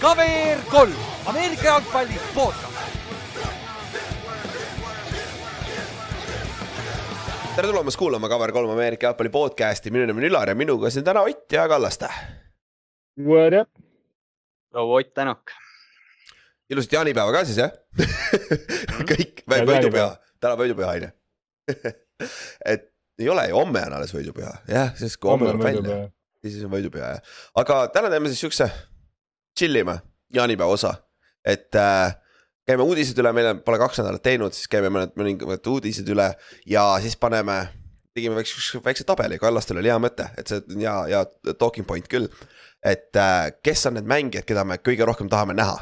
KVR kolm, Ameerika jalgpalli podcast. tere tulemast kuulama Cover3 Ameerika jalgpalli podcast'i, minu nimi on Ülar ja minuga siin täna Ott ja Kallaste. What up? proua Ott Tänak. ilusat jaanipäeva ka siis jah kõik, võidupüha, täna võidupüha on ju et ei ole ju, homme on alles võidupüha, jah, sest kui homme tuleb välja, siis on võidupüha jah. aga täna teeme siis siukse chill ima jaanipäeva osa, et äh, käime uudised üle, meil pole kaks nädalat teinud, siis käime mõned mõningad uudised üle ja siis paneme. tegime väikse, väikse tabeli, Kallastel oli hea mõte, et see on hea, hea talking point küll. et äh, kes on need mängijad, keda me kõige rohkem tahame näha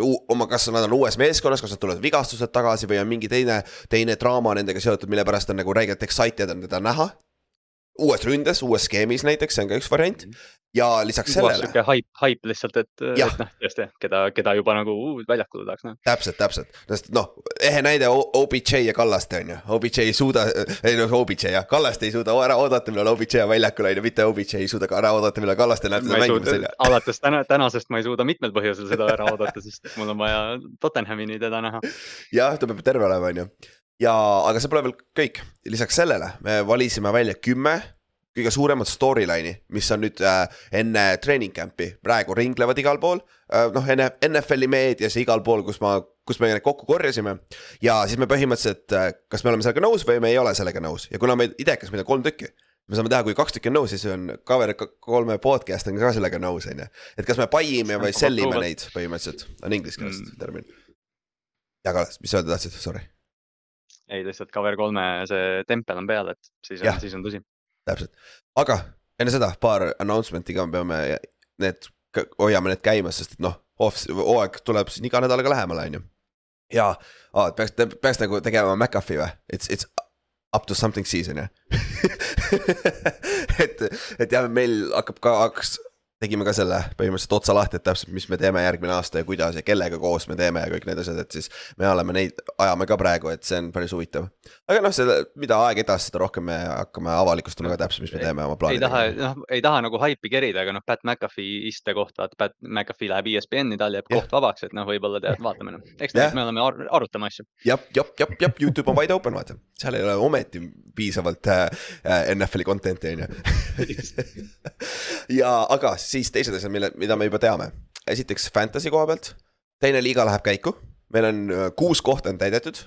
oma, kas nad on uues meeskonnas, kas nad tulevad vigastused tagasi või on mingi teine, teine draama nendega seotud, mille pärast on nagu räigelt excited on teda näha. uues ründes, uues skeemis näiteks, see on ka üks variant ja lisaks sellele. sihuke haip, haip lihtsalt, et, et noh, tõesti, keda, keda juba nagu uh, väljakule tahaks näha no.. täpselt, täpselt, sest noh, ehe näide OBJ ja Kallaste on ju, OBJ ei suuda, ei noh, OBJ jah, Kallaste ei suuda ära oodata, millal OBJ on väljakul on ju, mitte OBJ ei suuda ka ära oodata, millal Kallaste näeb seda mängimas on ju. alates täna, tänasest ma ei suuda mitmel põhjusel seda ära oodata, sest mul on vaja Tottenhamini teda näha. jah, ta peab terve olema, on ju. Ja, aga see pole veel kõik, lisaks sellele me valisime välja kümme kõige suuremat storyline'i, mis on nüüd äh, enne treening camp'i praegu ringlevad igal pool äh,. noh, NFL-i meedias ja igal pool, kus ma, kus me need kokku korjasime. ja siis me põhimõtteliselt äh,, kas me oleme sellega nõus või me ei ole sellega nõus ja kuna meid idekas, meid on kolm tükki me saame teha, kui kaks tükki on nõus, siis on cover kolme podcast on ka sellega nõus, on ju. et kas me buy ime või sell ime neid põhimõtteliselt, on inglise keeles mm. termin. ja Kallas, mis sa öelda tahtsid, sorry? ei, lihtsalt cover kolme see tempel on peal, et siis on, siis on tõsi täpselt, aga enne seda paar announcement'i ka me peame need, hoiame need käimas, sest et noh, hooaeg tuleb siin iga nädalaga lähemale, on ju. ja ah, peaks, peaks nagu tegema McAfee või, it's, it's up to something season jah. Et, et jah, meil hakkab ka, hakkas tegime ka selle põhimõtteliselt otsa lahti, et täpselt, mis me teeme järgmine aasta ja kuidas ja kellega koos me teeme ja kõik need asjad, et siis. me oleme neid, ajame ka praegu, et see on päris huvitav. aga noh, selle, mida aeg edasi, seda rohkem me hakkame avalikustama ka täpselt, mis me teeme oma plaanidega. ei taha, noh, ei taha nagu haipi kerida, aga noh, Pat McAfee istekoht, vaata, Pat McAfee läheb ESPN-i, tal jääb yeah. koht vabaks, et noh, võib-olla tead, vaatame noh. eks yeah. me oleme ar arutame asju. jah, jah, jah, jah, Youtube on wide open, vaata, seal ei ole ometi piisavalt äh, äh NFL-i content'i on ju ja, aga siis teised asjad, mille, mida me juba teame. esiteks fantasy koha pealt, teine liiga läheb käiku, meil on äh, kuus kohta on täidetud.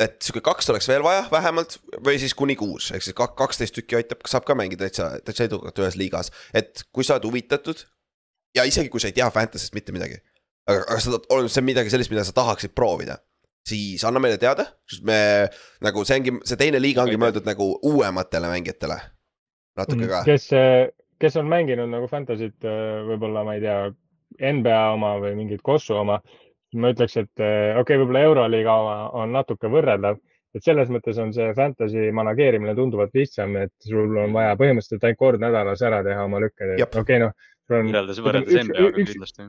et sihuke kaks oleks veel vaja vähemalt või siis kuni kuus, ehk siis kaksteist tükki aitab, saab ka mängida täitsa, täitsa edukalt ühes liigas. et kui sa oled huvitatud ja isegi kui sa ei tea fantasy'st mitte midagi, aga, aga sa, see on midagi sellist, mida sa tahaksid proovida siis anna meile teada, sest me nagu see ongi, see teine liiga ongi mõeldud nagu uuematele mängijatele. natuke mm, ka. kes kes on mänginud nagu Fantasy't äh, võib-olla, ma ei tea, NBA oma või mingit Kossu oma, ma ütleks, et äh, okei okay,, võib-olla Euroliiga oma on natuke võrreldav, et selles mõttes on see fantasy manageerimine tunduvalt lihtsam, et sul on vaja põhimõtteliselt ainult kord nädalas ära teha oma lükked, et okei okay,, noh. võrreldes, võrreldes NBA-ga kindlasti.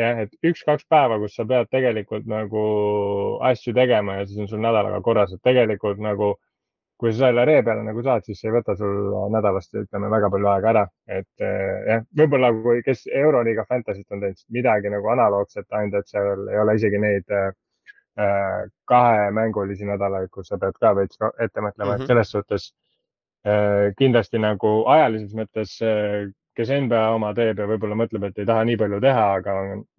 jah, et üks-kaks päeva, kus sa pead tegelikult nagu asju tegema ja siis on sul nädalaga korras, et tegelikult nagu kui sa selle ree peale nagu saad, siis see ei võta sul nädalast, ütleme, väga palju aega ära. et eh, jah, võib-olla kui, kes Euroliiga Fantasy't on teinud midagi nagu analoogset, ainult et seal ei ole isegi neid äh, kahemängulisi nädalaid, kus sa pead ka veits ette mõtlema mm, -hmm. et mhm. selles suhtes äh, kindlasti nagu ajalises mõttes äh, kes NBA oma teeb ja võib-olla mõtleb, et ei taha nii palju teha, aga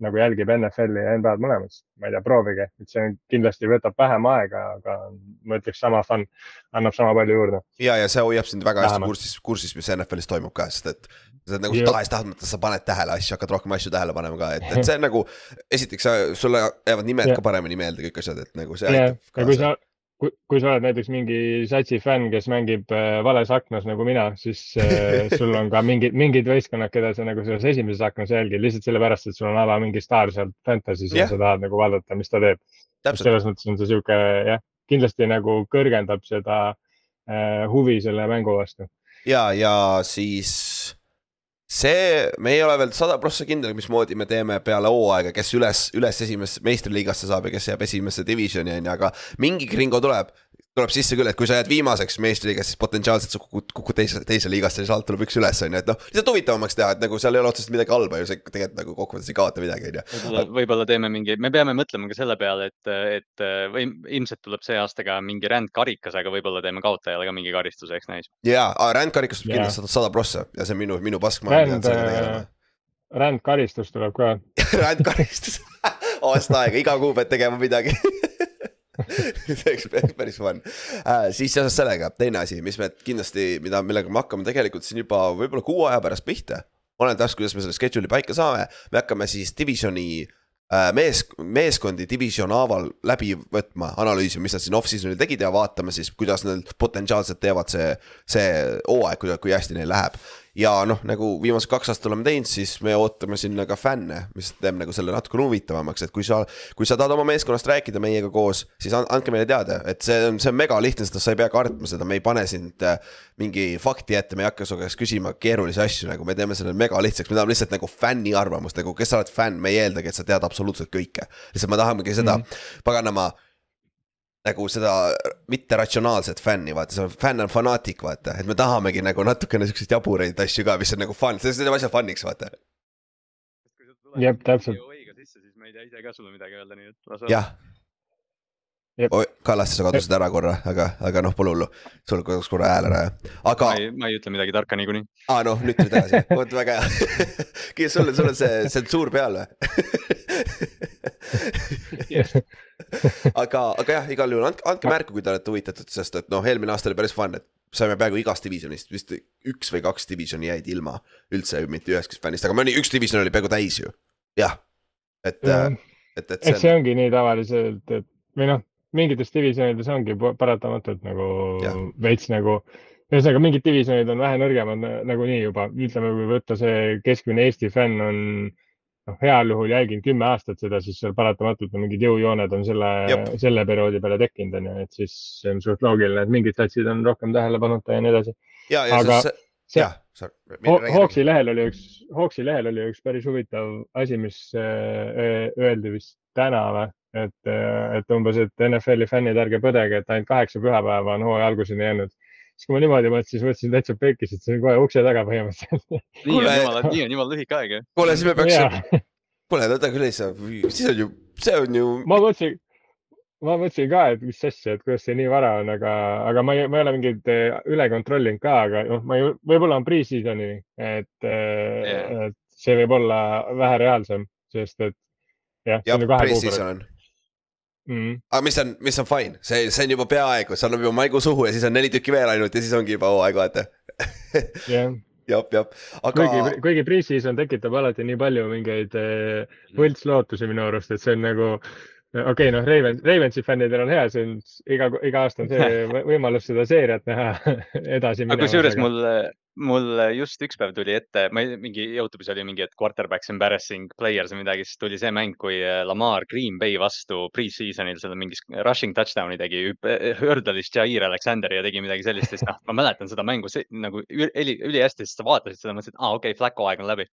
nagu jälgib NFL-i ja NBA-d mõlemat, ma ei tea, proovige, et see kindlasti võtab vähem aega, aga ma ütleks sama fun, annab sama palju juurde. ja, ja see hoiab sind väga hästi kursis, kursis, mis NFL-is toimub ka, sest et sa nagu tahes-tahtmata sa paned tähele asju, hakkad rohkem asju tähele panema ka, et, et see on nagu. esiteks sulle jäävad nimed yeah. ka paremini meelde kõik asjad, et nagu see aitab. ja kui sa kui, kui sa oled näiteks mingi satsi fänn, kes mängib äh, vales aknas nagu mina, siis äh, sul on ka mingid, mingid võistkonnad, keda sa nagu selles esimeses aknas jälgid lihtsalt sellepärast, et sul on ala mingi staar sealt Fantasy's yeah. ja sa tahad nagu vaadata, mis ta teeb. selles mõttes on see sihuke jah, kindlasti nagu kõrgendab seda äh, huvi selle mängu vastu. ja, ja siis see, me ei ole veel sada prossa kindel, mismoodi me teeme peale hooaega, kes üles, üles esimesse meistriliigasse saab ja kes jääb esimesse divisioni on ju, aga mingi kringo tuleb. Tuleb sisse küll, et kui sa jääd viimaseks meistriliigas, siis potentsiaalselt sa kukud, kukud teise, teise liigasse ja sealt tuleb üks üles, on ju, et noh. lihtsalt huvitavamaks teha, et nagu seal ei ole otseselt midagi halba ju, see tegelikult nagu kokkuvõttes ei kaota midagi, on ju. võib-olla teeme mingi, me peame mõtlema ka selle peale, et, et või ilmselt tuleb see aasta ka mingi rändkarikas, aga võib-olla teeme kaotajale ka mingi karistuse, eks näis. jaa, rändkarikas tuleb kindlasti sada prossa ja see on minu, minu pask. ränd, rändkaristus tuleb ka rändkaristus aasta aega, iga kuu pead tegema midagi see oleks päris fun äh,. siis seoses sellega teine asi, mis me kindlasti, mida, millega me hakkame tegelikult siin juba võib-olla kuu aja pärast pihta. oleneb täpselt, kuidas me selle schedule'i paika saame, me hakkame siis divisioni äh, mees, meeskondi division haaval läbi võtma, analüüsima, mis nad siin off-season'il tegid ja vaatame siis, kuidas nad potentsiaalselt teevad see, see hooaeg, kui hästi neil läheb ja noh, nagu viimased kaks aastat oleme teinud, siis me ootame sinna ka fänne, mis teeb nagu selle natukene huvitavamaks, et kui sa, kui sa tahad oma meeskonnast rääkida meiega koos, siis andke meile teada, et see on, see on mega lihtne, sest sa ei pea kartma seda, me ei pane sind äh, mingi fakti ette, me ei hakka su käest küsima keerulisi asju, nagu me teeme selle mega lihtsaks, me tahame lihtsalt nagu fänni arvamust, nagu kes sa oled fänn, me ei eeldagi, et sa tead absoluutselt kõike. lihtsalt me tahamegi seda mm -hmm. paganama nagu seda mitteratsionaalset fänni, vaata, see on, fänn on fanaatik, vaata, et me tahamegi nagu natukene siukseid jaburaid asju ka, mis on nagu fun, see teeb asja fun'iks, vaata. jah, täpselt. siis ma ei tea ise ka sulle midagi öelda, nii et. jah. Kallaste, sa kadusid ära korra, aga, aga noh, pole hullu. sul kadus korra hääl ära, aga. ma ei ütle midagi tarka niikuinii. aa, noh, nüüd tulid tagasi, vot väga hea. sul on, sul on see tsensuur peal või aga, aga jah, igal juhul andke, andke märku, kui te olete huvitatud, sest et noh, eelmine aasta oli päris fun, et saime peaaegu igast divisionist, vist üks või kaks divisioni jäid ilma üldse mitte ühestki fännist, aga mõni, üks division oli peaaegu täis ju, jah. et, et, et, et. eks see ongi nii tavaliselt, et või noh, mingites divisionides ongi paratamatult nagu ja. veits nagu ühesõnaga mingid divisjonid on vähe nõrgemad nagunii juba, ütleme, kui võtta see keskmine Eesti fänn on noh, heal juhul jälginud kümme aastat seda, siis seal paratamatult on mingid jõujooned on selle, selle perioodi peale tekkinud, on ju, et siis see on suht loogiline, et mingid satsid on rohkem tähelepanuta ja nii edasi. aga see, Hawksi lehel oli üks, Hawksi lehel oli üks päris huvitav asi, mis äh, öeldi vist täna või, et, äh, et umbes, et NFL-i fännid, ärge põdege, et ainult kaheksa pühapäeva on hooaja alguseni jäänud siis kui ma niimoodi mõtlesin, siis mõtlesin täitsa pekis, et see on kohe ukse taga põhimõtteliselt. nii on jumala, nii on jumala lühike aeg jah. kuule, siis me peaks, kuule, oota küll ei saa, siis on ju, see on ju. ma mõtlesin, ma mõtlesin ka, et mis asja, et kuidas see nii vara on, aga, aga ma ei, ma ei ole mingeid eh, üle kontrollinud ka, aga noh, ma ju, võib-olla on pre-season'i, et yeah., et see võib olla vähe reaalsem, sest et jah. jah, pre-season on mm.. aga mis on, mis on fine, see, see on juba peaaegu, see annab juba maigu suhu ja siis on neli tükki veel ainult ja siis ongi juba hooaeg, vaata. Jah. Jah, jah, aga. kuigi, kuigi pre-season tekitab alati nii palju mingeid eh, võltslootusi minu arust, et see on nagu okei okay,, noh, Ravens, Ravensi fännidel on hea, see on iga, iga aasta on see võimalus seda seeriat näha edasi. aga kusjuures mul, mul just üks päev tuli ette, ma ei, mingi Youtube'is oli mingi, et quarterback's embarrassing players või midagi, siis tuli see mäng, kui äh, Lamar Green Bay vastu pre-season'il seal mingis rushing touchdown'i tegi, hõrdelis Jair Alexander ja tegi midagi sellist, siis noh, ma mäletan seda mängu see, nagu üli, ülihästi, sest sa vaatasid seda, mõtlesid, aa ah, okei okay,, Flacco aeg on läbi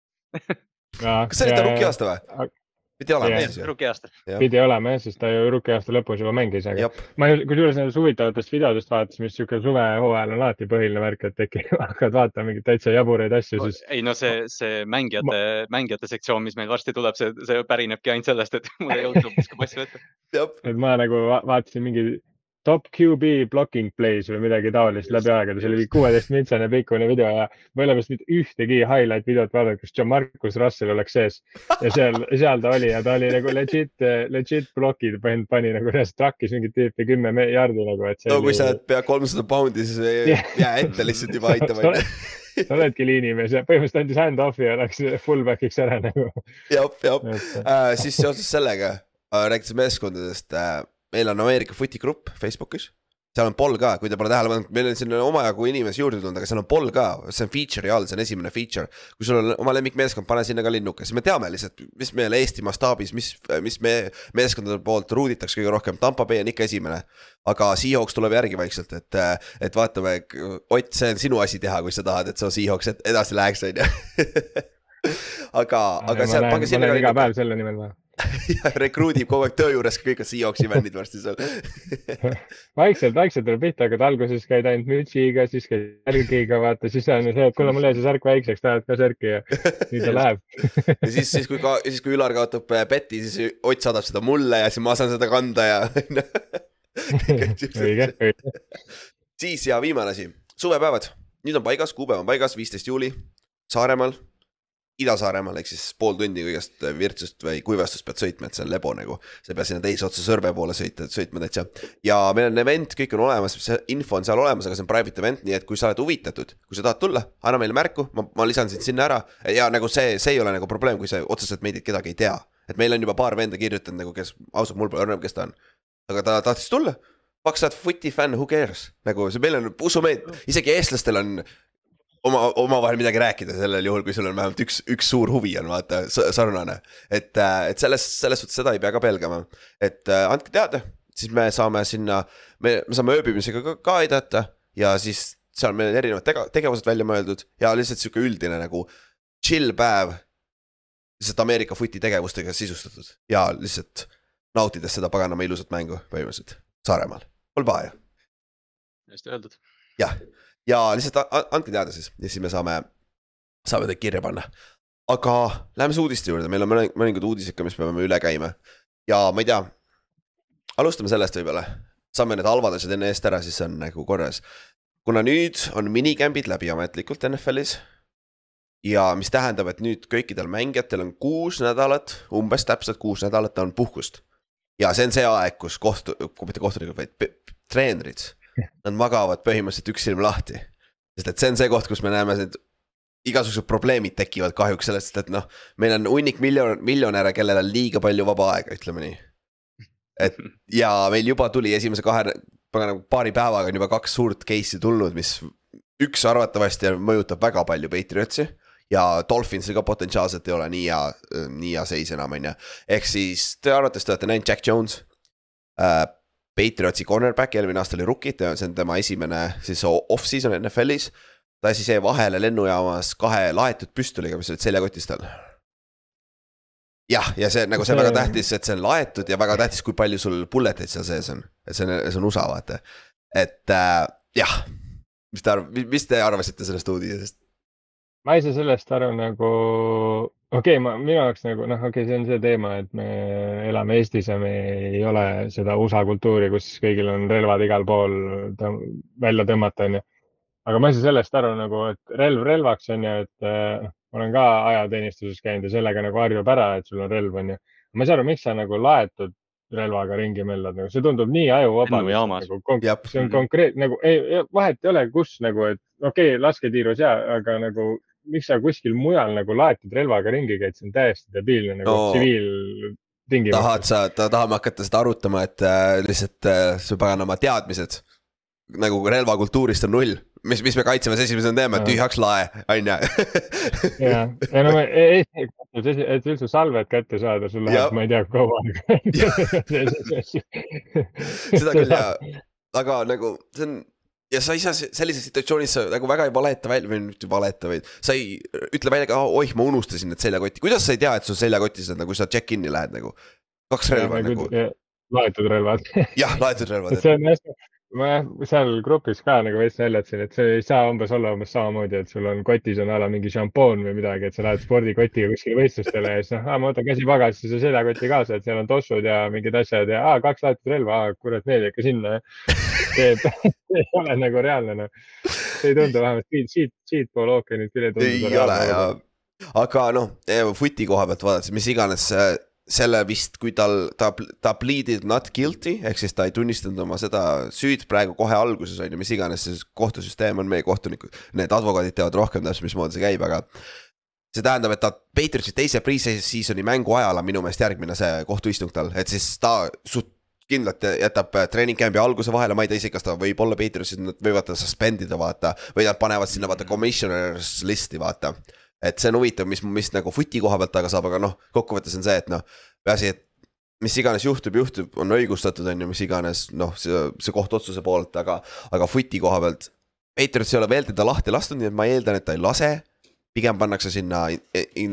kas see oli ta rookie aasta või? Pidi olema siis ju. rookie-aasta. pidi olema jah, sest ta ju rookie-aasta lõpus juba mängis, aga Jop. ma kusjuures nendest huvitavatest videodest vaatasin, mis sihuke suvehooajal on alati põhiline värk, et äkki hakkad vaatama mingeid täitsa jaburaid asju, siis. ei no see, see mängijate ma..., mängijate sektsioon, mis meil varsti tuleb, see, see pärinebki ainult sellest, et mul ei olnud viskab asju ette. et ma nagu vaatasin mingi top QB blocking plays või midagi taolist läbi aegade, see oli kuueteist mintsane pikkune video ja ma ei ole vist mitte ühtegi highlight videot vaadanud, kus John Marcus Russell oleks sees. ja seal, seal ta oli ja ta oli nagu legit, legit blokid, pani nagu reaalselt track'is mingit tüüpi kümme jardi nagu, et. no kui oli... sa oled pea kolmsada poundi, siis ei jää ette lihtsalt juba aitama sa oledki liinimees ja põhimõtteliselt andis hand-off'i ja läks fullback'iks ära nagu. jah, jah äh,, siis seoses sellega äh,, rääkides meeskondadest äh, meil on Ameerika Footi grupp Facebookis. seal on poll ka, kui te pole tähele pannud, meil on sinna omajagu inimesi juurde tulnud, aga seal on poll ka, see on feature'i all, see on esimene feature. kui sul on oma lemmikmeeskond, pane sinna ka linnuke, siis me teame lihtsalt, mis meil Eesti mastaabis, mis, mis me meeskondade poolt ruuditakse kõige rohkem, Tampa Bay on ikka esimene. aga Seahawks tuleb järgi vaikselt, et, et vaatame, Ott, see on sinu asi teha, kui sa tahad, et su Seahawks edasi läheks, on ju aga, aga seal pange sinna ka. iga päev selle nimel või? Rekruudib kogu aeg töö juures kõik on Seahawksi fännid varsti seal. Vaikselt, vaikselt tuleb pihta hakata, alguses käid ainult mütsiga, siis käid särgiga, vaata, siis on see, et kuule, mul jäi see särk väikseks, tahad ka särki ja nii ta läheb. Ja siis, siis kui ka, siis kui Ülar kaotab äh, beti, siis Ott saadab seda mulle ja siis ma saan seda kanda ja õige, õige. siis ja viimane asi, suvepäevad, nüüd on paigas, kuupäev on paigas, viisteist juuli, Saaremaal Ida-Saaremaal ehk siis pool tundi kõigest Virtsust või Kuivastust pead sõitma, et see on lebo nagu. sa ei pea sinna teise otsa Sõrve poole sõita, sõitma täitsa. ja meil on event, kõik on olemas, see info on seal olemas, aga see on private event, nii et kui sa oled huvitatud, kui sa tahad tulla, anna meile märku, ma, ma lisan sind sinna ära. ja nagu see, see ei ole nagu probleem, kui sa otseselt meid kedagi ei tea. et meil on juba paar venda kirjutanud nagu, kes ausalt, mul pole õrna, kes ta on. aga ta tahtis tulla tuhat footi fänn, who cares, nagu see meil on, usu meid, isegi eestlastel on oma, omavahel midagi rääkida sellel juhul, kui sul on vähemalt üks, üks suur huvi on vaata sarnane. et, äh, et selles, selles suhtes seda ei pea ka pelgama, et äh, andke teada, siis me saame sinna, me, me saame ööbimisega ka, ka aidata ja siis seal on meil erinevad tega, tegevused välja mõeldud ja lihtsalt sihuke üldine nagu chill päev. lihtsalt Ameerika footi tegevustega sisustatud ja lihtsalt nautides seda paganama ilusat mängu põhimõtteliselt Saaremaal, pole paha ju. hästi öeldud. jah ja lihtsalt andke teada siis ja siis me saame, saame teid kirja panna. aga läheme siis uudiste juurde, meil on mõningad uudised ka, mis me peame üle käima. ja ma ei tea, alustame sellest võib-olla, saame need halvad asjad enne eest ära, siis on nagu korras. kuna nüüd on minikämbid läbi ametlikult NFL-is ja mis tähendab, et nüüd kõikidel mängijatel on kuus nädalat, umbes täpselt kuus nädalat on puhkust. ja see on see aeg, kus kohtu, mitte kohtunikud, vaid treenerid Nad magavad põhimõtteliselt üks silm lahti. sest et see on see koht, kus me näeme need igasugused probleemid tekivad kahjuks sellest, et noh, meil on hunnik miljon, miljonäre, kellel on liiga palju vaba aega, ütleme nii. et ja meil juba tuli esimese kahe, nagu paari päevaga on juba kaks suurt case'i tulnud, mis üks arvatavasti mõjutab väga palju Patriotsi ja Dolphinsil ka potentsiaalselt ei ole nii hea, nii hea seis enam, on ju. ehk siis te arvates te olete näinud Jack Jones äh,. Patriotsi cornerback, eelmine aasta oli rookie, see on tema esimene siis off-season NFL-is. ta siis jäi vahele lennujaamas kahe laetud püstoliga, mis olid seljakotis tal. jah, ja see nagu see on väga tähtis, et see on laetud ja väga tähtis, kui palju sul bullet eid seal sees on, et see on, see on USA vaata. et äh, jah, mis te arv-, mis te arvasite sellest uudisest? ma saa sellest aru nagu okei okay,, ma, minu jaoks nagu noh, okei okay,, see on see teema, et me elame Eestis ja me ei ole seda USA kultuuri, kus kõigil on relvad igal pool tõm välja tõmmata, onju. aga ma ei saa sellest aru nagu, et relv relvaks on ju, et äh, ma olen ka ajateenistuses käinud ja sellega nagu harjub ära, et sul on relv, onju. ma ei saa aru, miks sa nagu laetud relvaga ringi mellad, nagu see tundub nii ajuvaba. Nagu, see on konkreetne nagu, ei, vahet ei ole, kus nagu, et okei okay,, lasketiirus ja, aga nagu miks sa kuskil mujal nagu laetud relvaga ringi käid, see on täiesti debiilne nagu no. tsiviiltingimustes. tahad sa, tahame hakata seda arutama, et äh, lihtsalt äh, su paganama teadmised nagu relvakultuurist on null mis, mis me kaitseväes esimesena teeme, tühjaks lae, on ju. ja, ja no Eesti, et üldse salved kätte saada, sul läheb, ma ei tea, kaua aega. seda küll ja, aga nagu see on ja sa ei saa sellises situatsioonis sa nagu väga ei valeta välja või mitte valeta, vaid sa ei ütle välja ka, oih, ma unustasin need seljakotti, kuidas sa ei tea, et sul seljakotis on nagu sa check-in'i lähed nagu. kaks relva ja, nagu. laetud relvad. jah, laetud relvad. see on hästi, ma jah, seal grupis ka nagu veits naljatasin, et see ei saa umbes olla umbes samamoodi, et sul on kotis on a la mingi šampoon või midagi, et sa lähed spordikotiga kuskile võistlustele ja siis noh, ma võtan käsipagasisse seljakoti kaasa, et seal on tossud ja mingid asjad ja aa, kaks laetud relva, kurat, need ikka sinna. see ei ole nagu reaalne noh. see ei tundu vähemalt siit, siit, siitpool ookeanit küll ei tundu. ei ole ja, aga noh, footi koha pealt vaadates, mis iganes selle vist, kui tal, ta, ta pleaded not guilty ehk siis ta ei tunnistanud oma seda süüd praegu kohe alguses on ju, mis iganes see kohtusüsteem on, meie kohtunikud, need advokaadid teavad rohkem täpselt, mismoodi see käib, aga. see tähendab, et ta Patriotsi teise pre-season'i mängu ajal on minu meelest järgmine see kohtuistung tal, et siis ta suht kindlalt jätab treening camp'i alguse vahele, ma ei tea isegi, kas ta võib olla Patriotsis, nad võivad ta suspend ida, vaata. või nad panevad sinna vaata commissioners list'i, vaata et see on huvitav, mis, mis nagu footi koha pealt taga saab, aga noh, kokkuvõttes on see, et noh, peaasi, et mis iganes juhtub, juhtub, on õigustatud, on ju, mis iganes, noh, see, see kohtuotsuse poolt, aga, aga footi koha pealt. Patriots ei ole veel teda lahti lastud, nii et ma eeldan, et ta ei lase. pigem pannakse sinna, in, in,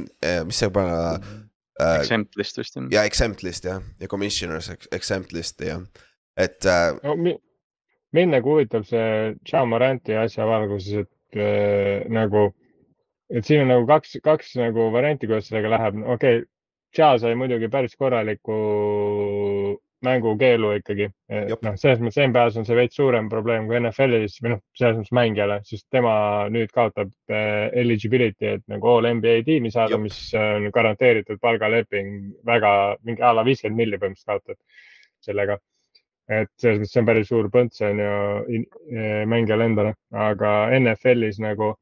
mis see, äh, Exempt list vist jah. ja exempt list jah, ja commissioners ex- exempt list ja, et äh, no mi- mind nagu huvitab see John Moranti asja valguses, et äh, nagu, et siin on nagu kaks, kaks nagu varianti, kuidas sellega läheb, okei okay,. Ja sai muidugi päris korraliku mängukeelu ikkagi. Noh, selles mõttes NBA-s on see veits suurem probleem kui NFL-is või noh, selles mõttes mängijale, sest tema nüüd kaotab äh, eligibility, et nagu all NBA tiimi saada mis on garanteeritud palgaleping väga mingi a la viiskümmend milli põhimõtteliselt kaotad sellega. Et selles mõttes see on päris suur põnts on ju in- mängijale endale, aga NFL-is nagu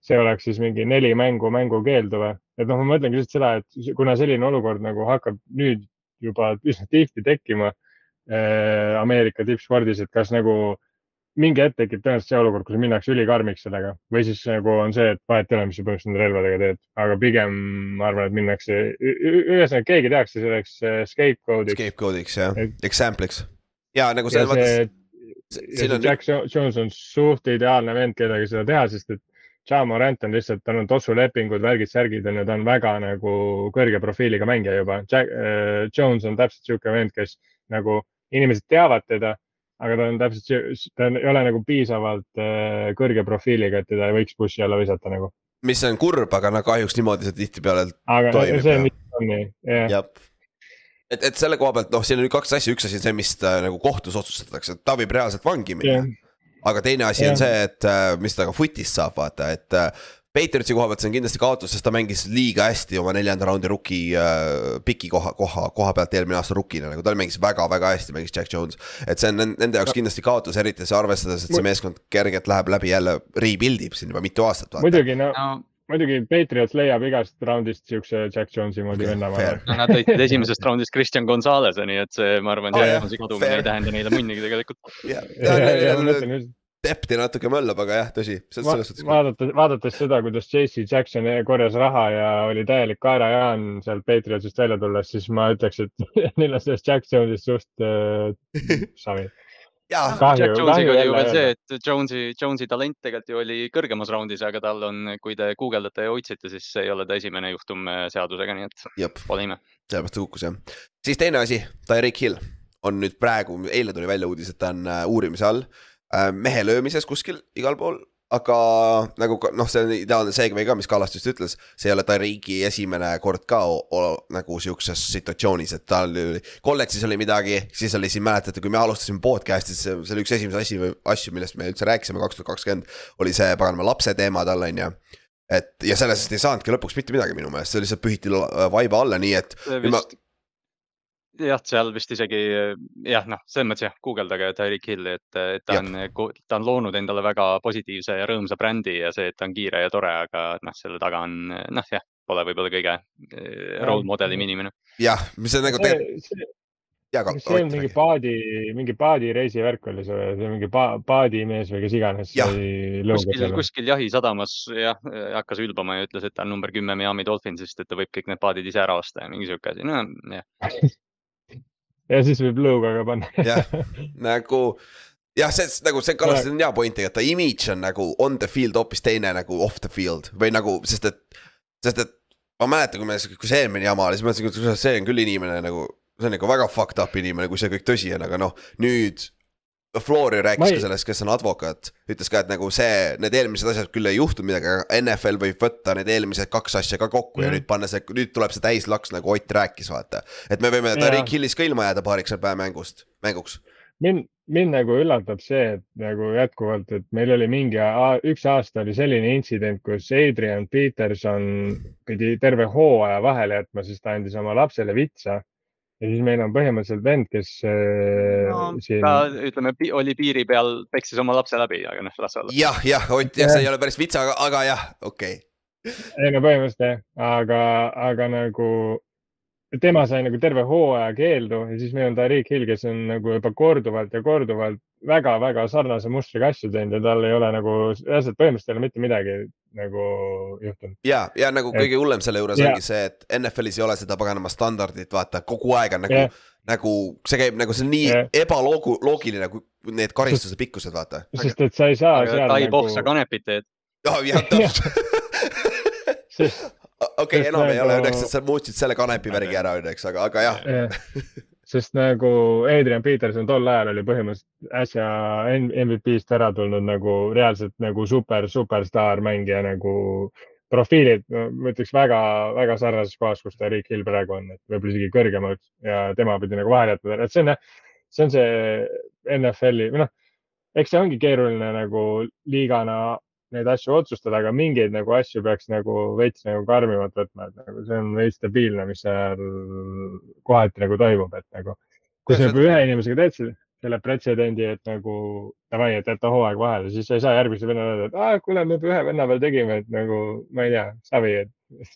see oleks siis mingi neli mängu mängukeeldu või? et noh, ma mõtlengi lihtsalt seda, et kuna selline olukord nagu hakkab nüüd juba üsna tihti tekkima äh, Ameerika tippspordis, et kas nagu mingi hetk tekib tõenäoliselt see olukord, kus minnakse ülikarmiks sellega või siis nagu on see, et vahet ei ole, mis sa põhimõtteliselt nende relvadega teed, aga pigem ma arvan, et minnakse, ühesõnaga keegi tehakse selleks äh, scapegoat'iks scapegoat'iks ja Et- example'iks. ja nagu ja selles mõttes, on, Jack Jo- Jones on suht ideaalne vend, kellega seda teha, sest et Ja Morant on lihtsalt, tal on tossulepingud, värgid, särgid on ju, ta on väga nagu kõrge profiiliga mängija juba. Jack äh, Jones on täpselt sihuke vend, kes nagu inimesed teavad teda, aga ta on täpselt, ta on- ei ole nagu piisavalt äh, kõrge profiiliga, et teda ei võiks bussi alla visata nagu. mis on kurb, aga no kahjuks niimoodi see tihtipeale aga Toimib, see on lihtsalt nii, jah. et, et selle koha pealt, noh, siin on kaks asja, üks asi on see, mis ta, nagu kohtus otsustatakse, et ta võib reaalselt vangi minna. Aga teine asi on Jah. see, et äh, mis ta ka footist saab vaata, et äh, Patriotsi koha pealt see on kindlasti kaotus, sest ta mängis liiga hästi oma neljanda raundi rookie äh, piki koha, koha, koha pealt eelmine aasta rookina, nagu ta mängis väga-väga hästi, mängis Jack Jones. et see on nen- nende jaoks kindlasti kaotus, eriti see arvestades, et see meeskond kergelt läheb läbi jälle rebuild ib siin juba mitu aastat. muidugi, no no muidugi Patriots leiab igast raundist siukse Jack Jonesi moodi venna. fair. no nad võitsid esimesest raundist Kristjan Gonzalez'e, nii et see, ma arvan, see jah, Jonesi kadumine ei tähenda neile munnigi tegelikult. ja, ja, ja ja mõtlen just Depti natuke möllab, aga jah, tõsi, vaadates, vaadates seda, kuidas JC Jackson korjas raha ja oli täielik kaerajaan sealt Patriotsist välja tulles, siis ma ütleks, et neil on sellest Jack Jones'ist suht äh, savi. jaa, Jack Jonesiga oli ju veel see, et Jonesi, Jonesi talent tegelikult ju oli kõrgemas raundis, aga tal on, kui te guugeldate ja otsite, siis ei ole ta esimene juhtum äh, seadusega, nii et jep, pole ime. sellepärast ta kukkus jah. siis teine asi, Tyreek Hill on nüüd praegu, eile tuli välja uudis, et ta on äh, uurimise all äh, mehe löömises kuskil igal pool. Aga nagu noh, see on ideaalne seegvei ka, mis Kallas just ütles, see ei ole Tyreeki esimene kord ka o, o, nagu sihukeses situatsioonis, et tal kolledžis oli midagi, siis oli siin mäletate, kui me alustasime podcast'i, siis see see oli üks esimesi asi või asju, millest me üldse rääkisime kaks tuhat kakskümmend, oli see paganama lapse teema tal on ju. Et ja sellest ei saanudki lõpuks mitte midagi minu meelest, see lihtsalt pühiti vaiba alla, nii et ma- vist, jah, seal vist isegi jah, noh, selles mõttes jah, guugeldage Tyreek Hilli, et, et ta Jep. on, ta on loonud endale väga positiivse ja rõõmsa brändi ja see, et ta on kiire ja tore, aga noh, selle taga on noh, jah, pole võib-olla kõige eh, role model'im inimene. jah, mis on nagu see, see, jaa, kas see on mingi paadi, mingi paadireisi värk oli see, see on mingi pa, paadimees või kes iganes kuskil, kuskil jahisadamas jah, hakkas ülbama ja ütles, et ta on number kümme Miami Dolphinsist, et ta võib kõik need paadid ise ära osta ja mingi sihuke asi, no jah. ja siis võib lõuga ka panna. Jah. nagu jah, see nagu see Kallas on hea point, et ta image on nagu on the field hoopis teine nagu off the field või nagu, sest et, sest et ma mäletan, kui me, kui see eelmine jama oli, siis ma mõtlesin, et see on küll inimene nagu, see on nagu väga fucked up inimene, kui see kõik tõsi on, aga noh, nüüd Floori rääkis Ma ka ei- sellest, kes on advokaat, ütles ka, et nagu see, need eelmised asjad küll ei juhtunud midagi, aga NFL võib võtta need eelmised kaks asja ka kokku ja Mhm. nüüd panna see, nüüd tuleb see täislaks nagu Ott rääkis, vaata. et me võime. Tariq Hillis ka ilma jääda paariks päeva mängust, mänguks. mind, mind nagu üllatab see, et nagu jätkuvalt, et meil oli mingi, üks aasta oli selline intsident, kus Adrian Peterson pidi terve hooaja vahele jätma, sest ta andis oma lapsele vitsa. Ja siis meil on põhimõtteliselt vend, kes äh, no, siin ta ütleme, oli piiri peal, peksis oma lapse läbi, aga noh, las olla. jah, jah, Ott, jah, see ei ole päris vits, aga, aga jah, okei okay.. ei no põhimõtteliselt jah, aga, aga nagu tema sai nagu terve hooaja keeldu ja siis meil on Tariq Hill, kes on nagu juba korduvalt ja korduvalt väga-väga sarnase mustriga asju teinud ja tal ei ole nagu, reaalselt põhimõtteliselt ei ole mitte midagi nagu juhtunud. ja, ja nagu kõige hullem selle juures Jaa. ongi see, et NFL-is ei ole seda paganama standardit, vaata kogu aeg on nagu nagu see käib nagu see on nii Jah. ebaloogu-, loogiline, kui need karistuse pikkused, vaata. sest et sa ei saa seal Tai Pohv, sa nagu, kanepit teed. jah, täpselt. okei, enam nagu... ei ole õnneks, et sa muutsid selle kanepi värgi ära õnneks, aga, aga jah sest nagu Adrian Peterson tol ajal oli põhimõtteliselt äsja MVP-st ära tulnud nagu reaalselt nagu super, superstaar mängija nagu profiilid, ma ütleks väga, väga sarnases kohas, kus ta Rick Hill praegu on, et võib-olla isegi kõrgemalt ja tema pidi nagu vahele jätma, et see on, see on see NFL-i või noh, eks see ongi keeruline nagu liigana neid asju otsustada, aga mingeid nagu asju peaks nagu veits nagu karmimalt võtma, et nagu see on veits stabiilne, mis seal kohati nagu toimub, et nagu. kui sa juba ühe inimesega teed selle, selle pretsedendi, et nagu davai, et jäta hooaeg vahele, siis sa ei saa järgmisele vennale öelda, et aa, kuule, me juba ühe venna peal tegime, et nagu ma ei tea, savi, et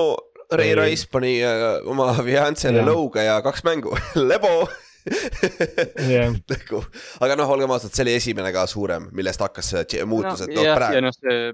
no,. Ray Rice pani äh, oma fiancele lõuga ja kaks mängu lebo yeah. nagu, aga noh, olgem ausad, see oli esimene ka suurem, millest hakkas see muutus, et noh praegu. ja noh, see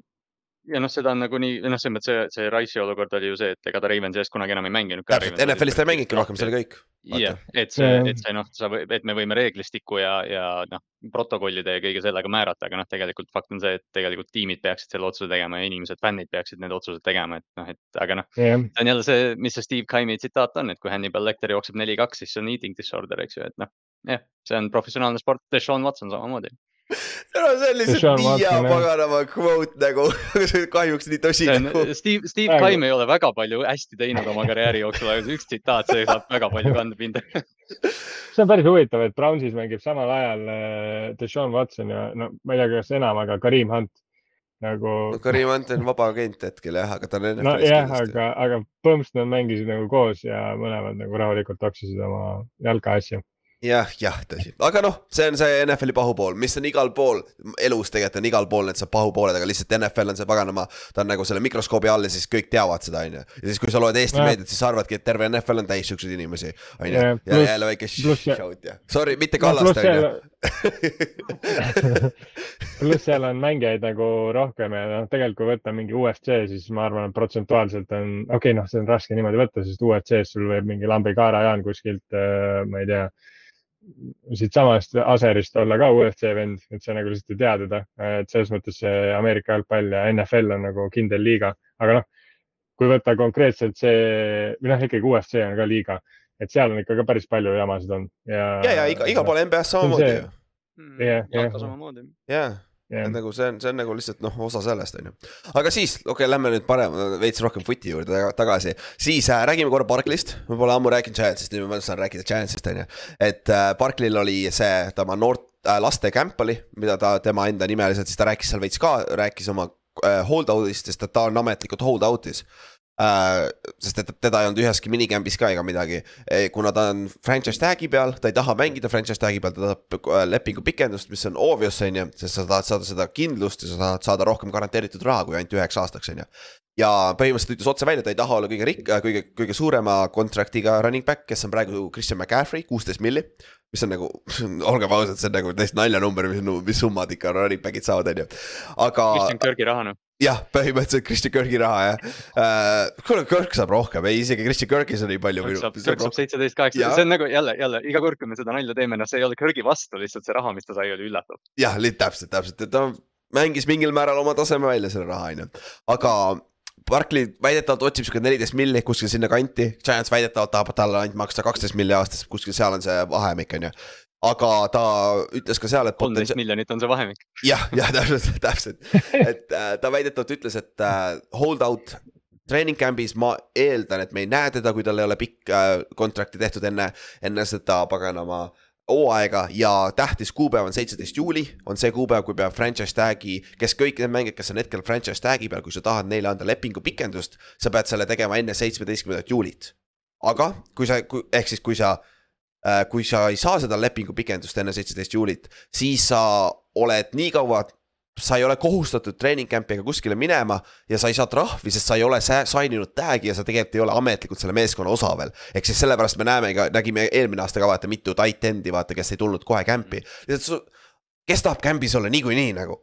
ja noh, seda on nagunii, noh, selles mõttes see, see Rice'i olukord oli ju see, et ega ta Ravensi eest kunagi enam ei mänginud. täpselt, NFL-is ta ei mänginudki rohkem, see oli kõik. jah, et see, et see noh, sa, et me võime reeglistikku ja, ja noh, protokollide ja kõige sellega määrata, aga noh, tegelikult fakt on see, et tegelikult tiimid peaksid selle otsuse tegema ja inimesed, fännid peaksid need otsused tegema, et noh, et aga noh yeah., see on jälle see, mis see Steve Kaimi tsitaat on, et kui Hannibal Lecter jookseb neli-kaks, siis see on eating disorder, eks ju, et noh, jah, see on professionaalne sport, Deshaun Watson samamoodi no see on lihtsalt nii hea paganama quote nagu kahjuks nii tõsine nagu. Steve, Steve Kaim ei ole väga palju hästi teinud oma karjääri jooksul, aga see üks tsitaat, see saab väga palju kandepinda see on päris huvitav, et Brownsis mängib samal ajal äh, Deshaun Watson ja no ma ei tea, kas enam, aga Karim Hunt nagu no,. Karim Hunt on vaba agent hetkel jah, aga ta on NFL-is no, jah, aga, aga põhimõtteliselt nad mängisid nagu koos ja mõlemad nagu rahulikult toksisid oma jalka asju jah, jah, tõsi, aga noh, see on see NFL-i pahupool, mis on igal pool, elus tegelikult on igal pool need pahupooled, aga lihtsalt NFL on see paganama, ta on nagu selle mikroskoobi all ja siis kõik teavad seda, on ju. ja siis, kui sa loed Eesti meediat, siis sa arvadki, et terve NFL on täis siukseid inimesi, on ju. ja jälle väike shout ja, sorry, mitte Kallaste, on ju. pluss seal on mängijaid nagu rohkem ja noh, tegelikult kui võtta mingi UFC, siis ma arvan, et protsentuaalselt on, okei okay,, noh, see on raske niimoodi võtta, sest UFC-s sul võib mingi Lambi Kaara Jaan kuskilt, äh, ma ei tea siitsamast Aserist olla ka UFC vend, et sa nagu lihtsalt ei tea teda, et selles mõttes see Ameerika jalgpall ja NFL on nagu kindel liiga, aga noh, kui võtta konkreetselt see või noh, ikkagi UFC on ka liiga, et seal on ikka ka päris palju jamasid on ja. ja, ja iga, igal pool NBA-s samamoodi ju. jah, jah. jah yeah.. et nagu see on, see on nagu lihtsalt noh, osa sellest on ju. aga siis, okei okay,, lähme nüüd parem, veits rohkem footi juurde tagasi. siis äh, räägime korra Barclay'st, ma pole ammu rääkinud Giantsist, nüüd ma saan rääkida Giantsist on ju. et äh, Barclay'l oli see tema noort äh, laste camp oli, mida ta tema enda nimeliselt, siis ta rääkis seal veits ka, rääkis oma äh, hold out'ist, sest et ta on ametlikult hold out'is. Sest et teda ei olnud üheski minicamp'is ka ega midagi, kuna ta on franchise tag'i peal, ta ei taha mängida franchise tag'i peal, ta tahab äh, lepingu pikendust, mis on obvious, on ju. sest sa tahad saada seda kindlust ja sa tahad saada rohkem garanteeritud raha kui ainult üheks aastaks, on ju ja põhimõtteliselt ütles otse välja, ta ei taha olla kõige rikk-, äh, kõige, kõige suurema contract'iga running back, kes on praegu Christian McCaffrey, kuusteist milli. mis on nagu, olgem ausad, see on nagu täiesti naljanumber, mis, mis summad ikka running back'id saavad, on ju, aga. Christian Kirki raha noh jah, põhimõtteliselt Christian Kirki raha jah uh,. kuule, Kirk saab rohkem, ei isegi Christian Kirkis on nii palju. Kirk saab, Kirk saab seitseteist, kaheksa, see on nagu jälle, jälle iga kord, kui me seda nalja teeme, noh, see ei ole Kirki vastu, lihtsalt see raha, mis ta sai, oli üllatav. jah, täpselt, täpselt, et ta mängis mingil määral oma taseme välja selle raha, on ju, aga Barkley väidetavalt otsib sihuke neliteist milli kuskil sinna kanti, Giants väidetavalt tahab talle ainult maksta kaksteist milli aastas, kuskil seal on see vahemik, on ju aga ta ütles ka seal, et. kolmteist miljonit on see vahemik. jah, jah, täpselt, täpselt, et äh, ta väidetavalt ütles, et äh, hold out treening camp'is ma eeldan, et me ei näe teda, kui tal ei ole pikk äh, kontrakti tehtud enne, enne seda paganama hooaega ja tähtis kuupäev on seitseteist juuli, on see kuupäev, kui peab franchise tag'i, kes kõik need mängijad, kes on hetkel franchise tag'i peal, kui sa tahad neile anda lepingu pikendust, sa pead selle tegema enne seitsmeteistkümnendat juulit. aga kui sa, ehk siis, kui sa kui sa ei saa seda lepingu pikendust enne seitseteist juulit, siis sa oled nii kaua sa ei ole kohustatud treening camp'i ega kuskile minema ja sa ei saa trahvi, sest sa ei ole sign inud tag'i ja sa tegelikult ei ole ametlikult selle meeskonna osa veel. ehk siis sellepärast me näeme ka, nägime eelmine aasta ka vaata mitu tight end'i vaata, kes ei tulnud kohe camp'i. lihtsalt kes tahab kämbis olla niikuinii nagu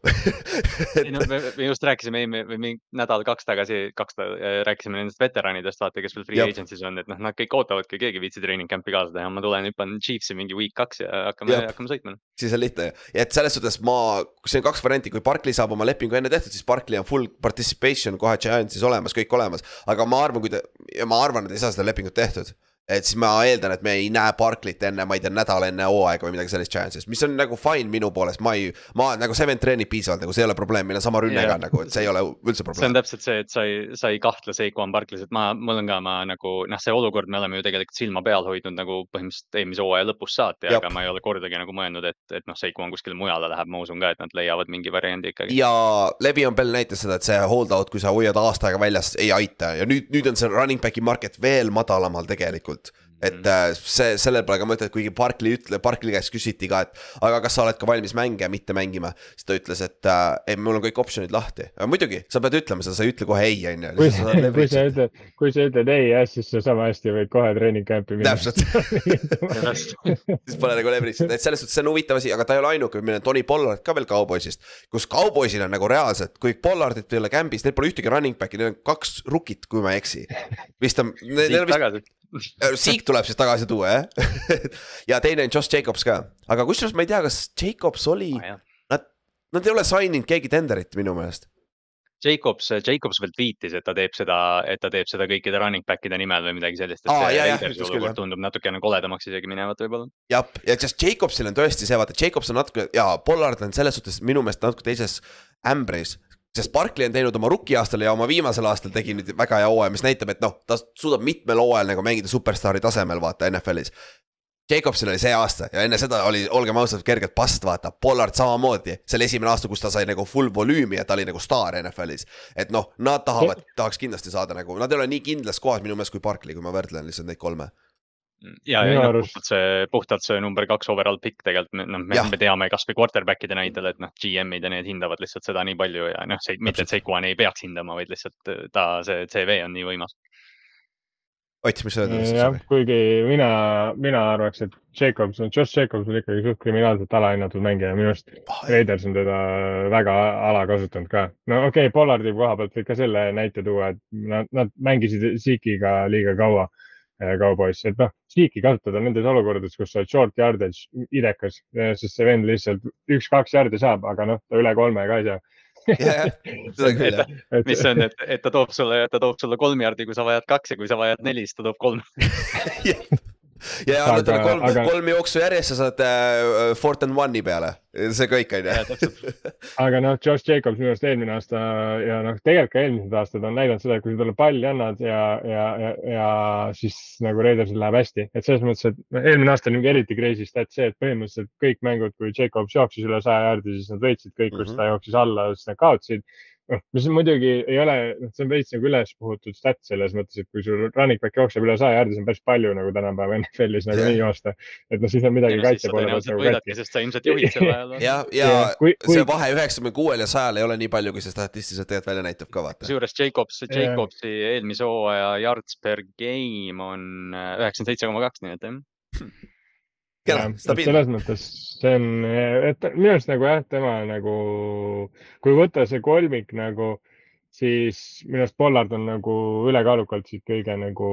ei no me, me just rääkisime eelmine või mingi nädal-kaks tagasi, kaks äh, rääkisime nendest veteranidest, vaata, kes veel free Jab. agency's on, et noh, nad kõik ootavadki, keegi viitsi treening camp'i kaasa teha, ma tulen, hüppan Chiefsi mingi week kaks ja hakkame, hakkame sõitma. siis on lihtne ja et selles suhtes ma, siin on kaks varianti, kui Barkley saab oma lepingu enne tehtud, siis Barkley on full participation kohe Giantsis olemas, kõik olemas. aga ma arvan, kui ta, ma arvan, et ei saa seda lepingut tehtud et siis ma eeldan, et me ei näe Barclay't enne, ma ei tea, nädal enne hooaega või midagi sellist Giantsist, mis on nagu fine minu poolest, ma ei. ma nagu Seven treenib piisavalt nagu see ei ole probleem, meil on sama rünnega yeah. nagu, et see ei ole üldse probleem. see on täpselt see, et sa ei, sa ei kahtle Seikuan Barclays, et ma, mul on ka, ma nagu noh, see olukord, me oleme ju tegelikult silma peal hoidnud nagu põhimõtteliselt eelmise hooaja lõpust saati, aga ma ei ole kordagi nagu mõelnud, et, et noh, Seikuan kuskile mujale läheb, ma usun ka, et nad leiavad mingi variandi ikkagi. ja Levi on Bell näitas seda, et see hold out, kui sa hoiad aasta aega väljas, ei aita ja nüüd, nüüd on see running back'i market veel madalamal tegelikult et mhm. äh, see, sellel pole ka mõtet, kuigi Barkley ütle, Barkley käest küsiti ka, et aga kas sa oled ka valmis mänge mitte mängima. siis ta ütles, et äh, ei, mul on kõik optsioonid lahti, muidugi, sa pead ütlema seda, sa ei ütle kohe ei, on ju. kui sa ütled, kui sa ütled ei jah, siis sa sama hästi võid kohe treening camp'i minna. täpselt siis pole nagu leverage, et selles suhtes see on huvitav asi, aga ta ei ole ainuke, meil on Tony Pollard ka veel Cowboysist. kus Cowboysil on nagu reaalselt, kui Pollardit ei ole camp'is, neil pole ühtegi running back'i, neil on kaks rukit, kui ma ei eksi. vist on, neil on vist Siik tuleb siis tagasi tuua jah. Ja teine on Josh Jacobs ka, aga kusjuures ma ei tea, kas Jacobs oli ah,, nad, nad ei ole sign inud keegi tenderit minu meelest. Jacobs, Jacobs veel tweetis, et ta teeb seda, et ta teeb seda kõikide running back'ide nimel või midagi sellist, jah, tundub natukene koledamaks isegi minevat võib-olla. jah, ja sest Jacobsil on tõesti see, vaata, Jacobs on natuke ja Pollard on selles suhtes minu meelest natuke teises ämbris sest Barkley on teinud oma rookie-aastal ja oma viimasel aastal tegi nüüd väga hea hooaja, mis näitab, et noh, ta suudab mitmel hooajal nagu mängida superstaari tasemel, vaata NFL-is. Jacobsil oli see aasta ja enne seda oli, olgem ausad, kergelt past, vaata, Pollard samamoodi. see oli esimene aasta, kus ta sai nagu full volüümi ja ta oli nagu staar NFL-is. et noh, nad tahavad, tahaks kindlasti saada nagu, nad ei ole nii kindlas kohas minu meelest kui Barkley, kui ma võrdlen lihtsalt neid kolme ja, ja noh, puhtalt see, puhtalt see number kaks overall pick tegelikult, noh, me, me teame kasvõi quarterback'ide näitel, et noh, GM-id ja need hindavad lihtsalt seda nii palju ja noh, see mitte, et Seikuan ei peaks hindama, vaid lihtsalt äh, ta, see CV on nii võimas. Ott, mis sa ütled? jah, kuigi mina, mina arvaks, et Jacobs, Josh Jacobs on ikkagi suht kriminaalselt alahinnatud mängija, minu arust Raiders on teda väga alakasutanud ka. no okei okay,, Pollardi koha pealt võib ka selle näite tuua, et nad, nad mängisid Zeke'iga liiga kaua kaubois, et noh, sneak'i kasutada nendes olukordades, kus sa oled short yardage idekas, sest see vend lihtsalt üks-kaks jardi saab, aga noh, ta üle kolme ka ei saa seda küll jah. mis on, et, et ta toob sulle, ta toob sulle kolm jardi, kui sa vajad kaks ja kui sa vajad neli, siis ta toob kolm ja annad talle kolm aga..., kolm jooksu järjest, sa saad äh, Fort and One'i peale, see kõik on ju. aga noh, Josh Jacobs minu arust eelmine aasta ja noh, tegelikult ka eelmised aastad on näidanud seda, et kui sa talle palli annad ja, ja, ja, ja siis nagu Raidersil läheb hästi, et selles mõttes, et eelmine aasta on eriti crazy stat see, et põhimõtteliselt kõik mängud, kui Jacobs jooksis üle saja jaardi, siis nad võitsid, kõik, kus mm -hmm. ta jooksis alla, siis nad kaotasid noh, mis muidugi ei ole, noh, see on veits nagu üles puhutud stat selles mõttes, et kui sul running back jookseb üle saja jaardi, see on päris palju nagu tänapäeva NFL-is nagu nii joosta. et noh, siis on midagi kaitse poole pealt nagu katki. sest sa ilmselt juhid sel ajal. ja, ja, ja kui, kui... see vahe üheksakümne kuuel ja sajal ei ole nii palju, kui see statistiliselt tegelikult välja näitab ka vaata. kusjuures Jacobs, Jacobsi eelmise hooaja yards per game on äh, üheksakümmend seitse koma kaks, nii et jah hmm kena, stabiilne. selles mõttes see on, et minu arust nagu jah, tema nagu, kui võtta see kolmik nagu, siis minu arust Pollard on nagu ülekaalukalt siit kõige nagu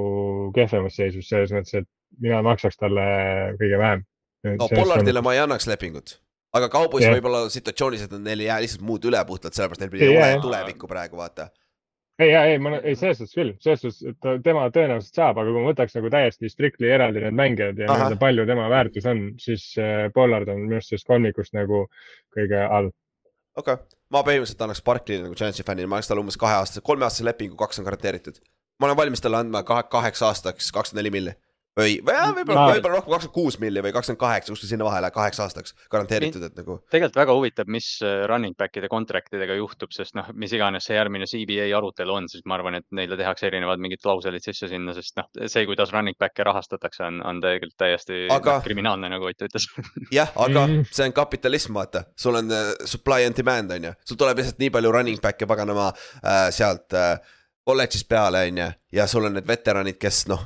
kehvemas seisus selles mõttes, et mina maksaks talle kõige vähem. no Pollardile ma ei annaks lepingut, aga kaubus yeah. võib-olla situatsioonis, et neil ei jää lihtsalt muud üle puhtalt, sellepärast neil ei ole tulevikku praegu vaata ei, ei, ma, ei selles suhtes küll, selles suhtes, et tema tõenäoliselt saab, aga kui ma võtaks nagu täiesti strictly eraldi need mängijad ja nii-öelda palju tema väärtus on, siis äh, Pollard on minu arust sellest kolmikust nagu kõige all. okei okay., ma põhimõtteliselt annaks Barkley'le nagu Giantsi fännile, ma annaks talle umbes kaheaastase, kolmeaastase lepingu, kaks on garanteeritud. ma olen valmis talle andma kahe, kaheks aastaks kakskümmend neli milli või, või võib-olla, võib-olla rohkem kakskümmend kuus milli või kakskümmend kaheksa, kuskil sinna vahele kaheks aastaks garanteeritud, et nagu. tegelikult väga huvitav, mis äh, running back'ide contract idega juhtub, sest noh, mis iganes see järgmine CBA arutelu on, siis ma arvan, et neile tehakse erinevad mingid klauselid sisse sinna, sest noh, see, kuidas running back'e rahastatakse, on, on tegelikult täiesti aga... noh, kriminaalne, nagu Ott ütles. Jah, aga mm. see on kapitalism, vaata, sul on uh, supply and demand on ju, sul tuleb lihtsalt nii palju running back'e paganama äh, sealt äh, kolledžist peale, on ju, ja sul on need veteranid, kes noh,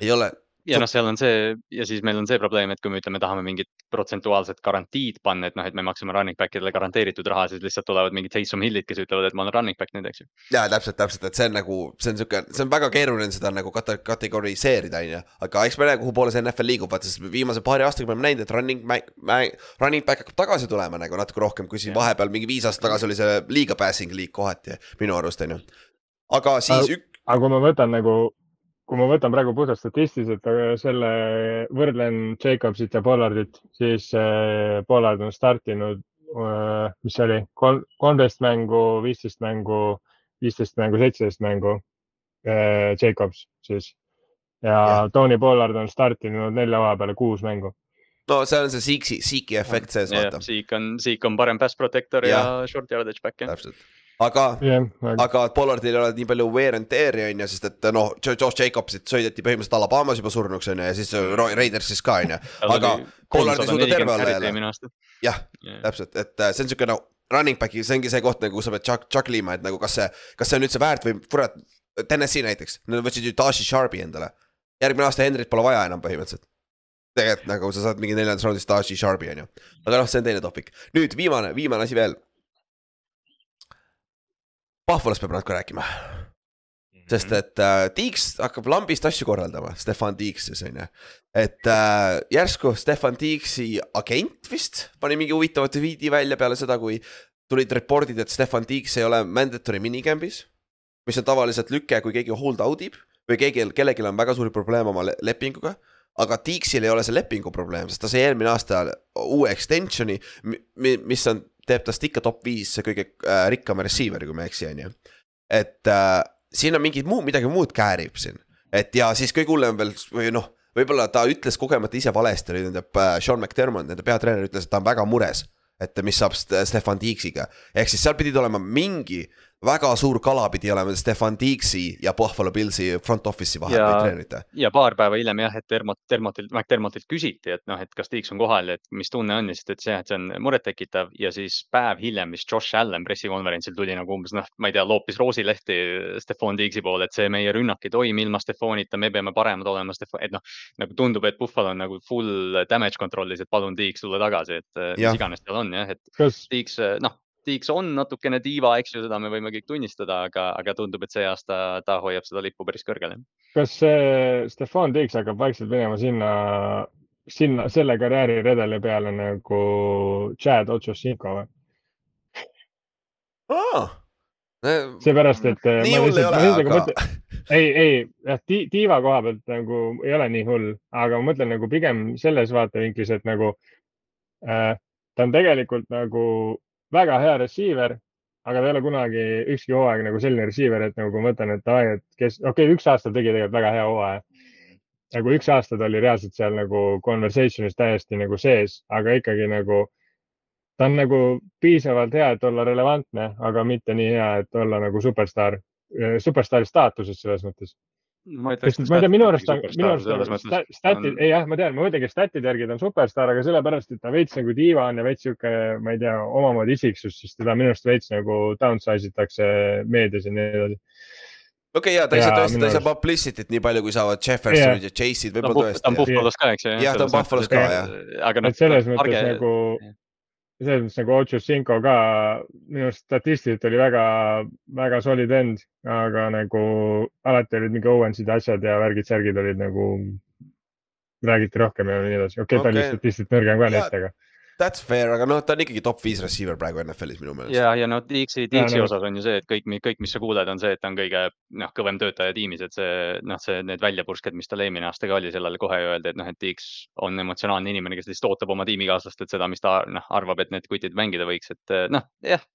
ei ole ja noh, seal on see ja siis meil on see probleem, et kui me ütleme, tahame mingit protsentuaalset garantiid panna, et noh, et me maksame running back idele garanteeritud raha, siis lihtsalt tulevad mingid Taysom Hillid, kes ütlevad, et ma olen running back nüüd, eks ju. ja täpselt, täpselt, et see on nagu, see on sihuke, see on väga keeruline seda nagu kate, kategoriseerida, on ju. aga eks me näe, kuhu poole see NFL liigub, vaata, sest viimase paari aastaga me oleme näinud, et running, running back hakkab tagasi tulema nagu natuke rohkem, kui siin ja. vahepeal mingi viis aastat tagasi oli see liiga passing liig kohati minu arust, on ju. aga siis ük-. aga kui ma võtan nagu kui ma võtan praegu puhtalt statistiliselt selle, võrdlen Jacobsit ja Pollardit, siis äh, Pollard on startinud, äh, mis see oli, kolmteist mängu, viisteist mängu, viisteist mängu, seitseteist mängu. Äh, Jacobs siis ja, ja Tony Pollard on startinud nelja hooaja peale kuus mängu no see on see Seeki, Seeki efekt sees, vaata. Seek on, Seek on parem pass protector ja, ja short yardage back jah. täpselt aga yeah,, aga Pollardil ei ole nii palju wear and tear'i on ju, sest et noh, Josh Jacobsit sõideti põhimõtteliselt Alabamas juba surnuks on ju ja siis Raidersis ka on ju, aga Pollard ei suuda terve olla jälle. jah, täpselt, et äh, see on siuke no running back'i, see ongi see koht nagu sa pead chuck, chuck lima, et nagu kas see, kas see on üldse väärt või kurat. Tennessee näiteks, nad võtsid ju Tashi Sharpi endale, järgmine aasta Henryt pole vaja enam põhimõtteliselt tegelikult nagu sa saad mingi neljandas raundis Tashi Sharpi on ju, aga noh, see on teine topic. nüüd viimane, viimane asi veel Pahvolast peab natuke rääkima. sest mhm. et äh, Tiiks hakkab lambist asju korraldama, Stefan Tiiks siis on ju. et äh, järsku Stefan Tiiksi agent vist pani mingi huvitava tweet'i välja peale seda, kui tulid report'id, et Stefan Tiiks ei ole mandatory minicamp'is. mis on tavaliselt lüke, kui keegi hold out ib või keegi, kellelgi on väga suuri probleeme oma lepinguga aga Tiiksil ei ole see lepingu probleem, sest ta sai eelmine aasta uue extension'i, mis on teeb tast ikka top viis kõige äh, rikkama receiver'i, kui ma ei eksi, on ju. et äh, siin on mingid muu, midagi muud käärib siin, et ja siis kõige hullem veel või noh, võib-olla ta ütles kogemata ise valesti, oli nende äh, Sean McDermott, nende peatreener ütles, et ta on väga mures. et mis saab Stefan Tiiksiga, ehk siis seal pidid olema mingi väga suur kala pidi olema Stefan Deaksi ja Buffalo Pillsi front office'i vahel või treenerite. ja paar päeva hiljem jah, et Dermot, Dermotilt, McDermotilt küsiti, et noh, et kas Deaks on kohal, et mis tunne on ja siis ta ütles jah, et see on murettekitav ja siis päev hiljem vist Josh Allan pressikonverentsil tuli nagu umbes noh, ma ei tea, loopis roosilehti Stefan Deaksi poole, et see meie rünnak ei toimi ilma Stefanita, me peame paremad olema, et noh, nagu tundub, et Buffalo on nagu full damage control'is, et palun Deaks tulla tagasi, et ja. mis iganes tal on jah, et kas... Deaks noh Tiiks on natukene tiiva, eks ju, seda me võime kõik tunnistada, aga, aga tundub, et see aasta ta hoiab seda lippu päris kõrgel. kas Stefan Tiiks hakkab vaikselt minema sinna, sinna selle karjääriredeli peale nagu Chad Ochocinco või oh.? seepärast, et. nii hull ei ole, aga mõtlen, ei, ei, jah, tiiva koha pealt nagu ei ole nii hull, aga ma mõtlen nagu pigem selles vaatevinklis, et nagu äh, ta on tegelikult nagu väga hea receiver, aga ta ei ole kunagi ükski hooaeg nagu selline receiver, et nagu ma mõtlen, et davai, et kes, okei okay,, üks aasta tegi tegelikult väga hea hooaja. nagu üks aasta ta oli reaalselt seal nagu conversation'is täiesti nagu sees, aga ikkagi nagu ta on nagu piisavalt hea, et olla relevantne, aga mitte nii hea, et olla nagu superstaar, superstaari staatuses selles mõttes ma ei tea, minu arust on, minu arust on statid, ei jah, ma tean, ma mõtlengi, et statide järgi ta on superstaar, aga sellepärast, et ta veits nagu diiva on ja veits sihuke, ma ei tea, omamoodi isiksus, siis teda minu arust veits nagu downsize itakse meedias ja nii edasi okei okay,, ja ta ei saa tõesti, ta ei saa publicity't nii palju, kui saavad Jeffersonid yeah. ja Chase'id võib-olla tõesti. ta on Buffalo's ka, eks ju. jah, ta on Buffalo's ka, jah. aga noh. selles mõttes nagu selles mõttes nagu Ochocinco ka minu arust statistiliselt oli väga, väga solid end, aga nagu alati olid mingi Owensid asjad ja värgid-särgid olid nagu, räägiti rohkem ja nii edasi, okei okay, okay., ta oli statistiliselt nõrgem ka neist, aga That's fair, aga noh, ta on ikkagi top viis receiver praegu NFL-is minu meelest. ja, ja no Dixi, Dixi osas on ju see, et kõik, kõik, mis sa kuuled, on see, et ta on kõige noh, kõvem töötaja tiimis, et see noh, see, need väljapursked, mis tal eelmine aasta ka oli, sellele kohe öeldi, et noh, et Dix on emotsionaalne inimene, kes lihtsalt ootab oma tiimikaaslast, et seda, mis ta noh, arvab, et need kutid mängida võiks, et noh, jah,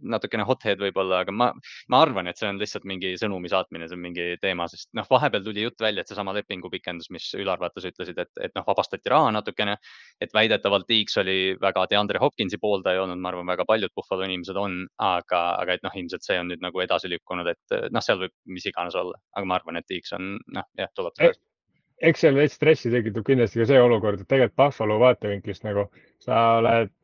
natukene hothead võib-olla, aga ma, ma arvan, et see on lihtsalt mingi sõnumi saatmine, see on mingi teema, sest noh, vahepeal tuli jutt välja, et seesama lepingu pikendus, mis Ülar vaatas, ütlesid, et, et noh, vabastati raha natukene, et väidetavalt Dix oli oli väga DeAndre Hopkinsi pooldaja olnud, ma arvan, väga paljud Buffalo inimesed on, aga, aga et noh, ilmselt see on nüüd nagu edasi lükkunud, et noh, seal võib mis iganes olla, aga ma arvan, et X on noh, jah, tuleb tagasi. eks seal veits stressi tekitab kindlasti ka see olukord, et tegelikult Buffalo vaatevinklist nagu sa oled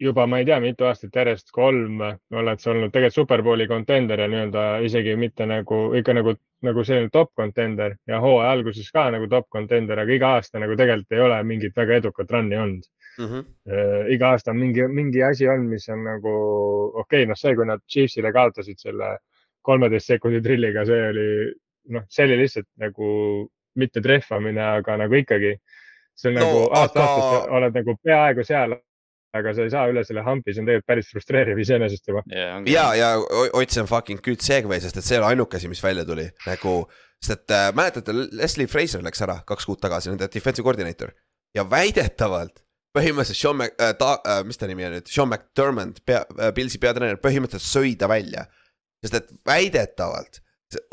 juba ma ei tea, mitu aastat järjest, kolm oled sa olnud tegelikult superbowli kontender ja nii-öelda isegi mitte nagu ikka nagu, nagu selline top contender ja hooaja alguses ka nagu top contender, aga iga aasta nagu tegelikult ei ole mingit väga edukat run'i olnud mm. -hmm. iga aasta on mingi, mingi asi on, mis on nagu okei okay,, noh, see, kui nad Chiefsile kaotasid selle kolmeteist sekundi drilliga, see oli noh, see oli lihtsalt nagu mitte trehvamine, aga nagu ikkagi. see on no, nagu aasta-aastast aga... oled nagu peaaegu seal, aga sa ei saa üle selle hampi, see on tegelikult päris frustreeriv iseenesest juba yeah,. ja, ja Ott, see on fucking good segue, sest et see ole ainuke asi, mis välja tuli nagu, sest et äh, mäletate, Leslie Fraser läks ära kaks kuud tagasi, nende defensive coordinator ja väidetavalt põhimõtteliselt Sean Mac- äh,, ta äh,, mis ta nimi on nüüd, Sean McDermott, pea äh,, Pilsi peatreener, põhimõtteliselt sõi ta välja. sest et väidetavalt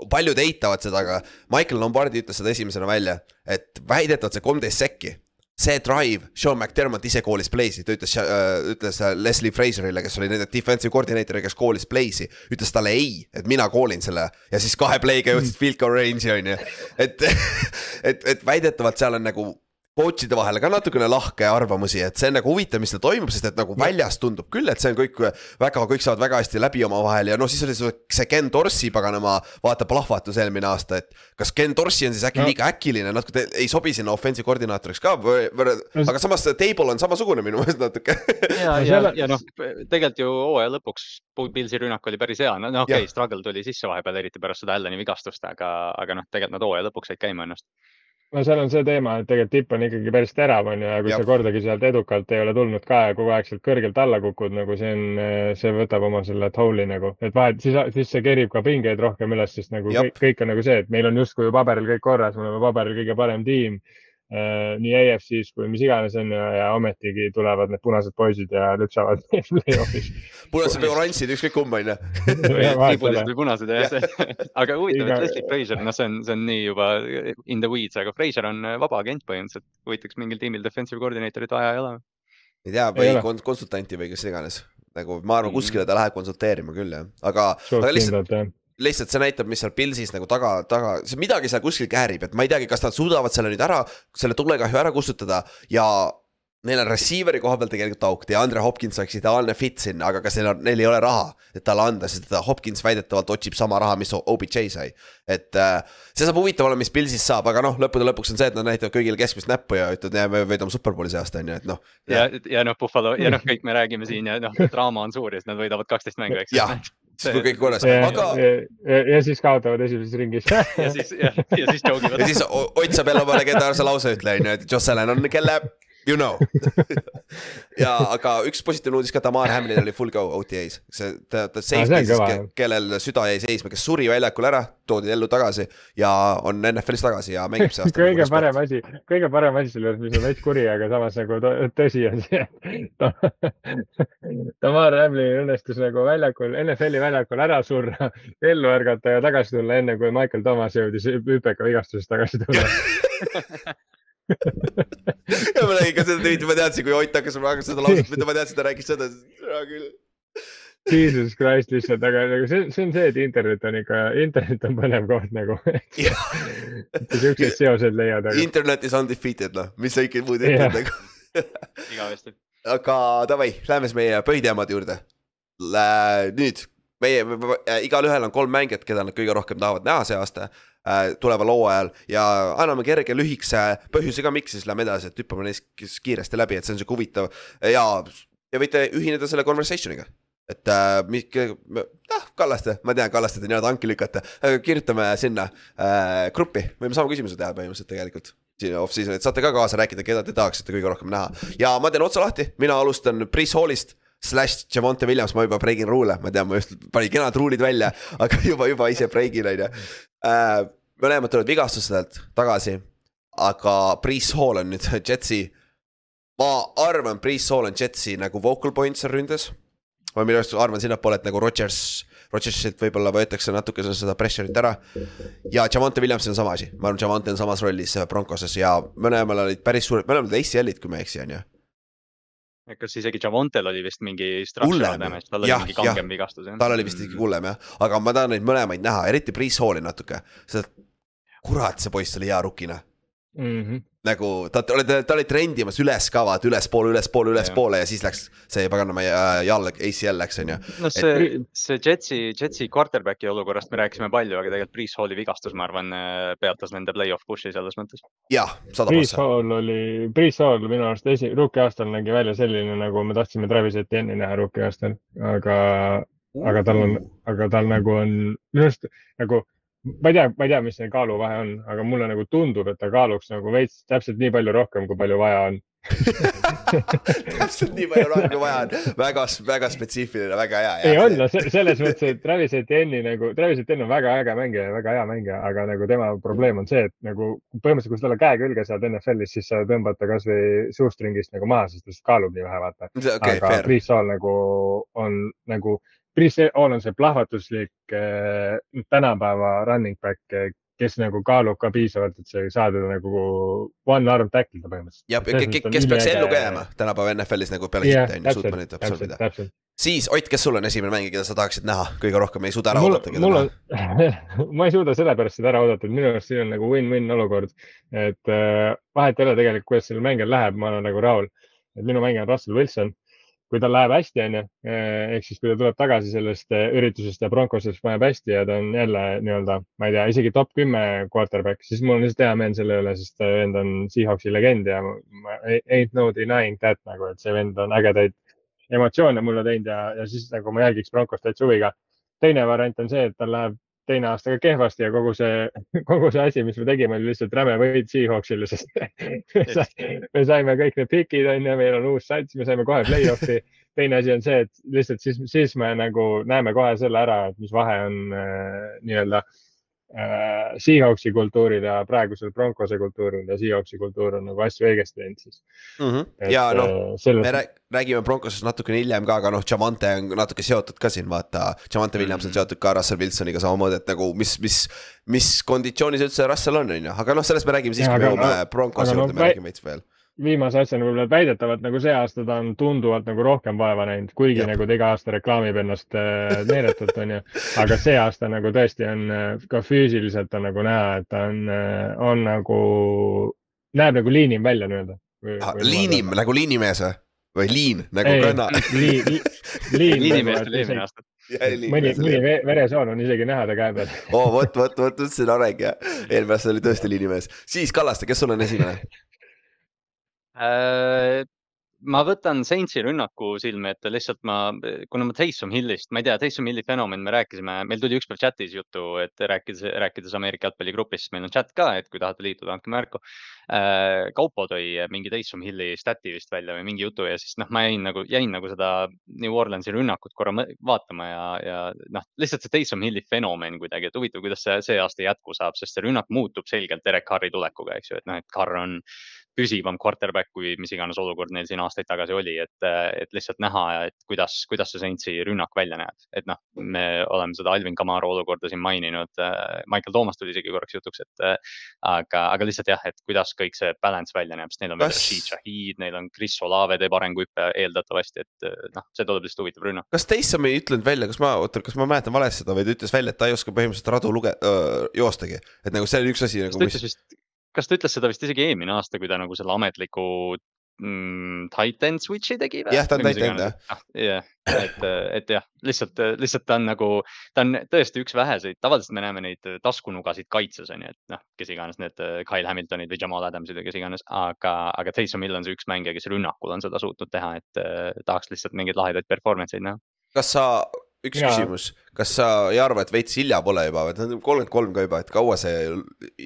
paljud eitavad seda, aga Michael Lombardi ütles seda esimesena välja, et väidetavalt see kolmteist sekki. see drive, Sean McDermott ise koolis play'si, ta ütles äh,, ütles Leslie Fraserile, kes oli nende defensive coordinator, kes koolis play'si. ütles talle ei, et mina koolin selle ja siis kahe play'ga jõudsid field goal range'i on ju. et, et, et väidetavalt seal on nagu coach'ide vahel ka natukene lahke arvamusi, et see on nagu huvitav, mis seal toimub, sest et nagu väljas tundub küll, et see on kõik väga, kõik saavad väga hästi läbi omavahel ja noh, siis oli see Ken Dorsey paganama vaata plahvatus eelmine aasta, et. kas Ken Dorsey on siis äkki no. liiga äkiline, natuke ei sobi sinna offensive koordinaatoriks ka või, või, aga samas table on samasugune minu meelest natuke ja, ja, ja noh, tegelikult ju hooaja lõpuks Pilsi rünnak oli päris hea, no, no okei okay,, struggle tuli sisse vahepeal, eriti pärast seda Alleni vigastust, aga, aga noh, tegelikult nad hooaja lõpuks said käima ennast no seal on see teema, et tegelikult tipp on ikkagi päris terav, on ju, ja kui Jab. sa kordagi sealt edukalt ei ole tulnud ka ja kogu aeg sealt kõrgelt alla kukud, nagu see on, see võtab oma selle toll'i nagu, et vahet, siis, siis see kerib ka pingeid rohkem üles, sest nagu kõik, kõik on nagu see, et meil on justkui paberil kõik korras, me oleme paberil kõige parem tiim nii EFC-s kui mis iganes on ju ja ometigi tulevad need punased poisid ja lüpsavad play-off'is. punased või oranžid, ükskõik kumb on ju. triibulised või punased jah aga huvitav, et Leslie Frazier, noh, see on, see on nii juba in the weeds, aga Frazier on vaba agent põhimõtteliselt. huvitaks mingil tiimil defensive coordinator'it vaja ei ole. ei tea, või kons konsultanti või kes iganes nagu ma arvan, kuskile ta läheb konsulteerima küll jah, aga, aga lihtsalt lihtsalt see näitab, mis seal Pilsis nagu taga, taga, midagi seal kuskil käärib, et ma ei teagi, kas nad suudavad selle nüüd ära, selle tulekahju ära kustutada ja neil on receiver'i koha peal tegelikult auk ja Andre Hopkins oleks ideaalne fit sinna, aga kas neil on, neil ei ole raha, et talle anda, sest Hopkins väidetavalt otsib sama raha, mis OBJ sai. et äh, see saab huvitav olema, mis Pilsis saab, aga noh, lõppude lõpuks on see, et nad näitavad kõigile keskmist näppu ja ütlevad, me võidame superbowli see aasta on ju, et noh. ja, ja, ja noh, Buffalo ja noh, kõik me räägime siin ja noh, draama on suur ja siis nad võidavad kaksteist mängu, eks. jah, siis kui kõik korras, aga. Ja, siis kaotavad esimeses ringis ja siis, ja, ja siis joogivad. ja siis Ott saab jälle oma legendaarse lause ütle, on ju, et Allan on kelle You know. Ja, aga üks positiivne uudis ka, Tamar Hamlin oli full go OTA-s, see, ta, ta safety siis, kellel süda jäi seisma, kes suri väljakul ära, toodi ellu tagasi ja on NFL-is tagasi ja mängib see aasta. kõige parem asi, kõige parem asi selle juures, mis on veits kuri, aga samas nagu tõsi on see, et Tamar Hamlinil õnnestus nagu väljakul, NFL-i väljakul ära surra, ellu ärgata ja tagasi tulla, enne kui Michael Thomas jõudis hüpeka vigastusest tagasi tulla ja ma nägin ka seda tweet'i, ma teadsin, kui Ott hakkas seda lauset, mida ma teadsin, ta rääkis seda, hea küll. Jesus Christ lihtsalt, aga nagu see, see on see, et internet on ikka, internet on põnev koht nagu. siukseid seoseid leiad aga.... internet is undefeated noh, mis sa ikka muud ütled nagu. igavesti. aga davai, lähme siis meie põhiteemade juurde. nüüd meie, igalühel on kolm mängijat, keda nad kõige rohkem tahavad näha see aasta äh, tuleval hooajal ja anname kerge lühikese põhjuse ka, miks siis lähme edasi, et hüppame neist kiiresti läbi, et see on sihuke huvitav. Ja, ja võite ühineda selle conversation'iga. Et äh, mis, noh, Kallaste, ma tean, Kallaste te nii-öelda hanki lükata, kirjutame sinna äh, gruppi, võime sama küsimuse teha põhimõtteliselt tegelikult. siin off-season, et saate ka kaasa rääkida, keda te tahaksite kõige rohkem näha. Ja ma teen otsa lahti, mina alustan Priis Hallist slash Javonte Williams, ma juba breigin ruule, ma tean, ma just panin kenad ruulid välja, aga juba, juba ise breigin, on ju. Äh, mõlemad tulevad vigastustelt tagasi, aga Priis Hall on nüüd Jetsi. ma arvan, Priis Hall on Jetsi nagu vocal point seal ründes. ma minu arust arvan sinnapoole, et nagu Rodgers, Rodgersilt võib-olla võetakse natukene seda pressure'it ära. ja Javonte Williams on sama asi, ma arvan, Javonte on samas rollis Broncoses ja mõlemal olid päris suured, mõlemad olid ACL-id, kui ma ei eksi, on ju kas isegi Javontel oli vist mingi damage, tal oli ja, mingi kangem vigastus jah? tal oli vist isegi hullem jah, aga ma tahan neid mõlemaid näha, eriti Priis Halli natuke, sest kurat, see poiss oli hea rukina. Mm. -hmm. nagu ta, ta oli, ta oli trendimas üles ka vaata ülespoole, ülespoole, ülespoole ja siis läks see paganama jalg, ACL läks on ju. no see et..., see Jetsi, Jetsi quarterback'i olukorrast me rääkisime palju, aga tegelikult Priis Halli vigastus, ma arvan, peatas nende play-off push'i selles mõttes. jah, sada prossa. Priis Hall oli, Priis Hall minu arust esi, rookie aastal nägi välja selline, nagu me tahtsime Travis Etienne'i näha rookie aastal, aga aga tal on, aga tal nagu on minu arust nagu ma ei tea, ma ei tea, mis see kaaluvahe on, aga mulle nagu tundub, et ta kaaluks nagu veits täpselt nii palju rohkem, kui palju vaja on täpselt nii palju rohkem kui vaja on, väga, väga spetsiifiline, väga hea. ei on, no selles mõttes, et Travis Etienne'i nagu, Travis Etienne on väga äge mängija ja väga hea mängija, aga nagu tema probleem on see, et nagu põhimõtteliselt, kui sa talle käe külge saad NFL-is, siis sa tõmbad ta kasvõi suustringist nagu maha, sest ta lihtsalt kaalub nii vähe, vaata okay,. aga Priis Saal nagu on nagu Chris Hall on see plahvatuslik äh, tänapäeva running back, äh, kes nagu kaalub ka piisavalt, et see saada nagu one arm tackle da põhimõtteliselt. ja kes peaks ellu ka jääma tänapäeva NFL-is nagu peale yeah, hitte on ju, suutma neid absorbida. siis Ott, kes sul on esimene mängija, keda sa tahaksid näha kõige rohkem, ei suuda ära mul, oodata, keda näha? ma ei suuda sellepärast seda ära oodata, et minu arust siin on nagu win-win olukord. et äh, vahet ei ole tegelikult, kuidas sellel mängijal läheb, ma olen nagu rahul. et minu mängija on Russell Wilson kui tal läheb hästi, onju, eh, ehk siis kui ta tuleb tagasi sellest eh, üritusest ja Broncosest paneb hästi ja ta on jälle nii-öelda, ma ei tea, isegi top kümme quarterback, siis mul on lihtsalt hea meel selle üle, sest vend on Seahawksi legend ja ma ain't no denying that nagu, et see vend on ägedaid emotsioone mulle teinud ja, ja siis nagu ma jälgiks Broncost täitsa huviga. teine variant on see, et tal läheb teine aasta ka kehvasti ja kogu see, kogu see asi, mis me tegime, oli lihtsalt räme võit Seahawksile, sest me saime kõik need pikid on ju, meil on uus sats, me saime kohe play-off'i. teine asi on see, et lihtsalt siis, siis me nagu näeme kohe selle ära, et mis vahe on äh, nii-öelda äh, Seahawksi kultuuril ja praegusel Broncose kultuuril ja Seahawksi kultuur on nagu asju õigesti teinud siis mm. -hmm. ja noh äh,, selles... me räägime Broncosest natukene hiljem ka, aga noh, Javante on natuke seotud ka siin vaata. Javante Williams on mhm. seotud ka Russell Wilsoniga samamoodi, et nagu mis, mis, mis konditsioonis üldse Russell on, on ju, aga noh, sellest me räägime siis, kui me jõuame Broncose juurde me räägime veits veel viimase asjana võib-olla väidetavalt nagu see aasta ta on tunduvalt nagu rohkem vaeva näinud, kuigi Jab. nagu ta iga aasta reklaamib ennast äh, meeletult, onju. aga see aasta nagu tõesti on äh, ka füüsiliselt on nagu näha, et ta on, äh, on nagu, näeb nagu liinim välja nii-öelda. liinim nagu liinimees või? või liin nagu kanna? liin, liin. liinimees oli eelmine aasta mõni, mõni veresoon on isegi näha ta käe peal. oo, vot, vot, vot, see on areng jah. eelmine aasta oli tõesti liinimees. siis Kallaste, kes sul on esimene ma võtan Saintsi rünnaku silme ette lihtsalt ma, kuna ma Taysom Hillist, ma ei tea, Taysom Hilli fenomen, me rääkisime, meil tuli ükspäev chat'is juttu, et rääkides, rääkides Ameerika jalgpalligrupis, meil on chat ka, et kui tahate liituda, andke märku äh,. Kaupo tõi mingi Taysom Hilli stat'i vist välja või mingi jutu ja siis noh, ma jäin nagu, jäin nagu seda New Orleansi rünnakut korra vaatama ja, ja noh, lihtsalt see Taysom Hilli fenomen kuidagi, et huvitav, kuidas see see aasta jätku saab, sest see rünnak muutub selgelt Derek Carri tulekuga, eks ju, et noh, et Carr on püsivam quarterback, kui mis iganes olukord neil siin aastaid tagasi oli, et, et lihtsalt näha, et kuidas, kuidas see Saintsi rünnak välja näeb. et noh, me oleme seda Alvin Kamara olukorda siin maininud. Michael Toomas tuli isegi korraks jutuks, et aga, aga lihtsalt jah, et kuidas kõik see balance välja näeb, sest neil on veel Rashid Shahid, neil on Chris Olave teeb arenguhüppe eeldatavasti, et noh, see tuleb lihtsalt huvitav rünnak. kas Taysom ei ütlenud välja, kas ma, oota, kas ma mäletan valesti seda või ta ütles välja, et ta ei oska põhimõtteliselt radu luge-, joostagi, et nagu see oli üks asi nagu. ta ütles vist kas ta ütles seda vist isegi eelmine aasta, kui ta nagu selle ametliku mm, Titan switch'i tegi või? jah, ta on Titan jah. Ah, jah, et, et jah, lihtsalt, lihtsalt ta on nagu, ta on tõesti üks väheseid, tavaliselt me näeme neid taskunugasid kaitses on ju, et noh, kes iganes need Kyle Hamiltonid või Jamal Adamsid või kes iganes, aga, aga Taysom Hill on see üks mängija, kes rünnakul on seda suutnud teha, et eh, tahaks lihtsalt mingeid lahedaid performance eid näha. kas sa üks ja. küsimus, kas sa ei arva, et veits hilja pole juba, et nad on kolmkümmend kolm ka juba, et kaua see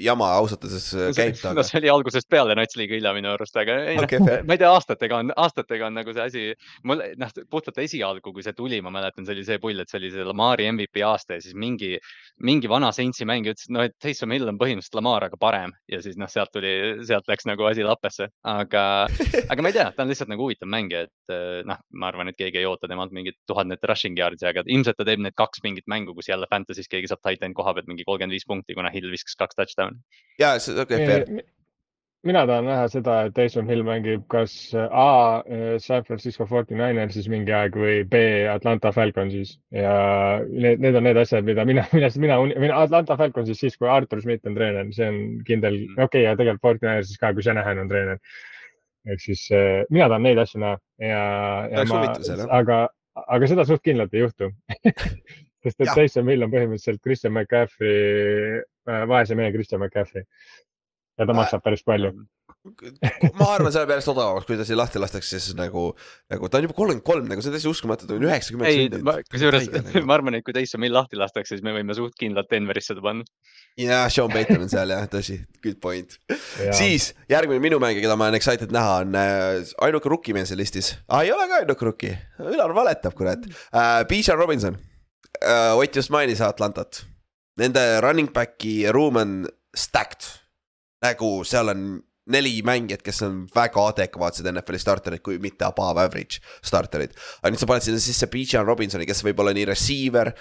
jama ausalt öeldes käib taga? no see oli algusest peale Nats liiga hilja minu arust, aga ei okay, noh, ma ei tea, aastatega on, aastatega on nagu see asi, mul noh, puhtalt esialgu, kui see tuli, ma mäletan, see oli see pull, et see oli see Lamari MVP aasta ja siis mingi, mingi vana Saintsi mängija ütles, et noh, et Taysom Hill on põhimõtteliselt Lamar, aga parem. Ja siis noh, sealt tuli, sealt läks nagu asi lappesse, aga, aga ma ei tea, ta on lihtsalt nagu huvitav mängija, et noh, ma arvan, et keegi ei oota temalt mingit tuhandet rushing yard'i, aga ilmselt ta teeb need kaks mingit mängu, kus jälle Fantasy's keegi saab titan koha pealt mingi kolmkümmend viis punkti, kuna Hill viskas kaks touchdown'i. ja see on okei okay,, fair mina tahan näha seda, et Taysom Hill mängib kas A San Francisco 49ersis mingi aeg või B Atlanta Falconsis ja need, need on need asjad, mida mina, millest mina, mina Atlanta Falconsis siis, kui Artur Schmidt on treener, see on kindel, mm. okei okay,, ja tegelikult 49ersis ka, kui Shanahan on treener. ehk siis äh, mina tahan neid asju näha ja, ja ma, aga, aga seda suht kindlalt ei juhtu sest et Taysom Hill on põhimõtteliselt Christian McCaffrey, äh, vaese mehe Christian McCaffrey. Ja ta maksab päris palju. Ma arvan, see läheb järjest odavamaks, kui ta siin lahti lastakse, siis nagu, nagu ta on juba kolmkümmend kolm, nagu see on täiesti uskumatu, ta on üheksakümmend. ei, kusjuures nagu. ma arvan, et kui Taysom Hill lahti lastakse, siis me võime suht kindlalt Denverisse ta panna. jah, Sean Payton on seal jah, tõsi, good point. siis järgmine minu mängija, keda ma olen excited näha, on äh, ainuke rookie meil seal listis ah,. ei ole ka ainuke rookie, Ülar valetab, kurat uh,. Bijan Robinson uh,, Ott just mainis Atlantat. Nende running back'i ruum on stacked nagu seal on neli mängijat, kes on väga adekvaatsed NFL-i starterid, kui mitte above average starterid. aga nüüd sa paned sinna sisse Bijan Robinsoni, kes võib olla nii receiver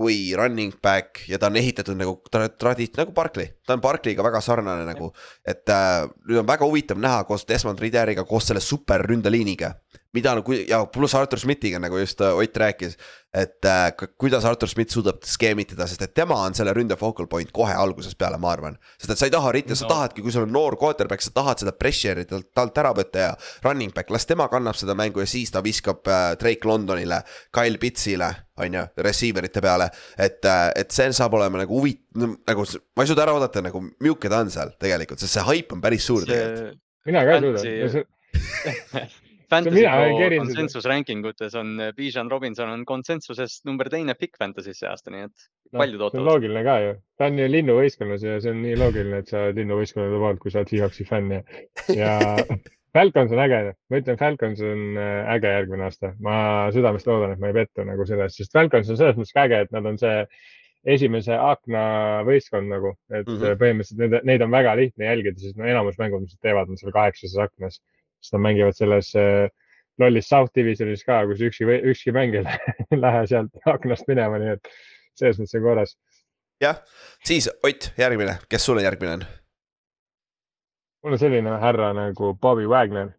või running back ja ta on ehitatud nagu tradi-, nagu Barkley, ta on Barkley'ga väga sarnane nagu. et äh, nüüd on väga huvitav näha koos Desmond Ridderiga, koos selle super ründeliiniga mida nagu ja pluss Artur Schmidtiga, nagu just äh, Ott rääkis. et äh, kuidas Artur Schmidt suudab skeemitada, sest et tema on selle ründe focal point kohe algusest peale, ma arvan. sest et sa ei taha ritta no., sa tahadki, kui sul on noor quarterback, sa tahad seda pressure'i talt, talt ära võtta ja. Running back, las tema kannab seda mängu ja siis ta viskab äh, Drake Londonile, Kyle Pitsile, on ju, receiver ite peale. et, äh, et see saab olema nagu huvit-, nagu ma ei suuda ära oodata nagu milline ta on seal tegelikult, sest see hype on päris suur see... tegelikult. mina ka ei suuda Fantasy Pro konsensus ranking utes on äh, Bijan Robinson on konsensusest number teine pikk Fantasy's see aasta, nii et no, paljud ootavad. loogiline ka ju, ta on ju linnuvõistkonnas ja see on nii loogiline, et sa oled linnuvõistkonnade poolt, kui sa oled Seahawksi fänn ja, ja Falcons on äge, ma ütlen, Falcons on äh, äge järgmine aasta, ma südamest loodan, et ma ei pettu nagu selles, sest Falcons on selles mõttes äge, et nad on see esimese akna võistkond nagu, et mm -hmm. põhimõtteliselt neid, neid on väga lihtne jälgida, sest no enamus mängud, mis nad teevad, on seal kaheksases aknas siis nad mängivad selles äh, lollis South Divisionis ka, kus ükski, ükski mäng ei lähe sealt aknast minema, nii et selles mõttes on korras. jah, siis Ott, järgmine, kes sul järgmine on? mul on selline härra nagu Bobby Wagner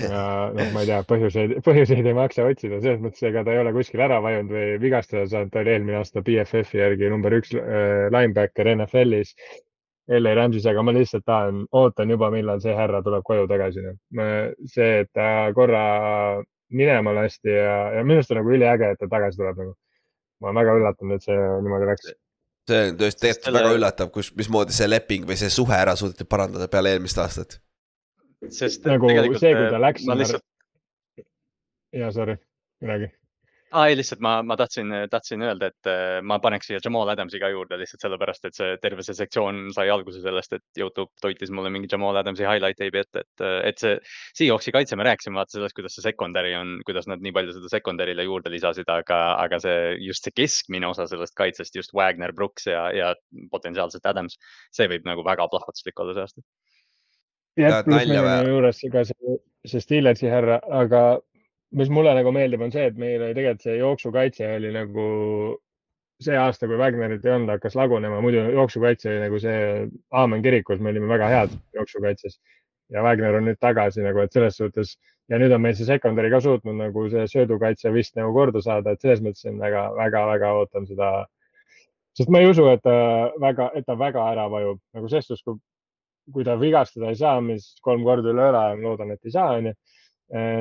ja noh, ma ei tea, põhjuseid, põhjuseid ei maksa otsida, selles mõttes, ega ta ei ole kuskil ära vajunud või vigastada saanud, ta oli eelmine aasta BFF-i järgi number üks äh, linebacker NFL-is. LA Rams'is, aga ma lihtsalt tahan, ootan juba, millal see härra tuleb koju tagasi. Noh. see, et ta korra minema lasti ja, ja minu arust on nagu üliäge, et ta tagasi tuleb nagu. ma olen väga üllatunud, et see niimoodi läks. see on tõesti tegelikult selle... väga üllatav, kus, mismoodi see leping või see suhe ära suudeti parandada peale eelmist aastat. sest nagu see, kui ta äh, läks. Lihtsalt... ja sorry, midagi aa ei, lihtsalt ma, ma tahtsin, tahtsin öelda, et äh, ma paneks siia Jamal Adamsi ka juurde lihtsalt sellepärast, et see terve see sektsioon sai alguse sellest, et Youtube toitis mulle mingi Jamal Adamsi highlight tape'i ette, et, et see Seahawksi kaitse, me rääkisime vaata sellest, kuidas see secondary on, kuidas nad nii palju seda secondary'le juurde lisasid, aga, aga see just see keskmine osa sellest kaitsest, just Wagner, Brooks ja, ja potentsiaalselt Adams, see võib nagu väga plahvatuslik olla see aasta. jah, pluss meil on juures ka see, see Steelersi härra, aga mis mulle nagu meeldib, on see, et meil oli tegelikult see jooksukaitse oli nagu see aasta, kui Wagnerit ei olnud, hakkas lagunema, muidu jooksukaitse oli nagu see aamen kirikus, me olime väga head jooksukaitses. Ja Wagner on nüüd tagasi nagu, et selles suhtes ja nüüd on meil see secondary ka suutnud nagu see söödukaitse vist nagu korda saada, et selles mõttes on väga, väga, väga ootan seda. sest ma ei usu, et ta väga, et ta väga ära vajub. Nagu ses suhtes, kui, kui ta vigastada ei saa, mis kolm korda üle õla, loodan, et ei saa, onju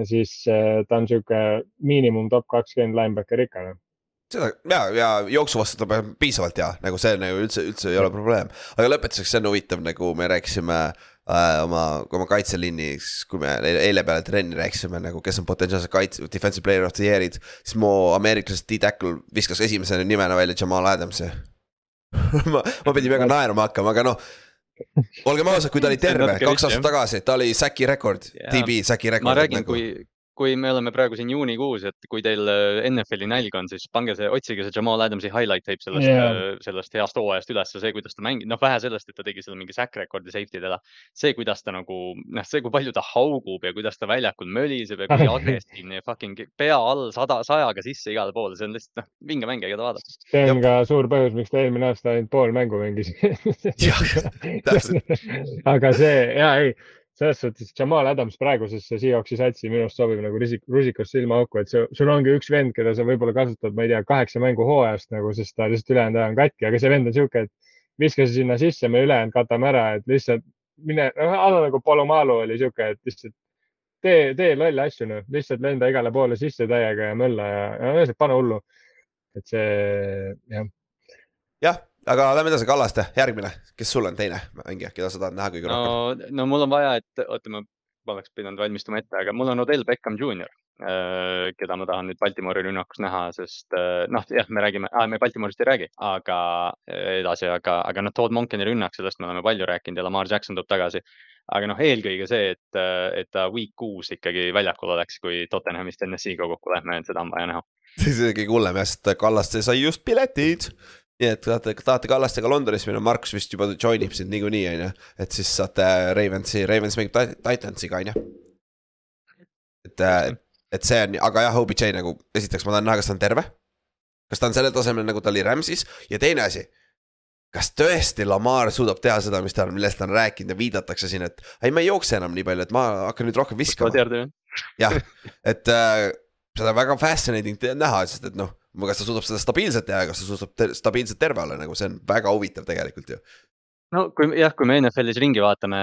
siis äh, ta on sihuke miinimum top kakskümmend linebacker ikka noh seda ja, ja jooksu vastu ta peab piisavalt hea, nagu see nagu üldse, üldse ei ole probleem. aga lõpetuseks, see on huvitav, nagu me rääkisime äh, oma, oma kaitseliinis, kui me eile peale trenni rääkisime nagu, kes on potentsiaalsed kaitse, defensive player of the year'id. siis mu ameeriklasest D-tackle viskas esimese nimena välja Jamal Adamsi ma, ma pidin väga naerma hakkama, aga noh olgem ausad, kui ta oli terve kaks aastat tagasi, ta oli säki rekord yeah., DB säki rekord. ma räägin nagu..., kui, kui me oleme praegu siin juunikuus, et kui teil äh, NFL-i nälg on, siis pange see, otsige see Jamal Adamsi highlight tape sellest yeah., sellest heast hooajast üles, see, kuidas ta mängib, noh, vähe sellest, et ta tegi seal mingi sack record'i safety dele. see, kuidas ta nagu, noh, see, kui palju ta haugub ja kuidas ta väljakul möliseb ja kui agressiivne ja fucking pea all sada, sajaga sisse igale poole, see on lihtsalt, noh, vinge mäng, keda vaadata. see on ka suur põhjus, miks ta eelmine aasta ainult pool mängu mängis aga see, ja ei selles suhtes Jamal Adams praegusesse Seahawksi satsi minu arust sobib nagu risik, rusikast silmaauku, et see, sul ongi üks vend, keda sa võib-olla kasutad, ma ei tea, kaheksa mängu hooajast nagu, sest ta lihtsalt ülejäänud aja on katki, aga see vend on sihuke, et viska see sinna sisse, me ülejäänud katame ära, et lihtsalt mine, noh, alla nagu Palomalu oli sihuke, et lihtsalt tee, tee lolle asju, noh, lihtsalt lenda igale poole sisse täiega ja mölla ja, ja lihtsalt pane hullu. et see, jah. jah aga lähme edasi, Kallaste, järgmine, kes sul on teine mängija, keda sa tahad näha kõige no, rohkem? no mul on vaja, et oota, ma oleks pidanud valmistuma ette, aga mul on Odell Beckham Jr, äh, keda ma tahan nüüd Baltimori rünnakus näha, sest äh, noh, jah, me räägime ah,, me Baltimorist ei räägi, aga äh, edasi, aga, aga noh, Todd Monkeni rünnak, sellest me oleme palju rääkinud ja Lamar Jackson tuleb tagasi. aga noh, eelkõige see, et, et ta week kuus ikkagi väljakul oleks, kui Tottenhamist NSC-ga kokku lähme, et seda on vaja näha. see on kõige hullem jah, sest Kallaste sai just piletid nii et tahate, tahate Kallastega Londonis minna, Markus vist juba join ib sind niikuinii, on ju. et siis saate Ravensi, Ravens mängib Titansiga, on ju. et, äh, et see on, aga jah, OBJ nagu, esiteks ma tahan näha, kas ta on terve. kas ta on sellel tasemel, nagu ta oli Rams'is ja teine asi. kas tõesti Lamar suudab teha seda, mis ta on, millest ta on rääkinud ja viidatakse siin, et ei, ma ei jookse enam nii palju, et ma hakkan nüüd rohkem viskama. jah, et äh, seda väga fascinating näha, sest et noh kas ta suudab seda stabiilselt teha ja kas ta suudab te stabiilselt terve olla, nagu see on väga huvitav tegelikult ju no kui jah, kui me NFL-is ringi vaatame,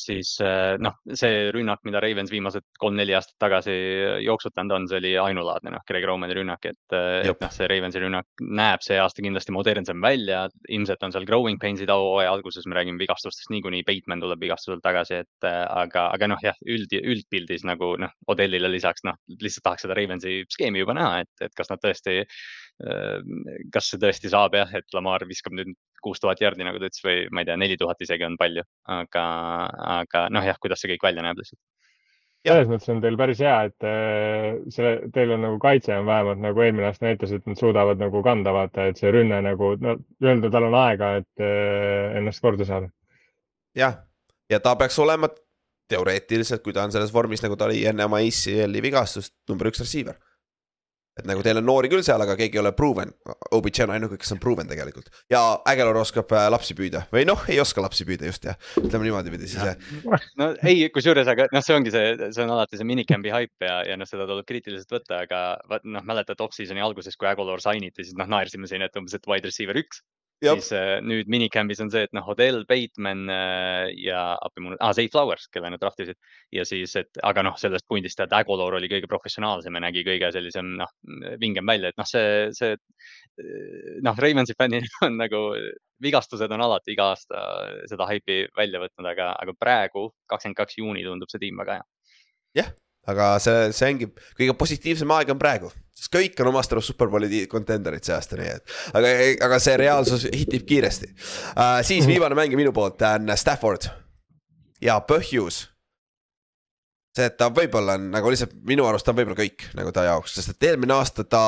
siis eh, noh, see rünnak, mida Ravens viimased kolm-neli aastat tagasi jooksutanud on, see oli ainulaadne, noh, Greg Romani rünnak, et, eh, et noh, see Ravensi rünnak näeb see aasta kindlasti modernsem välja. ilmselt on seal growing pains'id hooaja alguses, me räägime vigastustest niikuinii, Bateman tuleb vigastuselt tagasi, et eh, aga, aga noh, jah, üld, üldpildis nagu noh, Odellile lisaks noh, lihtsalt tahaks seda Ravensi skeemi juba näha, et, et kas nad tõesti kas see tõesti saab jah, et Lamar viskab nüüd kuus tuhat jardi, nagu ta ütles, või ma ei tea, neli tuhat isegi on palju, aga, aga noh, jah, kuidas see kõik välja näeb lihtsalt. Selles mõttes on teil päris hea, et äh, selle, teil on nagu kaitse on vähemalt nagu eelmine aasta näitas, et nad suudavad nagu kanda, vaata, et see rünne nagu, no öelda, tal on aega, et äh, ennast korda saada. jah, ja ta peaks olema teoreetiliselt, kui ta on selles vormis, nagu ta oli enne oma ACL-i vigastust, number üks receiver et nagu teil on noori küll seal, aga keegi ei ole proven. OBJ on ainuke, kes on proven tegelikult. Ja Ägelor oskab äh, lapsi püüda. Või noh, ei oska lapsi püüda just jah, ütleme niimoodi pidi siis jah. no ei, kusjuures, aga noh, see ongi see, see on alati see minicampi haip ja, ja noh, seda tuleb kriitiliselt võtta, aga noh, mäletad off-season'i alguses, kui Ägelor signiti, siis noh, naersime siin, et umbes, et wide receiver üks siis äh, nüüd minicam'is on see, et noh, Odell, Bateman äh, ja appi mul ah,, Zay Flowers, kelle nad draftisid. Ja siis, et aga noh, sellest pundist, et Agolor oli kõige professionaalsem ja nägi kõige sellisem noh, vingem välja, et noh, see, see noh, Raimonsi fännil on nagu vigastused on alati iga aasta seda haipi välja võtnud, aga, aga praegu kakskümmend kaks juuni tundub see tiim väga hea. jah, aga see, see ongi kõige positiivsem aeg on praegu sest kõik on omast arust superbowli contender'id see aasta, nii et. aga, aga see reaalsus hitib kiiresti uh,. siis viimane mäng minu poolt on Stafford. ja põhjus. see, et ta võib-olla on nagu lihtsalt minu arust ta on võib-olla kõik nagu ta jaoks, sest et eelmine aasta ta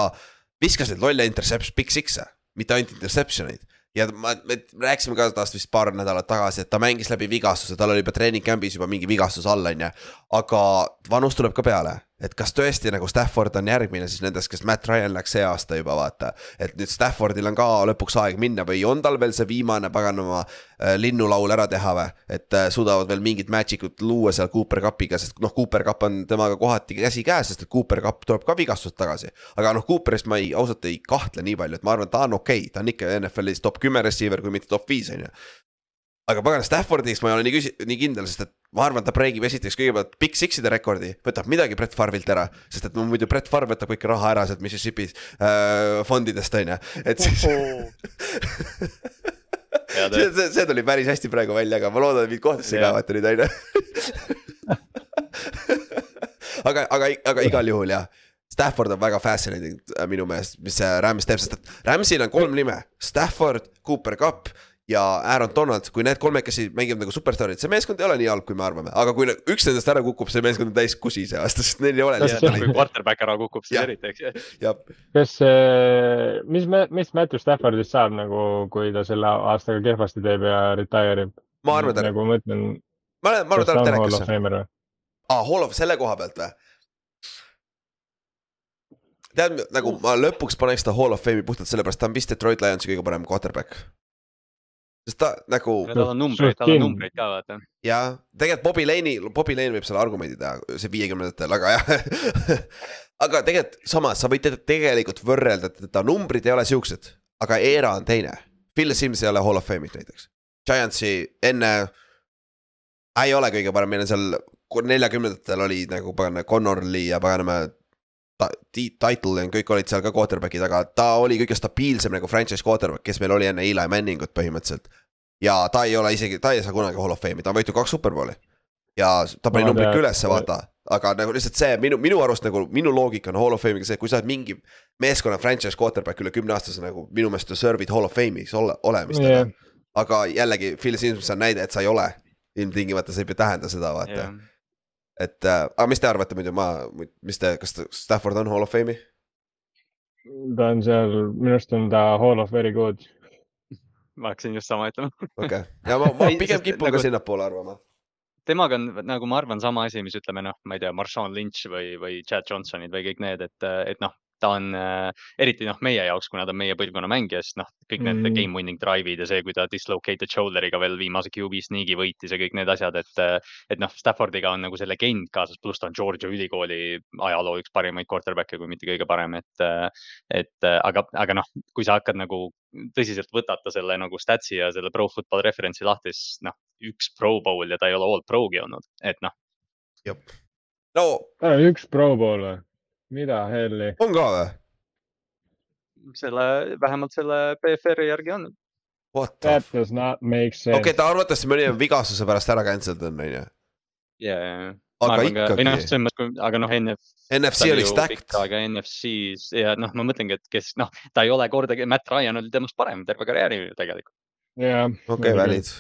viskas neid lolle interception, big six'e, mitte ainult interception eid ja ma, me rääkisime ka tast vist paar nädalat tagasi, et ta mängis läbi vigastuse, tal oli juba treening camp'is juba mingi vigastus all, on ju. aga vanus tuleb ka peale et kas tõesti nagu Stafford on järgmine siis nendest, kes Matt Ryan läks see aasta juba vaata. et nüüd Staffordil on ka lõpuks aeg minna või on tal veel see viimane paganama äh, linnulaul ära teha või? et äh, suudavad veel mingit magic ut luua seal Cooper Cupiga, sest noh, Cooper Cup on temaga kohati käsikäes, sest et Cooper Cup tuleb ka vigastusest tagasi. aga noh, Cooperist ma ei, ausalt ei kahtle nii palju, et ma arvan, ta on okei okay., ta on ikka NFL-is top kümme receiver, kui mitte top viis on ju aga pagan Staffordist ma ei ole nii küsi-, nii kindel, sest et ma arvan, ta breigib esiteks kõigepealt Big Six'ide rekordi, võtab midagi Brett Farvilt ära, sest et no muidu Brett Farv võtab kõik raha ära sealt Mississippi äh, fondidest on ju, et siis see, see, see tuli päris hästi praegu välja, aga ma loodan, et mind kohtusse ei kaevata nüüd on ju. aga, aga, aga igal juhul jah. Stafford on väga fascinating äh, minu meelest, mis see Rams teeb, sest et Ramsil on kolm nime, Stafford, Cooper Cup ja Aaron Donald, kui need kolmekesi mängivad nagu superstaarid, see meeskond ei ole nii halb, kui me arvame, aga kui üks nendest ära kukub, see meeskond on täis kusi see aasta, sest neil ei ole kui quarterback ära kukub, siis eriti, eks ju. kas, mis, mis Matthew Staffordist saab nagu, kui ta selle aastaga kehvasti teeb ja retire ib? ma arvan, ta. nagu ma ütlen. ma arvan, ma arvan, ta läheb telekasse. aa, Hall of, selle koha pealt või? tead, nagu ma lõpuks paneks ta Hall of Fame'i puhtalt sellepärast, ta on vist Detroit Lionsi kõige parem quarterback sest ta nagu. tal on numbreid, tal on numbreid ka vaata. jah, tegelikult Bobby Lane'i, Bobby Lane võib selle argumendi teha, see viiekümnendatel, aga jah aga tegelikult samas sa võid tegelikult võrrelda, et ta numbrid ei ole siuksed, aga era on teine. Phil Sims ei ole Hall of Fame'is näiteks. Giantsi enne ei ole kõige parem, meil on seal neljakümnendatel oli nagu pagan Connor Lee ja paganama title ja kõik olid seal ka quarterback'id, aga ta oli kõige stabiilsem nagu franchise quarterback, kes meil oli enne Eli Manningut põhimõtteliselt. ja ta ei ole isegi, ta ei saa kunagi hall of fame'i, ta on võitnud kaks superbowli. ja ta pani numbrid ka ülesse, vaata, aga nagu lihtsalt see minu, minu arust nagu minu loogika on hall of fame'iga see, kui sa oled mingi meeskonna franchise quarterback üle kümne aastase nagu minu meelest deserve'id hall of fame'is ole, olemist yeah.. aga jällegi, Phil Simms on näide, et sa ei ole. Ilmtingimata see ei tähenda seda, vaata. Yeah et äh, aga mis te arvate muidu, ma, mis te, kas Stafford on Hall of Fame'i? ta on seal, minu arust on ta Hall of Very Good. ma hakkasin just sama ütlema. okei okay., ja ma, ma pigem kipun nagu, ka sinnapoole arvama. temaga on nagu ma arvan, sama asi, mis ütleme noh, ma ei tea, Marshawn Lynch või, või Chad Johnsonid või kõik need, et, et noh, ta on äh, eriti noh, meie jaoks, kuna ta on meie põlvkonna mängija, siis noh, kõik need mm. game winning drive'id ja see, kui ta dislocated shoulder'iga veel viimase QB sneak'i võitis ja kõik need asjad, et. Äh, et noh, Staffordiga on nagu see legend kaasas, pluss ta on Georgia ülikooli ajaloo üks parimaid quarterback'e, kui mitte kõige parem, et. Äh, et aga, aga noh, kui sa hakkad nagu tõsiselt võtata selle nagu stats'i ja selle pro football reference'i lahti, siis noh, üks pro bowl ja ta ei ole all pro'gi olnud, et noh. no. üks pro bowl või? Mida helli? on ka või? selle, vähemalt selle BFR-i järgi on. That does not make sense. okei okay,, ta arvatavasti mõni vigastuse pärast ära cancel done on ju. ja, ja, ja. aga ikkagi. või noh, selles mõttes, aga noh, NF. NFC oli stacked. aga NFC-s ja noh, ma mõtlengi, et kes noh, ta ei ole kordagi, Matt Ryan oli temast parem terve karjääri tegelikult. jah. okei, valid.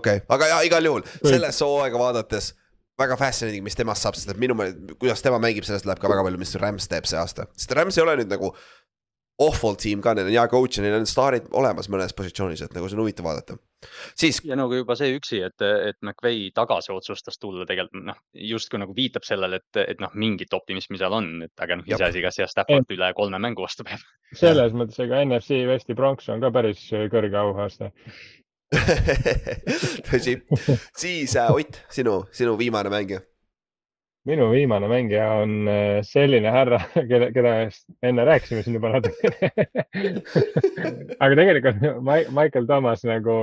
okei, aga ja igal juhul selles hooaega vaadates väga fascinating, mis temast saab, sest et minu meelest, kuidas tema mängib, sellest läheb ka väga palju, mis Rams teeb see aasta, sest Rams ei ole nüüd nagu. Awful tiim ka, neil on hea coach ja neil on staarid olemas mõnes positsioonis, et nagu see on huvitav vaadata. siis. ja nagu juba see üksi, et, et McVay tagasi otsustas tulla tegelikult noh, justkui nagu viitab sellele, et, et noh, mingit optimismi seal on, et aga noh, iseasi, kas jah, Stafford üle kolme mängu vastu peab. selles mõttes, ega NFC Westi Bronx on ka päris kõrge auaasta tõsi, siis äh, Ott, sinu, sinu viimane mängija. minu viimane mängija on äh, selline härra, keda, keda enne rääkisime siin juba natuke aga tegelikult Michael Thomas nagu,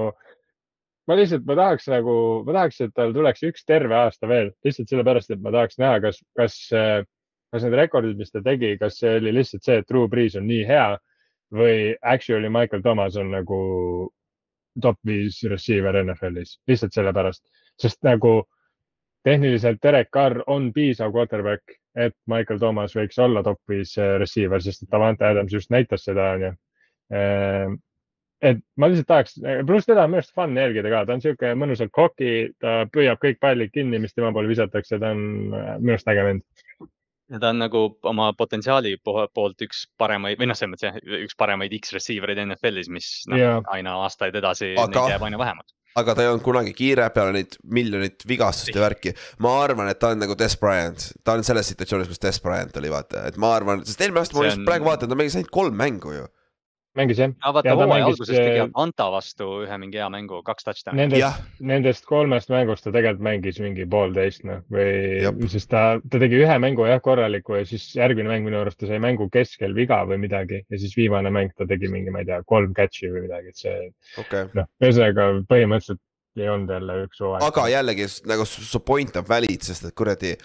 ma lihtsalt, ma tahaks nagu, ma tahaks, et tal tuleks üks terve aasta veel, lihtsalt sellepärast, et ma tahaks näha, kas, kas, äh, kas need rekordid, mis ta tegi, kas see oli lihtsalt see, et Drew Brees on nii hea või actually Michael Thomas on nagu top viis receiver NFL-is, lihtsalt sellepärast, sest nagu tehniliselt Derek Carr on piisav quarterback, et Michael Thomas võiks olla top viis receiver, sest et Davante Adams just näitas seda, onju. Ehm, et ma lihtsalt tahaks, pluss teda on minu arust fun jälgida ka, ta on sihuke mõnusalt koki, ta püüab kõik pallid kinni, mis tema poole visatakse, ta on minu arust äge vend ja ta on nagu oma potentsiaali poolt üks paremaid või noh, selles mõttes üks paremaid X-receiver eid NFL-is, mis noh yeah., aina aastaid edasi aga, neid jääb aina vähemaks. aga ta ei olnud kunagi kiire peale neid miljonit vigastust ja värki. ma arvan, et ta on nagu Des Bryant, ta on selles situatsioonis, kus Des Bryant oli, vaata, et ma arvan, sest eelmine aasta ma just on... praegu vaatan, ta mängis ainult kolm mängu ju mängis jah. ja vaata hooaja alguses tegi Atlanta vastu ühe mingi hea mängu, kaks touchdown'i. Nendest, nendest kolmest mängust ta tegelikult mängis mingi poolteist noh või, sest ta, ta tegi ühe mängu jah korraliku ja siis järgmine mäng minu arust ta sai mängu keskel viga või midagi ja siis viimane mäng ta tegi mingi, ma ei tea, kolm catch'i või midagi, et see okay.. noh, ühesõnaga põhimõtteliselt ei olnud jälle üks hooaeg. aga jällegi nagu su point on valid, sest et kuradi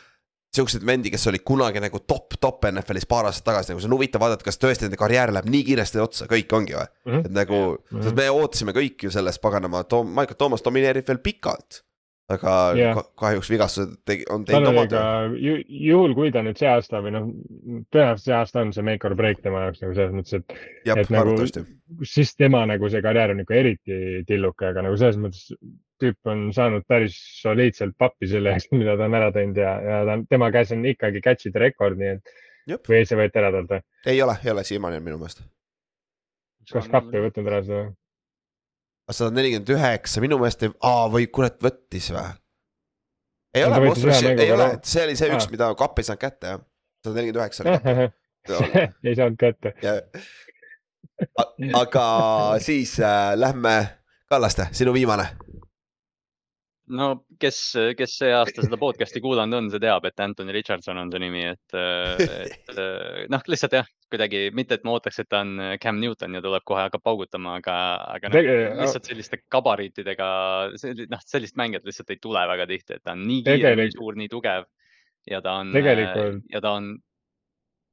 siukseid vendi, kes olid kunagi nagu top, top NFL-is paar aastat tagasi, nagu see on huvitav vaadata, kas tõesti nende karjäär läheb nii kiiresti otsa, kõik ongi või mm. -hmm. et nagu mm, -hmm. me ootasime kõik ju sellest paganama, Tom, Michael Thomas domineerib veel pikalt. aga ka- kahjuks vigastused tegi, on teinud oma töö. ju, juhul, kui ta nüüd see aasta või noh, tõenäoliselt see aasta on see make or break tema jaoks nagu selles mõttes, et et, nagu- siis tema nagu see karjäär on ikka eriti tilluke, aga nagu selles mõttes tüüp on saanud päris soliidselt pappi selle eest, mida ta on ära teinud ja, ja ta on, tema käes on ikkagi catch'ide rekord, nii et Jep. või see võeti ära talt või? ei ole, ei ole, siiamaani minu meelest. kas kapp ei võtnud ära seda? sada nelikümmend üheksa, minu meelest ei, aa või kurat võttis või? ei ole, ei ole see oli see üks mida kapp ei saanud kätte jah. sada nelikümmend üheksa oli kapp. ei saanud kätte. Aga siis äh, lähme, Kallaste, sinu viimane. No kes, kes see aasta seda podcast'i kuulanud on, see teab, et Anthony Richardson on see nimi, et, et noh, lihtsalt jah, kuidagi mitte, et ma ootaks, et ta on Cam Newton ja tuleb kohe hakkab paugutama, aga, aga noh, lihtsalt selliste gabariitidega, noh, sellist mängijat lihtsalt ei tule väga tihti, et ta on nii kiire, nii suur, nii tugev ja ta on, ja ta on,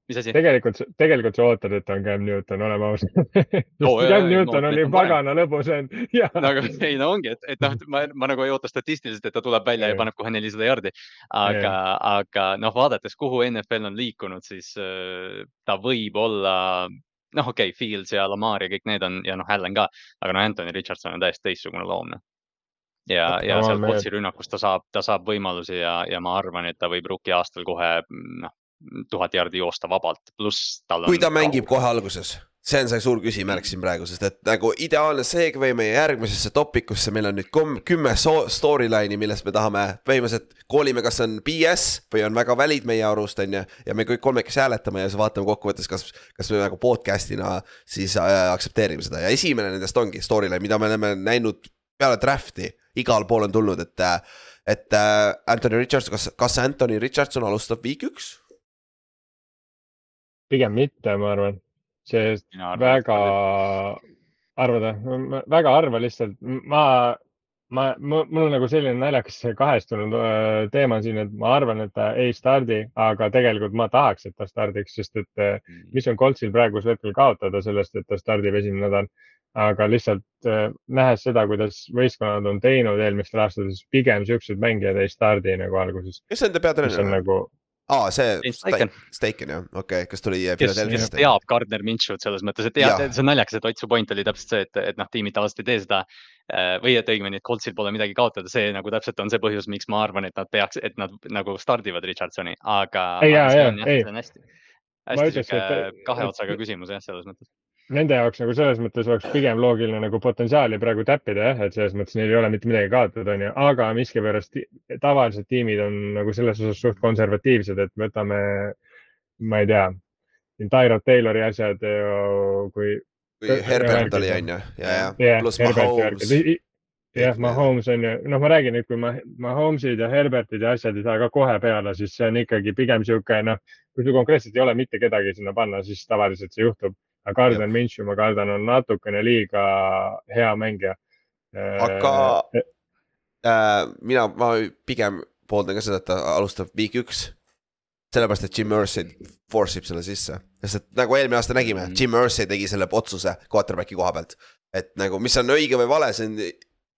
mis asi? tegelikult, tegelikult sa ootad, et on Cam Newton, oleme ausad. Jaa, Cam Newton ütlen parem. pagana lõbus olnud ja nagu ei no ongi, et, et noh, ma, ma nagu ei oota statistiliselt, et ta tuleb välja ja Jaa. paneb kohe nelisada jardi. aga, aga noh, vaadates, kuhu NFL on liikunud, siis äh, ta võib olla, noh, okei okay,, Fields ja Lamar ja kõik need on ja noh, Allan ka, aga no Anthony Richardson on täiesti teistsugune loom, noh. ja, ja seal Potsi rünnakus ta saab, ta saab võimalusi ja, ja ma arvan, et ta võib rookie aastal kohe noh, tuhat jardi joosta vabalt, pluss tal on. kui ta mängib kohe alguses, see on see suur küsimärk siin praegu, sest et nagu ideaalne seegvõi meie järgmisesse topikusse, meil on nüüd kom- kümme so- storyline'i, millest me tahame põhimõtteliselt koolime, kas on BS või on väga valid meie arust, on ju. ja me kõik kolmekesi hääletame ja siis vaatame kokkuvõttes, kas, kas me nagu podcast'ina siis äh, aktsepteerime seda ja esimene nendest ongi storyline, mida me oleme näinud peale draft'i, igal pool on tulnud, et, et äh, Anthony Richardson, kas, kas Anthony Richardson alustab week üks? Pigem mitte, ma arvan. sest arvan, väga, arvad või? väga harva lihtsalt, ma, ma, mul on nagu selline naljakas see kahestunud teema siin, et ma arvan, et ta ei stardi, aga tegelikult ma tahaks, et ta stardiks, sest et öö, mis on Coltsil praegusel hetkel kaotada sellest, et ta stardib esimene nädal. aga lihtsalt nähes seda, kuidas võistkonnad on teinud eelmistel aastatel, siis pigem siuksed mängijad ei stardi nagu alguses, kes on enda mis on peatreener? nagu aa, see Steichen. Steichen jah, okei okay., kes tuli kes Philadelphia'st? teab Gardner Minshew't selles mõttes, et teab see on naljakas, et Ott su point oli täpselt see, et, et noh, tiimid tavaliselt ei tee seda. või et õigemini, et Coltsil pole midagi kaotada, see nagu täpselt on see põhjus, miks ma arvan, et nad peaks, et nad nagu stardivad Richardsoni, aga. Ei, jaa, jaa, ei. see on hästi, Ma hästi ütleks, sihuke et- kahe et- otsaga küsimus jah, selles mõttes. Nende jaoks nagu selles mõttes oleks pigem loogiline nagu potentsiaali praegu täppida jah, et selles mõttes neil ei ole mitte midagi kaotada, onju, aga miskipärast tavalised tiimid on nagu selles osas suht konservatiivsed, et võtame, ma ei tea, Tyrod Taylori asjad ja kui. kui Herbert oli, on ju, ja, ja jah, pluss Mahomes. jah, Mahomes on ju, noh, ma räägin nüüd, kui ma Mahomesid ja Herbertid ja asjad ei saa ka kohe peale, siis see on ikkagi pigem sihuke, noh, kui sul konkreetselt ei ole mitte kedagi sinna panna, siis tavaliselt see juhtub. Aga Garden Minshew, ma kardan, on natukene liiga hea mängija. Aga- äh, mina, ma pigem pooldan ka seda, et ta alustab week üks. sellepärast, et Jim Irsay force ib selle sisse, sest et nagu eelmine aasta nägime mm., Jim Irsay tegi selle otsuse quarterback'i koha pealt. et nagu, mis on õige või vale, see on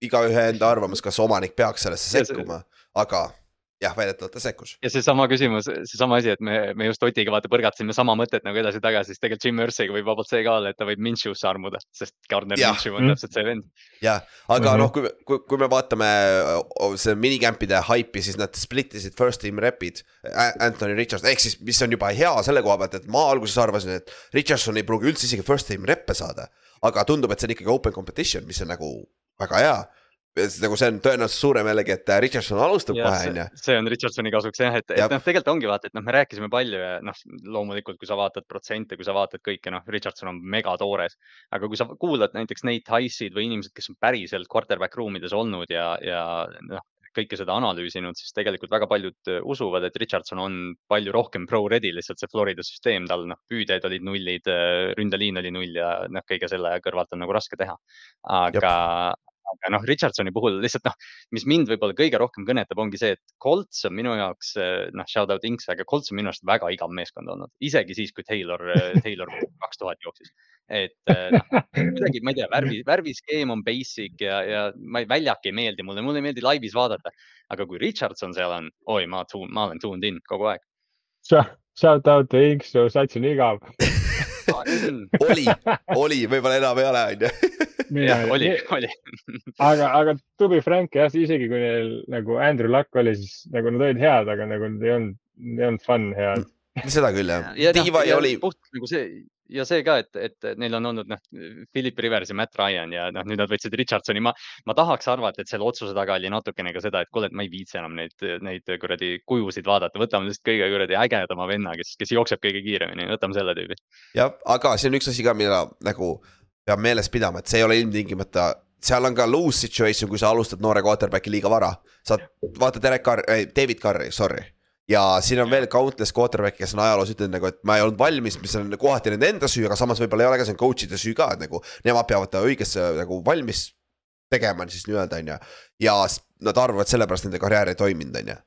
igaühe enda arvamus, kas omanik peaks sellesse sekkuma, aga jah, väidetavalt ta sekkus. ja seesama küsimus, seesama asi, et me, me just Otiga vaata põrgatasime sama mõtet nagu edasi-tagasi, siis tegelikult Jim Irsay'ga võib vabalt see ka olla, et ta võib Minshew'sse armuda, sest Gardner Jah. Minshew on Mm. täpselt see vend. jah, aga mm. -hmm. noh, kui, kui, kui me vaatame see minicamp'ide haipi, siis nad split isid first team rep'id Anthony Richardson, ehk siis, mis on juba hea selle koha pealt, et ma alguses arvasin, et Richardson ei pruugi üldse isegi first team rep'e saada. aga tundub, et see on ikkagi open competition, mis on nagu väga hea. Nagu see on tõenäoliselt suurem jällegi, et Richardson alustab kohe, on ju. see on Richardsoni kasuks jah, et, et noh, tegelikult ongi vaata, et noh, me rääkisime palju ja noh, loomulikult, kui sa vaatad protsente, kui sa vaatad kõike, noh, Richardson on megatoores. aga kui sa kuulad näiteks Nate Hice'id või inimesed, kes on päriselt quarterback ruumides olnud ja, ja noh, kõike seda analüüsinud, siis tegelikult väga paljud äh, usuvad, et Richardson on palju rohkem pro ready, lihtsalt see Florida süsteem tal noh, püüded olid nullid, ründeliin oli null ja noh, kõige selle kõrvalt on nagu raske teha. aga, aga noh, Richardsoni puhul lihtsalt noh, mis mind võib-olla kõige rohkem kõnetab, ongi see, et Colts on minu jaoks noh, shout out Inks, aga Colts on minu arust väga igav meeskond olnud, isegi siis, kui Taylor, Taylor kaks tuhat jooksis. et noh, kuidagi, ma ei tea, värvi, värviskeem on basic ja, ja ma ei, väljak ei meeldi mulle, mulle ei meeldi laivis vaadata. aga kui Richardson seal on, oi, ma, ma olen tuned in kogu aeg. Shout out Inks, sats on igav oli, oli, võib-olla enam ei ole, on ju. jah, oli, oli aga, aga be frank jah, isegi kui neil nagu Andrew Luck oli, siis nagu nad olid head, aga nagu nad ei olnud, ei olnud fun head. Seda küll jah. Diva ja oli. puht nagu see ja see ka, et, et neil on olnud noh, Philip Rivers ja Matt Ryan ja noh, nüüd nad võtsid Richardsoni, ma, ma tahaks arvata, et selle otsuse taga oli natukene ka seda, et kuule, et ma ei viitsi enam neid, neid kuradi kujusid vaadata, võtame lihtsalt kõige kuradi ägedama venna, kes, kes jookseb kõige kiiremini, võtame selle tüübi. jah, aga see on üks asi ka, mida nagu peab meeles pidama, et see ei ole ilmtingimata seal on ka lose situation, kui sa alustad noore quarterback'i liiga vara. sa vaata Derek Carr, David Carri, sorry ja siin on veel countless quarterback'e, kes on ajaloos ütelnud nagu, et ma ei olnud valmis, mis on kohati nende enda süü, aga samas võib-olla ei ole ka see on coach'ide süü ka, et nagu. Nemad peavad ta õigesse nagu valmis tegema siis nii-öelda on ju. ja nad arvavad sellepärast nende karjäär ei toiminud, on ju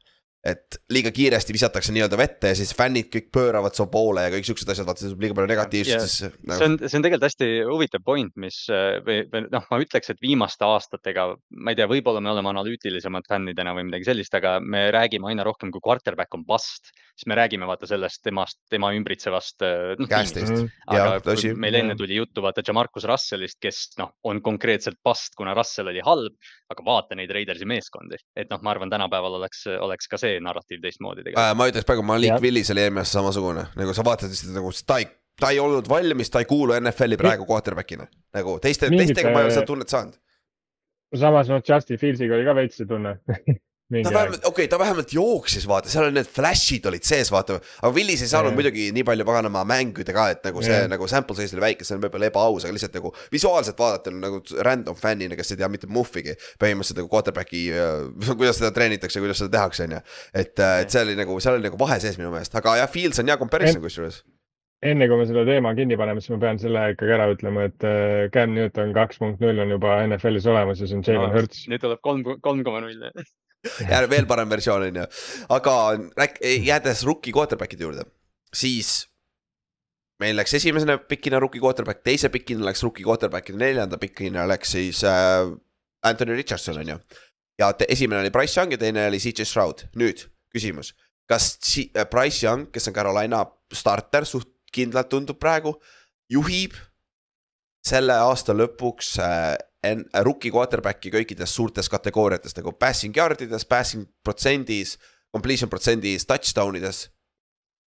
et liiga kiiresti visatakse nii-öelda vette ja siis fännid kõik pööravad su poole ja kõik siuksed asjad, vaata see tuleb liiga palju negatiivsust, siis nagu.... see on, see on tegelikult hästi huvitav point, mis või, või noh, ma ütleks, et viimaste aastatega, ma ei tea, võib-olla me oleme analüütilisemad fännidena või midagi sellist, aga me räägime aina rohkem, kui quarterback on bust, siis me räägime vaata sellest temast, tema ümbritsevast noh,. käestist. aga ja, meil enne tuli juttu vaata Jamarcus Russellist, kes noh, on konkreetselt bust, kuna Russell oli halb, aga vaata neid Raidersi meeskondi, et noh, ma arvan, tänapäeval oleks, oleks ka see see narratiiv teistmoodi tegelikult äh,. ma ütleks praegu Malik Willis oli eelmine aasta samasugune, nagu sa vaatad lihtsalt nagu ta ei, ta ei olnud valmis, ta ei kuulu NFL-i praegu quarterback'ina. nagu teiste, teistega ma ei ole seda tunnet saanud. samas noh, Justin Fields'iga oli ka veits see tunne ta vähemalt, okei okay,, ta vähemalt jooksis, vaata, seal olid need flash'id olid sees, vaata. aga Willis ei saanud yeah. muidugi nii palju paganama mänguda ka, et nagu see yeah. nagu sample size oli väike, see on võib-olla ebaaus, aga lihtsalt nagu visuaalselt vaadata nagu random fännina, kes ei tea mitte muhvigi. põhimõtteliselt nagu quarterback'i äh,, kuidas seda treenitakse, kuidas seda tehakse, on ju. et, äh, et see oli nagu, seal oli nagu vahe sees minu meelest, aga jah, Fields on hea comparison kusjuures enne kui me selle teema kinni paneme, siis ma pean selle ikkagi ära ütlema, et äh, Cam Newton kaks punkt null on juba NFL-is olemas ja see on Jalen Hurts. nüüd tuleb kolm, kolm koma null ja veel parem versioon on ju, aga jäädes rookie quarterback'ide juurde, siis. meil läks esimesena pikina rookie quarterback, teise pikina läks rookie quarterback ja neljanda pikina läks siis äh, Anthony Richardson on ju. ja te, esimene oli Price Young ja teine oli CJ Stroud, nüüd küsimus, kas C äh, Price Young, kes on Carolina starter, suht kindlalt tundub praegu, juhib selle aasta lõpuks äh, rookie quarterback'i kõikides suurtes kategooriates nagu passing yard ides, passing protsendis, completion protsendis, touchdown ides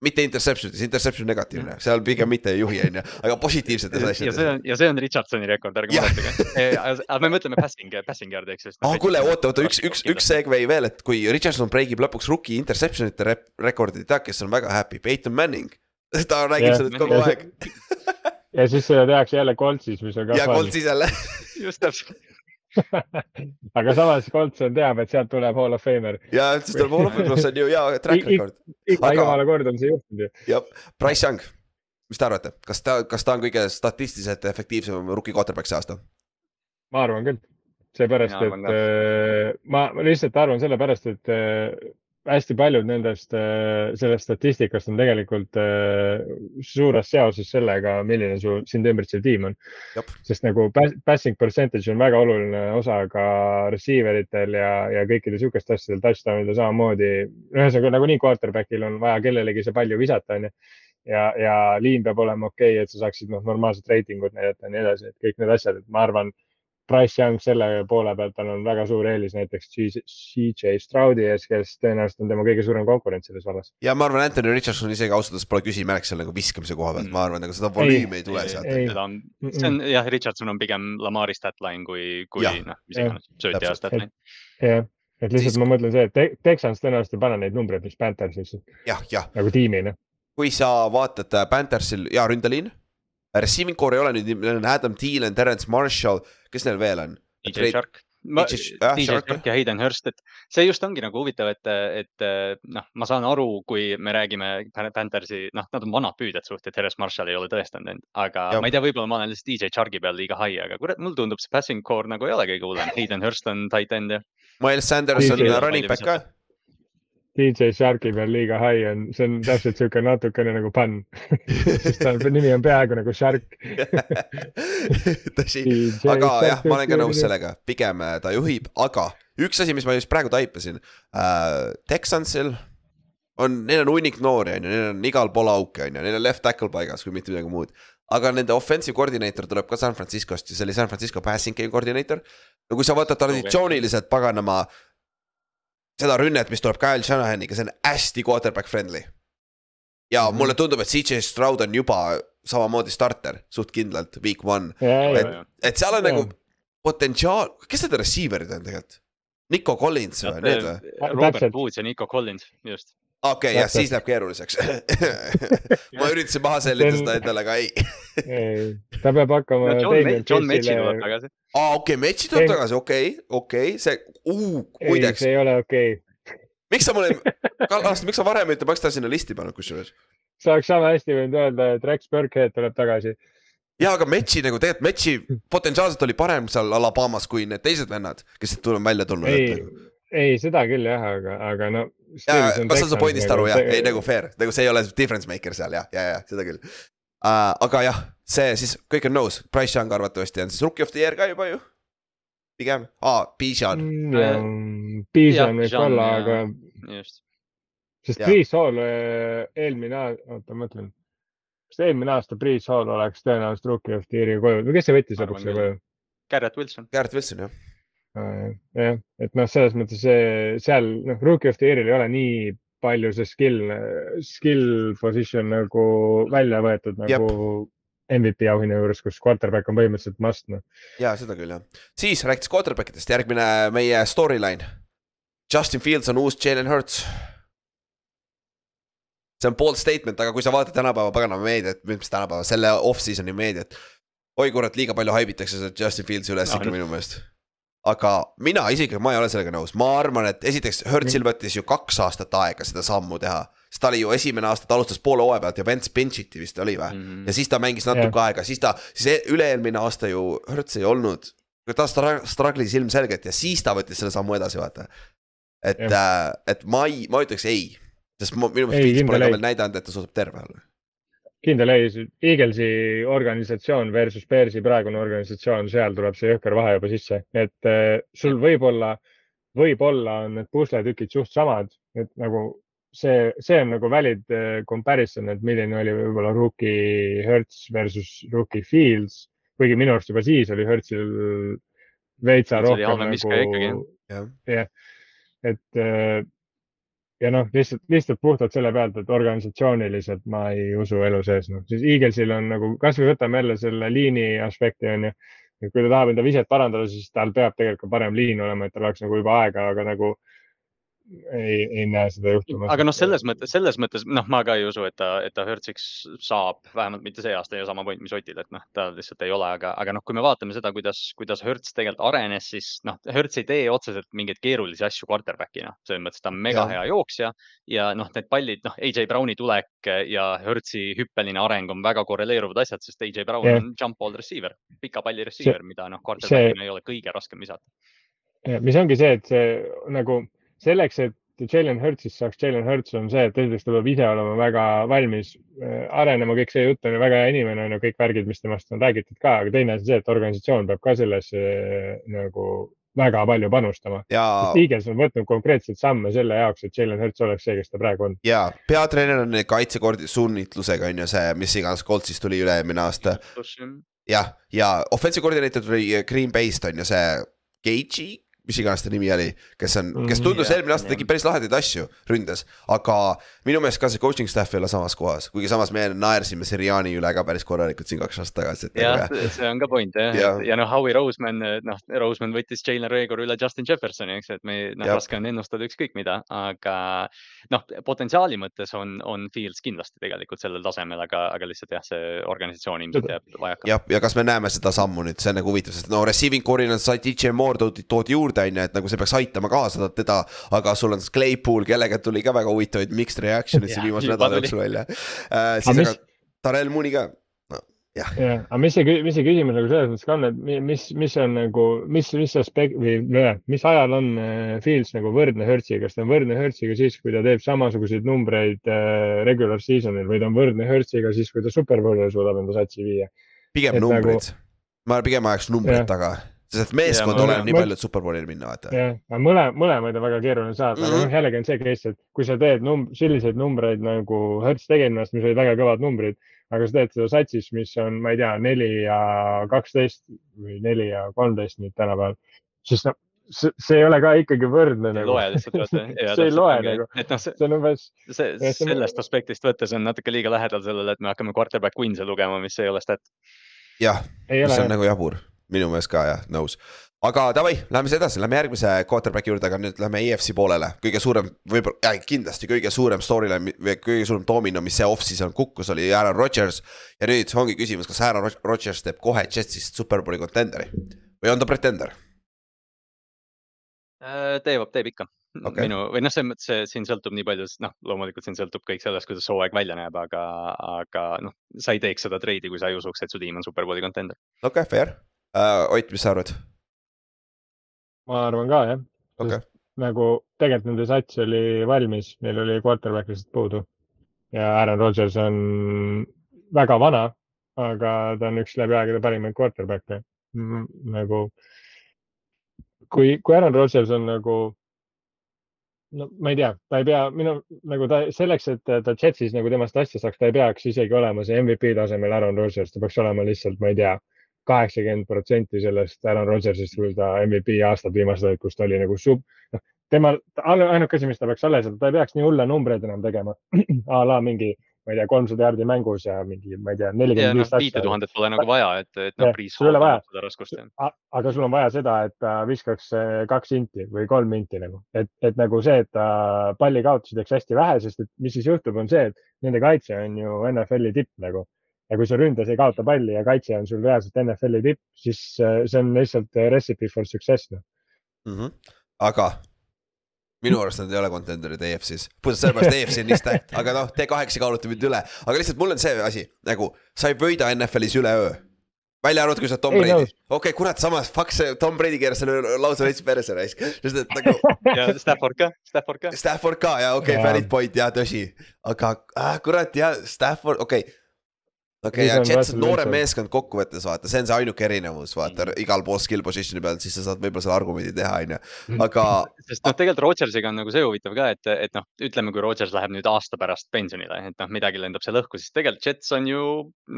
mitte interception ides, interception negatiivne, seal pigem mitte ei juhi, on ju, aga positiivsetes asjades. ja see on, ja see on Richardsoni rekord, ärge muretsege. Aga me mõtleme passing, passing yard'i, eks ju. ah, kuule, oota, oota, üks, üks, üks segway veel, et kui Richardson break ib lõpuks rookie interception ite rekordit, tead, kes on väga happy, Peyton Manning. ta räägib yeah. sellest kogu aeg ja siis seda tehakse jälle Coltsis, mis on ka. ja Coltsis jälle just täpselt aga samas Colts on, teab, et sealt tuleb Hall of Famer. ja, siis tuleb Hall of Famer, see on ju hea track record. iga jumala kord on see juhtunud ju. jah, Price Young, mis te arvate, kas ta, kas ta on kõige statistiliselt efektiivsem rookie quarterback see aasta? ma arvan küll, seepärast, et äh, ma, ma lihtsalt arvan sellepärast, et äh, hästi paljud nendest, äh, sellest statistikast on tegelikult äh, suures seoses sellega, milline su sind ümbritsev tiim on. sest nagu passing percentage on väga oluline osa ka receiver itel ja, ja kõikidel sihukestel asjadel, touchdown'idel samamoodi. ühesõnaga nagunii quarterback'il on vaja kellelegi see palju visata, onju. ja, ja liin peab olema okei okay,, et sa saaksid noh, normaalset reitingut näidata ja nii edasi, et kõik need asjad, et ma arvan Price Young selle poole pealt, tal on väga suur eelis näiteks CJ Stroudi ees, kes tõenäoliselt on tema kõige suurem konkurent selles vallas. ja ma arvan, Anthony Richardson isegi ausalt öeldes pole küsimärk seal nagu viskamise koha pealt mm., ma arvan, nagu seda volüümi ei, ei tule sealt. seda on, see on jah, Richardson on pigem Lamari statline kui, kui noh, mis iganes, söötja statline. jah, et lihtsalt siis... ma mõtlen see, et te Texans tõenäoliselt ei pane neid numbreid, mis Panthers lihtsalt. nagu tiimina. kui sa vaatad äh, Panthersil ja ründeliin Receiving core ei ole nüüd, neil on Adam Thielen, Terence Marshall, kes neil veel on? DJ Shark. DJ Shark ja Hayden Hurst, et see just ongi nagu huvitav, et, et noh, ma saan aru, kui me räägime Panthersi, noh, nad on vanad püüdjad suht, et Harris Marshall ei ole tõestanud end, aga ja. ma ei tea, võib-olla ma olen lihtsalt DJ Sharki peal liiga high, aga kurat, mulle tundub see passing core nagu ei ole kõige hullem. Hayden Hurst on tight end ja. Miles Sanders on running back ka DJ Sharki peal liiga high on, see on täpselt sihuke natukene nagu pann sest ta nimi on peaaegu nagu Shark tõsi, aga jah, ma olen ka nõus sellega, pigem äh, ta juhib, aga üks asi, mis ma just praegu taipasin äh,. Texansil on, neil on hunnik noori, on ju, neil on igal pool auke, on ju, neil on left tackle paigas, kui mitte midagi muud. aga nende offensive coordinator tuleb ka San Franciscost ja see oli San Francisco passing game coordinator. no kui sa võtad traditsiooniliselt paganama seda rünnet, mis tuleb Kyle Shanahaniga, see on hästi quarterback friendly. ja mm -hmm. mulle tundub, et CJ Stroud on juba samamoodi starter suht kindlalt, week one. et, et seal on ja. nagu potentsiaal, kes need receiver'id on tegelikult? Nico Collins või need või? Robert Woods ja Nico Collins, just okei okay,, jah, siis läheb keeruliseks ma üritasin maha sellida seda endale, aga ei ei, ta peab hakkama no,. John, Metsi tuleb tagasi. aa, okei okay,, Metsi tuleb tagasi, okei okay,, okei okay., see uh,, muideks. see ei ole okei okay. miks sa mulle, Kallaste, miks sa varem ei ütle, ma oleks ta sinna listi pannud kusjuures? sa oleks sama hästi võinud öelda, et Rex Burkhead tuleb tagasi ja, aga Metsi nagu tegelikult Metsi potentsiaalselt oli parem seal Alabamas kui need teised vennad, kes tuleb välja tulnud. ei, ei, seda küll jah, aga, aga no ma saan su point'ist aru jah, ei nagu fair, nagu see ei ole difference maker seal jah, ja, ja seda küll uh,. aga jah, see siis kõik on nõus, Price Young arvatavasti on siis rookie of the year ka juba ju. pigem ah,, Bijan mm,. Bijan võib olla, aga. just. sest Priis Hall äh, eelmine aasta, oota ma mõtlen. kas eelmine aasta Priis Hall oleks tõenäoliselt rookie of the year'i koju või kes see võttis lõpuks selle koju? Garrett Wilson. Garrett Wilson jah jah, et noh, selles mõttes seal noh, rookie of the year'il ei ole nii palju see skill, skill position nagu välja võetud nagu Jep. MVP auhinna juures, kus quarterback on põhimõtteliselt must noh. ja seda küll jah, siis rääkides quarterback idest, järgmine meie storyline. Justin Fields on uus Jalen Hurts. see on bold statement, aga kui sa vaatad tänapäeva paganama meediat, mis tänapäeva, selle off-season'i meediat. oi kurat, liiga palju haibitakse seda Justin Fieldsi üles no, ikka minu meelest aga mina isiklikult, ma ei ole sellega nõus, ma arvan, et esiteks Hertzil võttis ju kaks aastat aega seda sammu teha. sest ta oli ju esimene aasta, ta alustas poole hooaja pealt ja Vents bench'iti vist oli või mm, -hmm. ja siis ta mängis natuke yeah. aega, siis ta, siis e-, üle-eelmine aasta ju Hertz ei olnud. ta struggle'is ilmselgelt ja siis ta võttis selle sammu edasi, vaata. et yeah., äh, et ma ei, ma ütleks ei, sest ma, minu meelest Fields pole ka veel näidanud, et ta suudab terve olla kindel ei, Eaglesi organisatsioon versus Bearsi praegune organisatsioon, seal tuleb see jõhker vahe juba sisse, et äh, sul võib-olla, võib-olla on need pusletükid suht samad, et nagu see, see on nagu valid äh, comparison, et milline oli võib-olla rookie Hertz versus rookie Fields, kuigi minu arust juba siis oli Hertzil veitsa rohkem nagu. jah, et äh, ja noh, lihtsalt, lihtsalt puhtalt selle pealt, et organisatsiooniliselt ma ei usu elu sees, noh siis Eaglesil on nagu, kasvõi võtame jälle selle liini aspekti on ju. et kui ta tahab enda viset parandada, siis tal peab tegelikult parem liin olema, et tal oleks nagu juba aega, aga nagu ei, ei näe seda juhtumas. aga noh, selles mõttes, selles mõttes noh, ma ka ei usu, et ta, et ta Hertziks saab, vähemalt mitte see aasta ja sama point, mis Otil, et noh, ta lihtsalt ei ole, aga, aga noh, kui me vaatame seda, kuidas, kuidas Hertz tegelikult arenes, siis noh, Hertz ei tee otseselt mingeid keerulisi asju quarterback'ina, selles mõttes ta on mega ja. hea jooksja ja noh, need pallid, noh, AJ Browni tulek ja Hertzi hüppeline areng on väga korreleeruvad asjad, sest AJ Brown ja. on jump ball receiver, pika palli receiver, mida noh, quarterback'ina ei ole kõige raskem visata. mis ongi see, et see nagu selleks, et Jalen Hurtsist saaks Jalen Hurts on see, et esiteks ta peab ise olema väga valmis äh, arenema, kõik see jutt on ju väga hea inimene, on ju kõik värgid, mis temast on räägitud ka, aga teine asi see, et organisatsioon peab ka sellesse äh, nagu väga palju panustama ja.... Eagles on võtnud konkreetselt samme selle jaoks, et Jalen Hurts oleks see, kes ta praegu on. ja peatreener on kaitsekordi sunnitlusega on ju see, mis iganes Coltsist tuli üle-eelmine aasta. jah, ja offensive koordineeter tuli Green Bay'st on ju see Gage'i mis iganes ta nimi oli, kes on, kes mm, tundus eelmine aasta tegi päris lahedaid asju ründes, aga minu meelest ka see coaching staff ei ole samas kohas, kuigi samas me naersime Siriani üle ka päris korralikult siin kaks aastat tagasi. jah, see on ka point jah ja., ja noh, Howie Roseman, noh, Roseman võttis Jalen Reagor üle Justin Jeffersoni, eks, et me, noh, raske on ennustada ükskõik mida, aga noh, potentsiaali mõttes on, on Fields kindlasti tegelikult sellel tasemel, aga, aga lihtsalt jah, see organisatsioon ilmselt jääb vajaka. jah, ja kas me näeme seda sammu nüüd, see on nagu huvitav, sest no receiving core'ina sai DJ Moore toodi, toodi juurde juurde, on ju, et nagu see peaks aitama kaasa teda. aga sul on Claypool, kellega tuli ka väga huvitavaid mixed reaction'id siin viimase nädala jooksul välja äh,. siis aga mis... Tarel Mooney ka jah. jah, aga mis see, mis see küsimus nagu selles mõttes ka on, et mis, mis on nagu, mis, mis aspekt või mis ajal on äh, Fields nagu võrdne Hertziga, kas ta on võrdne Hertziga siis, kui ta teeb samasuguseid numbreid äh, regular season'il või ta on võrdne Hertziga siis, kui ta superbowl'ile suudab enda satsi viia? pigem et numbrid nagu..., ma pigem ajaks numbrid taga sest meeskond oleneb nii palju, et superbowlile minna, vaata. jah, mõle, mõlemaid on väga keeruline saada mm, -hmm. aga noh, jällegi on see case, et kui sa teed num-, selliseid numbreid nagu Hertz tegi ennast, mis olid väga kõvad numbrid, aga sa teed seda satsis, mis on, ma ei tea, neli ja kaksteist või neli ja kolmteist nüüd tänapäeval, siis noh, see, see ei ole ka ikkagi võrdne. see ei nagu. loe lihtsalt vaata. see ei loe nagu. et noh, see, see on umbes. see, sellest aspektist võttes on natuke liiga lähedal sellele, et me hakkame quarterback win'e lugema, mis ei ole stat. jah, mis on nagu jabur minu meelest ka jah, nõus. aga davai, lähme siis edasi, lähme järgmise quarterback'i juurde, aga nüüd lähme EFC poolele, kõige suurem, võib-olla äh,, kindlasti kõige suurem storyline või kõige suurem domino, mis see off-season kukkus, oli Aaron Rodgers. ja nüüd ongi küsimus, kas Aaron Rodgers teeb kohe Jetsist superbowli contenderi või on ta pretender? Äh, teeb, teeb ikka okay.. minu või noh, selles mõttes see siin sõltub nii palju, noh, loomulikult siin sõltub kõik sellest, kuidas hooaeg välja näeb, aga, aga noh, sa ei teeks seda treidi, kui sa ei usuks, et su tiim on superbowli contender. okei okay,, fair uh,. Ott, mis sa arvad? ma arvan ka jah okay.. nagu tegelikult nende sats oli valmis, neil oli quarterback lihtsalt puudu. ja Aaron Rodgers on väga vana, aga ta on üks läbi aegade parimaid quarterback'e nagu. kui, kui Aaron Rodgers on nagu no ma ei tea, ta ei pea, minu nagu ta selleks, et ta Jetsis nagu temast asja saaks, ta ei peaks isegi olema see MVP tasemel Aaron Rodgers, ta peaks olema lihtsalt, ma ei tea kaheksakümmend protsenti sellest Aaron Rodgersist, kui ta MVP aastad viimased olid, kus ta oli nagu sub, noh, temal ainuke asi, mis ta peaks alles, ta ei peaks nii hulle numbreid enam tegema a la mingi ma ei tea, kolmsada jaardi mängus ja mingi, ma ei tea, nelikümmend viis. viite tuhandet pole nagu vaja, et, et noh, Priis. ei ole vaja, aga sul on vaja seda, et ta viskaks eh, kaks inti või kolm inti nagu, et, et nagu see, et ta palli kaotusi teeks hästi vähe, sest et mis siis juhtub, on see, et nende kaitse on ju NFL-i tipp nagu ja kui sa ründes ei kaota palli ja kaitse on sul reaalselt NFL-i tipp, siis äh, see on lihtsalt äh, recipe for success noh. Mm -hmm.. aga minu arust nad ei ole contender'id EFC-s, puhtalt sellepärast EFC on nii stacked, aga noh, T8 kaalutab mind üle, aga lihtsalt mul on see asi nagu sa ei võida NFL-is üleöö. Välja arvatud, kui sa oled Tom Brady, okei okay,, kurat, samas fuck see Tom Brady keeras selle lausa veits perse raisk, sest et nagu. ja Stafford ka, Stafford ka. Stafford ka ja okei okay,, valid point ja tõsi, aga ah, kurat ja Stafford, okei. okay okei okay,, ja Jets on noorem meeskond kokkuvõttes vaata, see on see ainuke erinevus, vaata mm. igal pool skill position'i peal, siis sa saad võib-olla selle argumendi teha, on ju, mm. aga. sest noh, tegelikult Rodgersiga on nagu see huvitav ka, et, et noh, ütleme, kui Rodgers läheb nüüd aasta pärast pensionile, et noh, midagi lendab seal õhku, siis tegelikult Jets on ju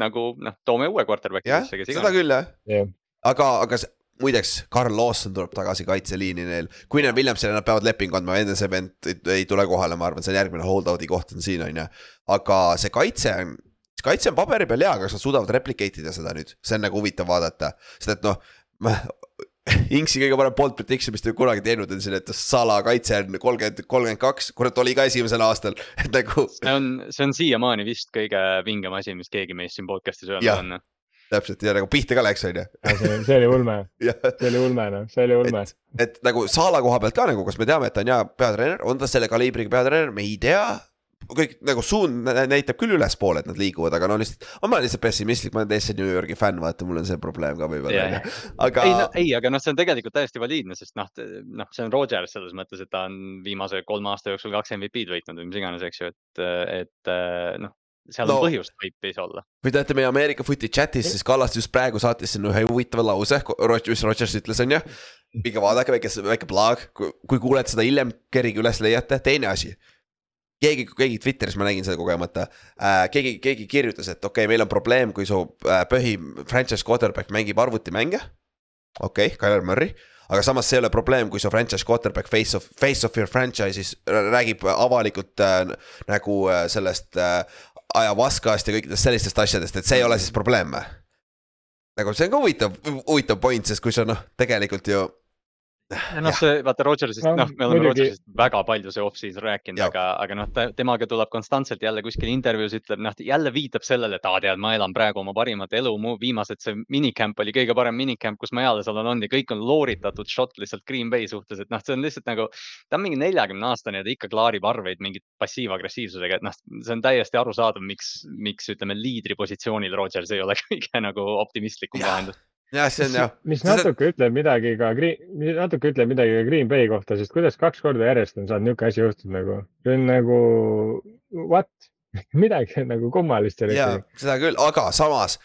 nagu noh, toome uue quarterback'i. jah, seda küll jah yeah., aga, aga muideks, Carl Lawson tuleb tagasi kaitseliini neil, kui neil Williamsile nad peavad lepingu andma, enne see vend ei, ei tule kohale, ma arvan, see on järgmine hold out'i koht on siin, on ju. aga see kaitse on kaitse on paberi peal hea, aga kas nad suudavad replicate ida seda nüüd, see on nagu huvitav vaadata, sest et noh. Inksi kõige parem bold prediction, mis ta kunagi teinud on siin, et Sala kaitse on kolmkümmend, kolmkümmend kaks, kurat oli ka esimesel aastal, et nagu. see on, see on siiamaani vist kõige vingem asi, mis keegi meist siin podcast'is öelnud on täpselt ja nagu pihta ka läks, on ju. see oli ulme. See oli ulme noh, see oli ulme. et nagu Sala koha pealt ka nagu, kas me teame, et ta on hea peatreener, on ta selle kaliibriga peatreener, me ei tea kõik nagu suund näitab küll ülespoole, et nad liiguvad, aga no lihtsalt, ma olen lihtsalt pessimistlik, ma olen täiesti New Yorgi fänn, vaata, mul on see probleem ka võib-olla yeah.. aga. ei, no, ei, aga noh, see on tegelikult täiesti valiidne, sest noh, noh, see on Rodgers selles mõttes, et ta on viimase kolme aasta jooksul kaks MVP-d võitnud või mis iganes, eks ju, et, et noh seal no, on põhjust vaipis olla. kui te olete meie Ameerika Footi chatis, siis Kallaste just praegu saatis sinna ühe huvitava lause, mis Rodgers ütles, on ju. minge vaadake väike, väike plaag, kui kuulete seda hiljem, kerige üles leiate, teine asi keegi, keegi Twitteris, ma nägin seda kogemata äh,, keegi, keegi kirjutas, et okei okay,, meil on probleem, kui su äh, põhi franchise quarterback mängib arvutimänge. okei okay,, Tyler Murray, aga samas see ei ole probleem, kui su franchise quarterback face of, face of your franchise'is räägib avalikult äh, nagu äh, sellest äh, ajavaskast ja kõikidest sellistest asjadest, et see ei ole siis probleem või? nagu see on ka huvitav, huvitav point, sest kui sa noh, tegelikult ju noh, see vaata Rodgersist no,, noh, me oleme muidugi... Rodgersist väga palju see off-season rääkinud, aga, aga noh, temaga tuleb konstantselt jälle kuskil intervjuus ütleb, noh jälle viitab sellele, et aa tead, ma elan praegu oma parimat elu, mu viimased see minicamp oli kõige parem minicamp, kus ma eales olen olnud ja kõik on looritatud shot lihtsalt Green Bay suhtes, et noh, see on lihtsalt nagu. ta on mingi neljakümne aastane ja ta ikka klaarib arveid mingit passiivagressiivsusega, et noh, see on täiesti arusaadav, miks, miks ütleme liidri positsioonil Rodgers ei ole kõige nagu optimistlikum lahendus jah, see on jah. mis natuke ütleb midagi ka Green, natuke ütleb midagi ka Green Bay kohta, sest kuidas kaks korda järjest on saanud niisugune asi juhtuda nagu, see on nagu what midagi nagu kummalist seal ikkagi. seda küll, aga samas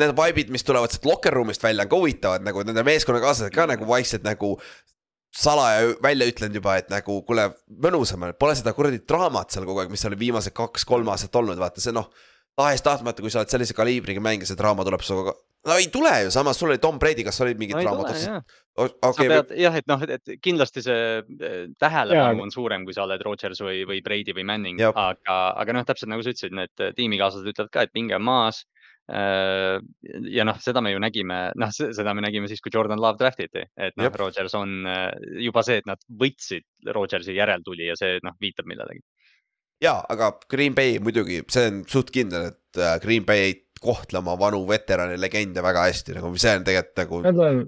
need vibe'id, mis tulevad sealt locker room'ist välja, on ka huvitavad nagu nende meeskonnakaaslased ka nagu vaikselt nagu salaja välja ütlenud juba, et nagu kuule, mõnusam on, pole seda kuradi draamat seal kogu aeg, mis oli viimased kaks-kolm aastat olnud, vaata see noh tahes-tahtmata, kui sa oled sellise kaliibriga mängija, see draama tuleb sinuga no ei tule ju, samas sul oli Tom Brady, kas olid mingid no, draamad? Okay, pead, jah, et noh, et kindlasti see eh, tähelepanu on suurem, kui sa oled Rodgers või, või Brady või Manning, aga, aga noh, täpselt nagu sa ütlesid, need tiimikaaslased ütlevad ka, et pinge on maas. Äh, ja noh, seda me ju nägime, noh, seda me nägime siis, kui Jordan Love draftiti, et noh, Rodgers on juba see, et nad võtsid Rodgersi järeltulija, see noh, viitab millelegi ja, aga Green Bay muidugi, see on suht kindel, et äh, Green Bay ei kohtle oma vanu veterani legende väga hästi, nagu see on tegelikult nagu. Nad on,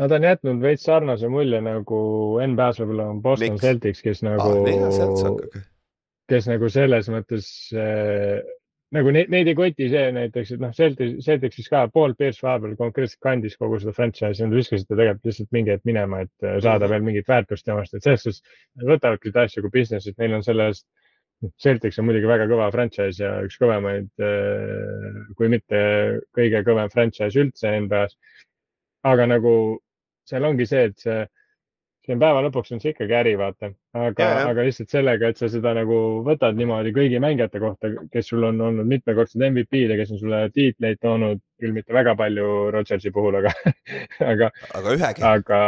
nad on jätnud veits sarnase mulje nagu NBA-s võib-olla on Boston Miks? Celtics, kes nagu ah,, kes nagu selles mõttes äh, nagu neid, neid ei koti see näiteks, et noh, Celtics, Celticsis ka Paul Pierce vahepeal konkreetselt kandis kogu seda franchise'i, nad viskasid ta tegelikult lihtsalt mingi hetk minema, et äh, saada -hmm. veel mingit väärtust temast, et selles suhtes nad võtavadki seda asja kui business'it, neil on sellest Celtics on muidugi väga kõva franchise ja üks kõvemaid, äh, kui mitte kõige kõvem franchise üldse NBA-s. aga nagu seal ongi see, et see, see päeva lõpuks on see ikkagi äri, vaata, aga, aga lihtsalt sellega, et sa seda nagu võtad niimoodi kõigi mängijate kohta, kes sul on olnud mitmekordsed MVP-d ja kes on sulle tiitleid toonud, küll mitte väga palju Rodgersi puhul, aga aga, aga ühegi. aga,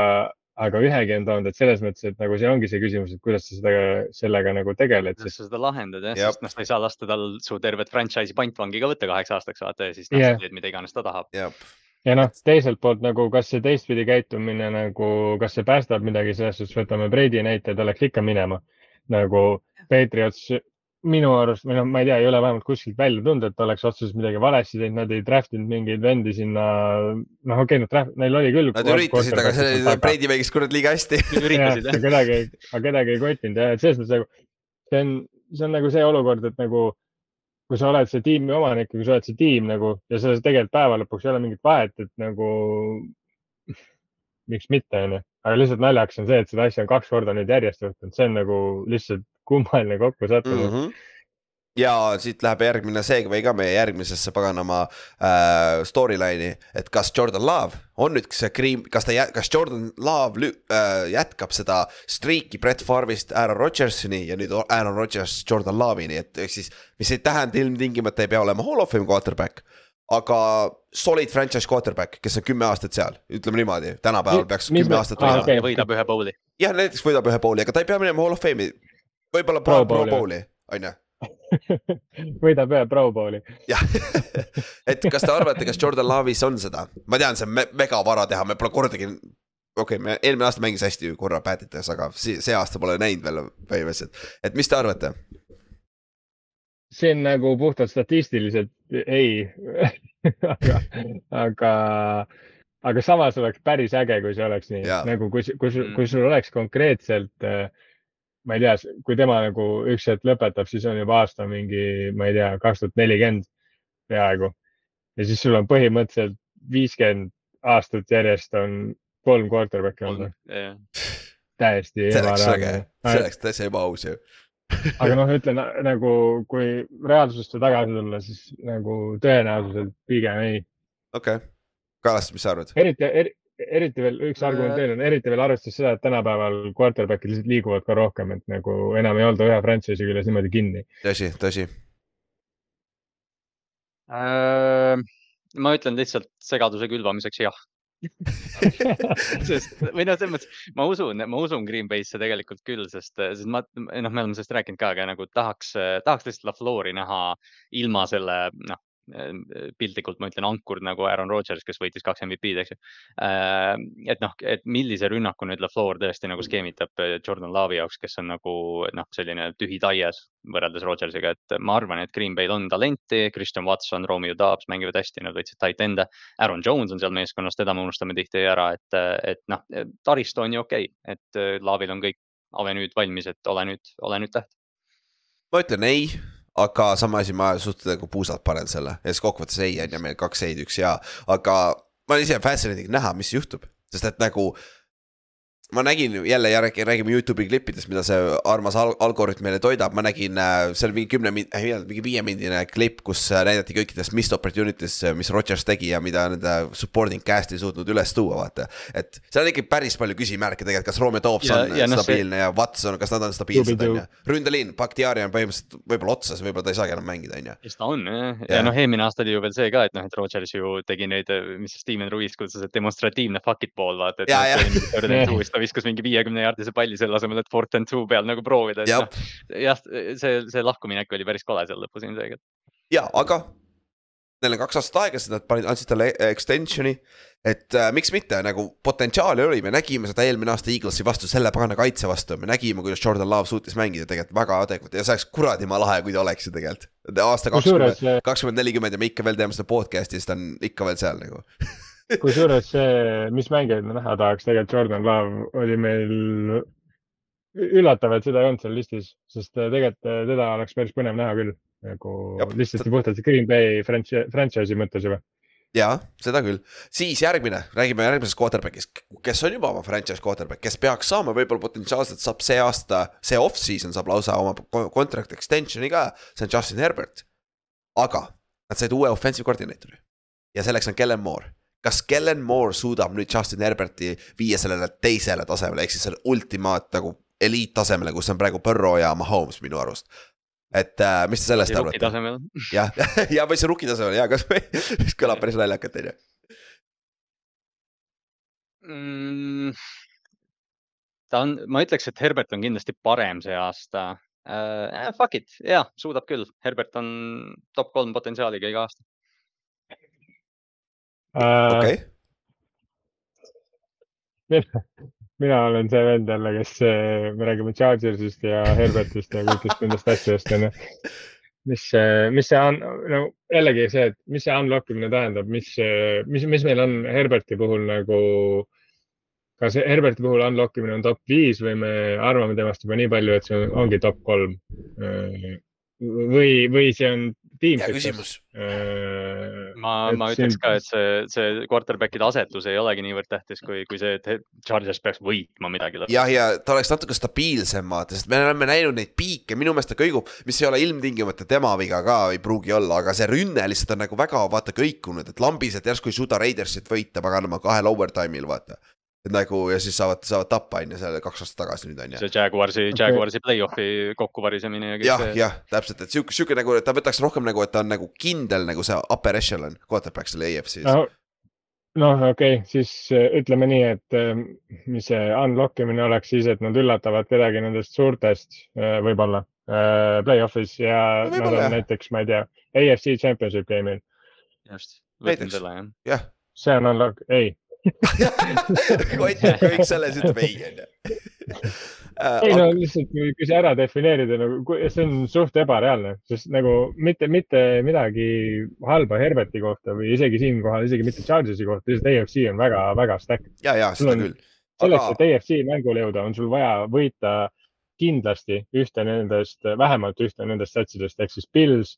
aga ühegi on toonud, et selles mõttes, et nagu see ongi see küsimus, et kuidas sa seda, sellega nagu tegeled. kuidas sa seda lahendad jah, sest noh, sa ei saa lasta tal su tervet franchise'i pantvangi ka võtta kaheks aastaks vaata ja siis noh yeah., mida iganes ta tahab. ja noh, teiselt poolt nagu, kas see teistpidi käitumine nagu, kas see päästab midagi, selles suhtes võtame Brady näite, ta läks ikka minema nagu Patriots minu arust või noh, ma ei tea, ei ole vähemalt kuskilt välja tulnud, et oleks otseselt midagi valesti teinud, nad ei draft inud mingeid vendi sinna. noh, okei okay,, nad draft, neil oli küll. Nad üritasid, aga see Brady mängis kurat liiga hästi üritasid jah. kedagi, aga kedagi ei kottinud ja, et selles mõttes nagu see on, see on nagu see olukord, et nagu kui sa oled see tiimi omanik ja kui sa oled see tiim nagu ja selles tegelikult päeva lõpuks ei ole mingit vahet, et nagu miks mitte, onju. aga lihtsalt naljakas on see, et seda asja on kaks korda nüüd järjest juhtunud, see on nagu lihtsalt kummaline kokkusattumus mm. -hmm ja siit läheb järgmine segway ka meie järgmisesse paganama äh, storyline'i, et kas Jordan Love on nüüd see kriim, kas ta, kas Jordan Love äh, jätkab seda streak'i Brett Farvist Aaron Rodgersini ja nüüd Aaron Rodgers Jordan Love'ini, et ehk siis. mis ei tähenda ilmtingimata ei pea olema hall of fame quarterback, aga solid franchise quarterback, kes on kümme aastat seal, ütleme niimoodi, tänapäeval peaks kümme aastat olema. Okay. võidab ühe bowl'i. jah, näiteks võidab ühe bowl'i, aga ta ei pea minema hall of fame'i võib-olla Pro, Pro, Bowli, on ju? Võidab ühe Pro Bowli. jah. Et kas te arvate, kas Jordan Love'is on seda, ma tean, see on me mega vara teha, me pole kordagi. okei okay,, me eelmine aasta mängis hästi korra Patites, aga see, see aasta pole näinud veel põhimõtteliselt, et mis te arvate? see on nagu puhtalt statistiliselt ei. Aga, aga, aga samas oleks päris äge, kui see oleks nii, nagu kui, kui, kui sul oleks konkreetselt äh, ma ei tea, kui tema nagu üks hetk lõpetab, siis on juba aasta mingi, ma ei tea, kaks tuhat nelikümmend peaaegu. ja siis sul on põhimõtteliselt viiskümmend aastat järjest on kolm quarterback'i olnud. täiesti ebareaalne. see oleks täitsa ebaaus ju aga noh, ütlen nagu, kui reaalsusse tagasi tulla, siis nagu tõenäoliselt pigem ei. okei okay., Kallas, mis sa arvad? eriti er,, eriti veel üks argument veel on, eriti veel arvestades seda, et tänapäeval quarterback'id lihtsalt liiguvad ka rohkem, et nagu enam ei olda ühe franchise'i küljes niimoodi kinni. tõsi, tõsi äh,. ma ütlen lihtsalt segaduse külvamiseks jah. sest või noh, selles mõttes ma usun, ma usun Green Bay'sse tegelikult küll, sest, sest ma, noh, me oleme sellest rääkinud ka, aga nagu tahaks, tahaks lihtsalt LaFleur'i näha ilma selle, noh, piltlikult ma ütlen ankur nagu Aaron Rodgers, kes võitis kaks MVP-d, eks ju. Et noh, et millise rünnaku nüüd LaFleur tõesti nagu skeemitab eh, Jordan Love'i jaoks, kes on nagu noh, selline tühi taies võrreldes Rodgersiga, et ma arvan, et Green Bay'l on talenti, Christian Watson, Romeo Dobbs mängivad hästi, nad võtsid tight end'e. Aaron Jones on seal meeskonnas, teda me unustame tihti ära, et, et noh, taristu on ju okei okay., et eh, Love'il on kõik avenüüd valmis, et ole nüüd, ole nüüd täht. ma ütlen ei aga sama asi, ma suhteliselt nagu puusalt panen selle. Ja siis kokkuvõttes ei on ju meil kaks ei-d, üks ja, aga ma olen ise fascinating näha, mis juhtub, sest et nagu ma nägin jälle ja räägime Youtube'i klippidest, mida see armas al algoritm meile toidab, ma nägin äh, seal mingi kümne min-, äh, mingi viiemindine klipp, kus äh, näidati kõikidest missed opportunities, mis Rodgers tegi ja mida nende supporting cast ei suutnud üles tuua, vaata. et seal on ikka päris palju küsimärke tegelikult, kas Romeo Dobbs on ja, no, stabiilne see... ja Watson, kas nad on stabiilsed, on ju. ründeliin, Bakhtiari on põhimõtteliselt võib-olla otsas, võib-olla ta ei saagi enam mängida, on ju. kes ta on jah, ja, ja noh, eelmine aasta oli ju veel see ka, et noh, et Rodgers ju tegi neid, mis Steven Ruiz kutsus, et demonstratiivne fuck it ball, vaata, et noh, ta viskas mingi viiekümne jaardise palli selle asemel, et fourth and two peal nagu proovida. jah, jah, see, see lahkuminek oli päris kole seal lõpus ilmselgelt. ja, aga neil on kaks aastat aega, sest nad panid, andsid talle extension'i. et äh, miks mitte, nagu potentsiaali oli, me nägime seda eelmine aasta Eaglesi vastu, selle pagana kaitse vastu, me nägime, kuidas Jordan Love suutis mängida tegelikult väga adekvaatselt ja see oleks kuradima lahe, kui ta oleks ju tegelikult. aasta kakskümmend, kakskümmend nelikümmend ja me ikka veel teeme seda podcast'i, siis ta on ikka veel seal nagu kusjuures see, mis mängijaid me näha tahaks, tegelikult Jordan Love oli meil üllatav, et seda ei olnud seal listis, sest tegelikult teda oleks päris põnev näha küll nagu Jop, lihtsalt puhtalt Green Bay franchise, franchise'i mõttes juba. ja seda küll, siis järgmine, räägime järgmisest quarterback'ist, kes on juba oma franchise quarterback, kes peaks saama, võib-olla potentsiaalselt saab see aasta, see off-season saab lausa oma contract extension'i ka, see on Justin Herbert. aga nad said uue offensive koordineetori ja selleks on Kellen Moore kas Kellen Moore suudab nüüd Justin Herberti viia sellele teisele tasemele, ehk siis selle ultimaat nagu eliittasemele, kus on praegu Burrow ja Mahomes minu arust. et äh, mis te sellest arvate? jah, ja või see rookie tasemel ja kas mis kõlab päris naljakalt, on ju. Mm, ta on, ma ütleks, et Herbert on kindlasti parem see aasta uh,. Fuck it, jaa, suudab küll, Herbert on top kolm potentsiaaliga iga aasta Äh, okei. mina olen see vend jälle, kes, äh, me räägime Chargersist ja Herbertist ja kõigist nendest asjadest onju. mis, mis see on, no jällegi see, et mis see unlock imine tähendab, mis, mis, mis meil on Herberti puhul nagu. kas Herberti puhul unlock imine on top viis või me arvame temast juba nii palju, et see ongi top kolm? Äh, või, või see on. Hea küsimus äh,. ma, ma ütleks siin... ka, et see, see quarterback'ide asetus ei olegi niivõrd tähtis, kui, kui see, et Chargers peaks võitma midagi. jah, ja ta oleks natuke stabiilsem vaata, sest me oleme näinud neid piike, minu meelest ta kõigub, mis ei ole ilmtingimata tema viga ka, ei pruugi olla, aga see rünne lihtsalt on nagu väga vaata kõikunud, et lambised järsku ei suuda Raidersit võita paganama kahel overtime'il vaata et nagu ja siis saavad, saavad tappa on ju selle kaks aastat tagasi nüüd on ju. see Jaguarsi okay., Jaguarsi play-off'i kokkuvarisemine ja kõik ja, see. jah, täpselt, et sihuke, sihuke nagu, et ta võtaks rohkem nagu, et ta on nagu kindel nagu see upper echelon quarterback selle EFC-s no,. noh, okei okay,, siis äh, ütleme nii, et äh, mis see unlock imine oleks siis, et nad üllatavad kedagi nendest suurtest äh, võib-olla play-off'is ja no, nad on jah. näiteks, ma ei tea, AFC championship game'il. just, võtsin selle jah. jah. see on unlock, ei Kott teeb kõik selles, ütleb ei, onju. ei no lihtsalt, kui see ära defineerida nagu, see on suht ebareaalne, sest nagu mitte, mitte midagi halba Herberti kohta või isegi siinkohal, isegi mitte Chargersi kohta, lihtsalt AFC on väga-väga stack. ja, ja seda küll. selleks, et AFC mängule jõuda, on sul vaja võita kindlasti ühte nendest, vähemalt ühte nendest satsidest ehk siis Pils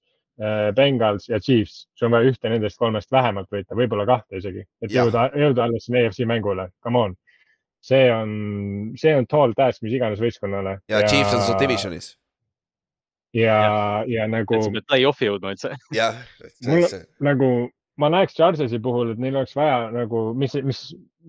Bengals ja Chiefs, sul on vaja ühte nendest kolmest vähemalt võita, võib-olla kahte isegi, et ja. jõuda, jõuda alles sinna EFC mängule, come on. see on, see on tall task mis iganes võistkonnale. ja Chiefs on sul divisionis. ja, ja, ja nagu. sa pead play-off'i jõudma üldse. jah. nagu ma näeks Chargersi puhul, et neil oleks vaja nagu, mis, mis,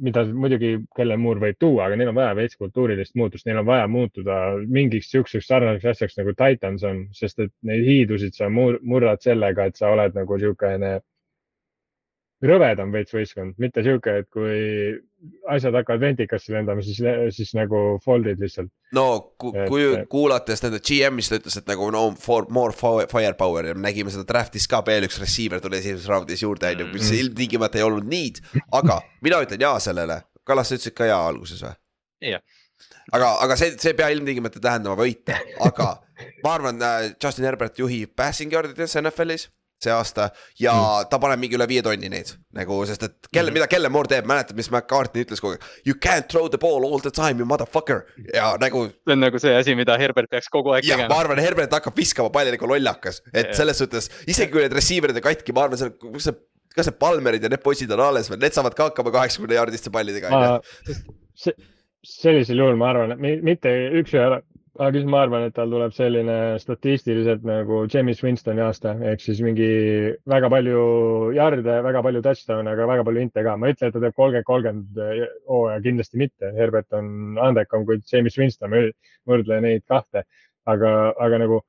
mida muidugi Kellen Moore võib tuua, aga neil on vaja veits kultuurilist muutust, neil on vaja muutuda mingiks siukseks sarnaseks asjaks nagu Titans on, sest et neid hiidusid sa mur, murrad sellega, et sa oled nagu siukene rõvedam veits võistkond, mitte sihuke, et kui asjad hakkavad ventikasse lendama, siis, siis nagu fold'id lihtsalt. no ku, kui et, kuulates nende GM-ist ta ütles, et nagu no for more firepower ja nägime seda draft'is ka veel üks receiver tuli esimeses raundis juurde, on ju, mis mm. ilmtingimata ei olnud need. aga mina ütlen jaa sellele, Kallas, sa ütlesid ka jaa alguses või? jah aga, aga see, see ei pea ilmtingimata tähendama võite, aga ma arvan, äh, Justin Herbert juhib passing yard ides NFL-is see aasta ja mm. ta paneb mingi üle viie tonni neid nagu, sest et kelle mm., mida Kelle Moore teeb, mäletad, mis McCartney ütles kogu aeg. You can't throw the ball all the time, you motherfucker ja nagu. see on nagu see asi, mida Herbert peaks kogu aeg tegema. ma arvan, Herbert hakkab viskama palli nagu lollakas, et selles suhtes isegi kui need receiver'id on katki, ma arvan, see, kus see kas need Palmerid ja need poisid on alles veel, need saavad ka hakkama kaheksakümne jaardiste pallidega. sellisel juhul ma arvan, et mitte üks-ühele aga siis ma arvan, et tal tuleb selline statistiliselt nagu James Winstoni aasta ehk siis mingi väga palju jarde, väga palju touchdown'e, aga väga palju inte ka. ma ei ütle, et ta teeb kolmkümmend, kolmkümmend hooaja, kindlasti mitte. Herbert on andekam kui James Winston, võrdle neid kahte, aga, aga nagu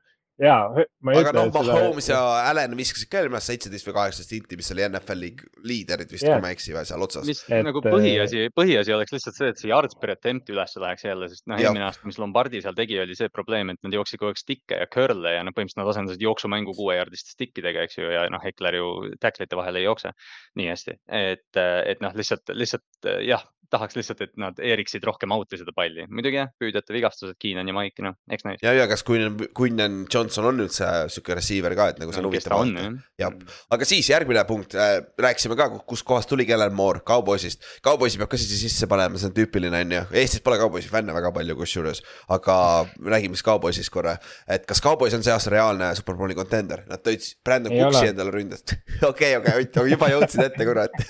jaa, ma ei aga ütle. aga noh, Mahomes seda... ja Allan viskasid ka minu meelest seitseteist või kaheksateist hinti, mis oli NFL-i liiderid vist yeah., kui ma ei eksi või seal otsas. mis et, nagu põhiasi, põhiasi oleks lihtsalt see, et see yards per attempt üles läheks jälle, sest noh, eelmine aasta, mis Lombardi seal tegi, oli see probleem, et nad jooksid kogu aeg stick'e ja curl'e ja noh, põhimõtteliselt nad asendasid jooksumängu kuuejardiste stick idega, eks ju, ja noh, Hekler ju tacklite vahel ei jookse nii hästi, et, et noh, lihtsalt, lihtsalt jah, tahaks lihtsalt, et nad eeriksid rohkem out'i seda palli, muidugi jah, püüdjate vigastused, Keenan ja Mike, noh, eks näis. ja, ja kas Quinnan, Quinnan Johnson on üldse sihuke receiver ka, et nagu see on huvitav vaadata. jah, aga siis järgmine punkt äh,, rääkisime ka, kuskohast tuli Kellen Moore, Cowboysist. Cowboysi peab ka siia sisse panema, see on tüüpiline, on ju, Eestis pole Cowboysi fänne väga palju kusjuures. aga räägime siis Cowboysist korra, et kas Cowboys on see aasta reaalne superbowli kontender, nad tõid Brandon Cooksi endale ründest. Okei, okei, juba jõudsid ette, kurat.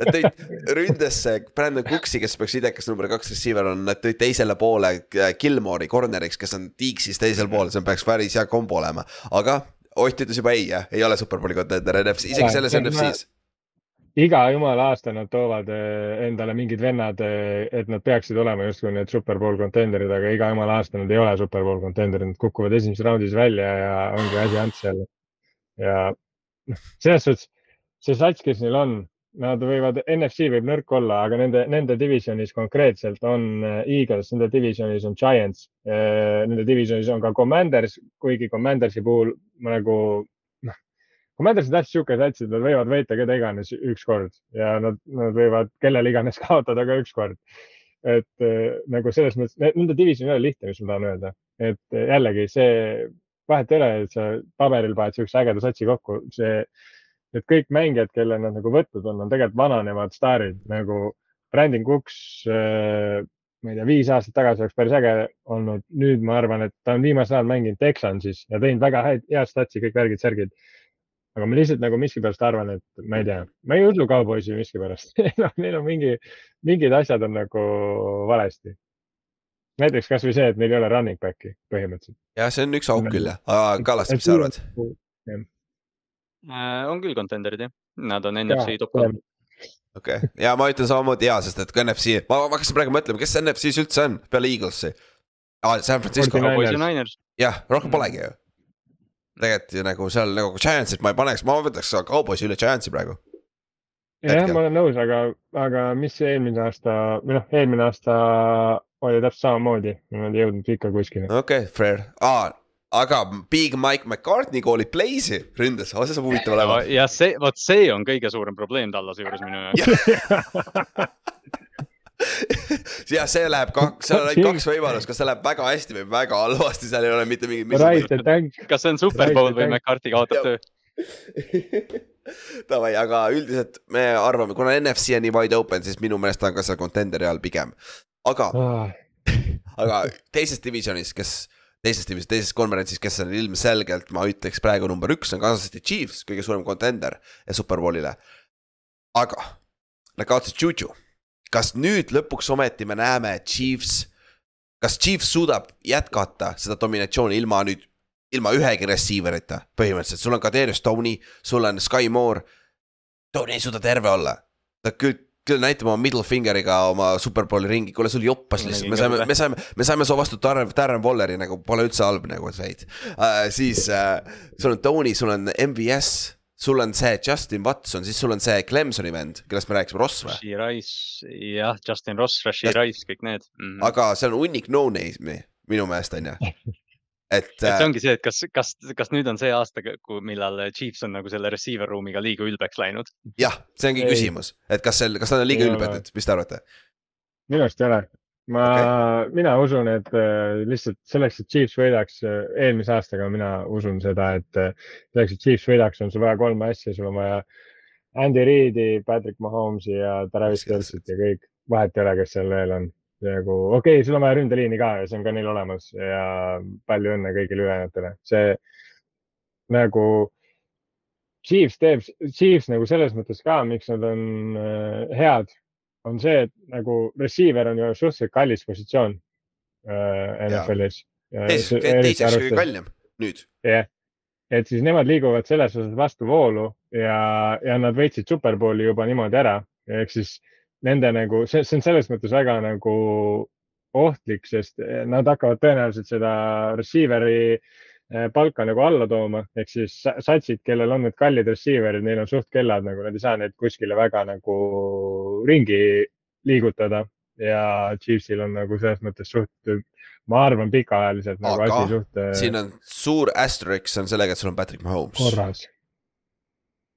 Nad tõid ründes kes Brandon Cooksi, kes peaks idekas number kaks receiver on, nad tõid teisele poole Gilmore'i corner'iks, kes on Tiiksis teisel pool, see peaks päris hea kombo olema, aga Ott ütles juba ei, jah, ei ole superbowli kontender NFC, isegi selles NFC-s iga jumala aasta nad toovad eh, endale mingid vennad, eh, et nad peaksid olema justkui need superbowl contender'id, aga iga jumala aasta nad ei ole superbowl contender'id, nad kukuvad esimeses raundis välja ja ongi asi ants jälle. ja noh, selles suhtes see sats, kes neil on, Nad võivad, NFC võib nõrk olla, aga nende, nende divisionis konkreetselt on äh, Eagles, nende divisionis on Giants, äh, nende divisionis on ka Commanders, kuigi Commandersi puhul ma nagu noh, Commanders on täpselt sihuke sats, et nad võivad võita keda iganes ükskord ja nad, nad võivad kellele iganes kaotada ka ükskord. et äh, nagu selles mõttes, nende division ei ole lihtne, mis ma tahan öelda, et jällegi see vahet ei ole, et sa paberil paned siukse ägeda satsi kokku, see et kõik mängijad, kelle nad nagu võtnud on, on tegelikult vananevad staarid nagu Brandon Cooks äh,. ma ei tea, viis aastat tagasi oleks päris äge olnud, nüüd ma arvan, et ta on viimasel ajal mänginud Texansis ja teinud väga häid, head statsi, kõik värgid, särgid. aga ma lihtsalt nagu miskipärast arvan, et ma ei tea, ma ei usu kauboisi miskipärast Neil on mingi, mingid asjad on nagu valesti näiteks kasvõi see, et neil ei ole running back'i põhimõtteliselt. jah, see on üks auk küll jah, aga Kallas, mis sa arvad? Äh, on küll contender'id jah, nad on NFC top kolm. okei okay., ja ma ütlen samamoodi ja, sest et ka NFC, ma, ma hakkasin praegu mõtlema, kes NFC-s üldse on peale Eaglesi ah,. San Francisco. jah, rohkem polegi ju. tegelikult ju nagu seal nagu Giantsit ma ei paneks, ma võtaks Cowboysi üle Giantsi praegu. jah, ma olen nõus, aga, aga mis eelmine aasta või noh, eelmine aasta oli täpselt samamoodi, nad ei jõudnud ikka kuskile. okei okay,, fair ah,, aga Big Mike McCartney koolib Blaze'i ründes, see saab huvitav olema. ja see, vot see on kõige suurem probleem Tallase juures minu jaoks jah, see läheb kaks, seal on ainult kaks võimalust, kas see läheb väga hästi või väga halvasti, seal ei ole mitte mingit. kas see on Superbowl või McCarthy kaotab töö? Davai, aga üldiselt me arvame, kuna NFC on nii wide open, siis minu meelest ta on ka seal contenderi all pigem. aga ah. aga teises divisionis, kes teises divisionis, teises konverentsis, kes on ilmselgelt, ma ütleks praegu number üks on Kansas City Chiefs, kõige suurem contender Superbowlile. aga nad kaotasid Juju. kas nüüd lõpuks ometi me näeme, et Chiefs, kas Chiefs suudab jätkata seda dominatsiooni ilma nüüd, ilma ühegi receiver'ita põhimõtteliselt, sul on Kaderius Tony, sul on Sky Moore. Tony ei suuda terve olla, ta küll küll näitama oma middle finger'iga oma superbowli ringi, kuule sul joppas lihtsalt, me saime, me saime, me saime su vastu Darren, Darren Walleri nagu pole üldse halb nagu said uh,. siis uh, sul on Tony, sul on MVS, sul on see Justin Watson, siis sul on see Clemsoni vend, kellest me rääkisime, Ross või? Rashi Rice, jah, Justin Ross, Rashi Rice, kõik need mm. -hmm. aga see on hunnik no-name'i minu meelest on ju. et. et see äh, ongi see, et kas, kas, kas nüüd on see aasta, millal Chiefs on nagu selle receiver ruumiga liiga ülbeks läinud? jah, see ongi Ei. küsimus, et kas seal, kas nad on liiga ei ülbed nüüd, mis te arvate? minu arust ei ole, ma okay., mina usun, et äh, lihtsalt selleks, et Chiefs võidaks äh, eelmise aastaga, mina usun seda, et selleks, et Chiefs võidaks, on sul vaja kolme asja, sul on vaja Andy Reidi, Patrick Mahomes'i ja Travis Kelce'it ja kõik, vahet ei ole, kes seal veel on. Nagu okei okay,, sul on vaja ründeliini ka ja see on ka neil olemas ja palju õnne kõigile ülejäänutele, see nagu Chiefs teeb, Chiefs nagu selles mõttes ka, miks nad on head on see, et nagu receiver on ju suhteliselt kallis positsioon äh, NFL-is. teiseks kõige kallim nüüd. jah yeah., et siis nemad liiguvad selles osas vastu voolu ja, ja nad võitsid Superbowli juba niimoodi ära, ehk siis nende nagu, see, see on selles mõttes väga nagu ohtlik, sest nad hakkavad tõenäoliselt seda receiver'i Eh, palka nagu alla tooma, ehk siis satsid, kellel on need kallid receiver'id, neil on suht kellad nagu, nad ei saa neid kuskile väga nagu ringi liigutada ja Chiefsil on nagu selles mõttes suht, ma arvan, pikaajaliselt nagu Aga asi suht. Eh, siin on suur asterisk on sellega, et sul on Patrick Mahomes. korras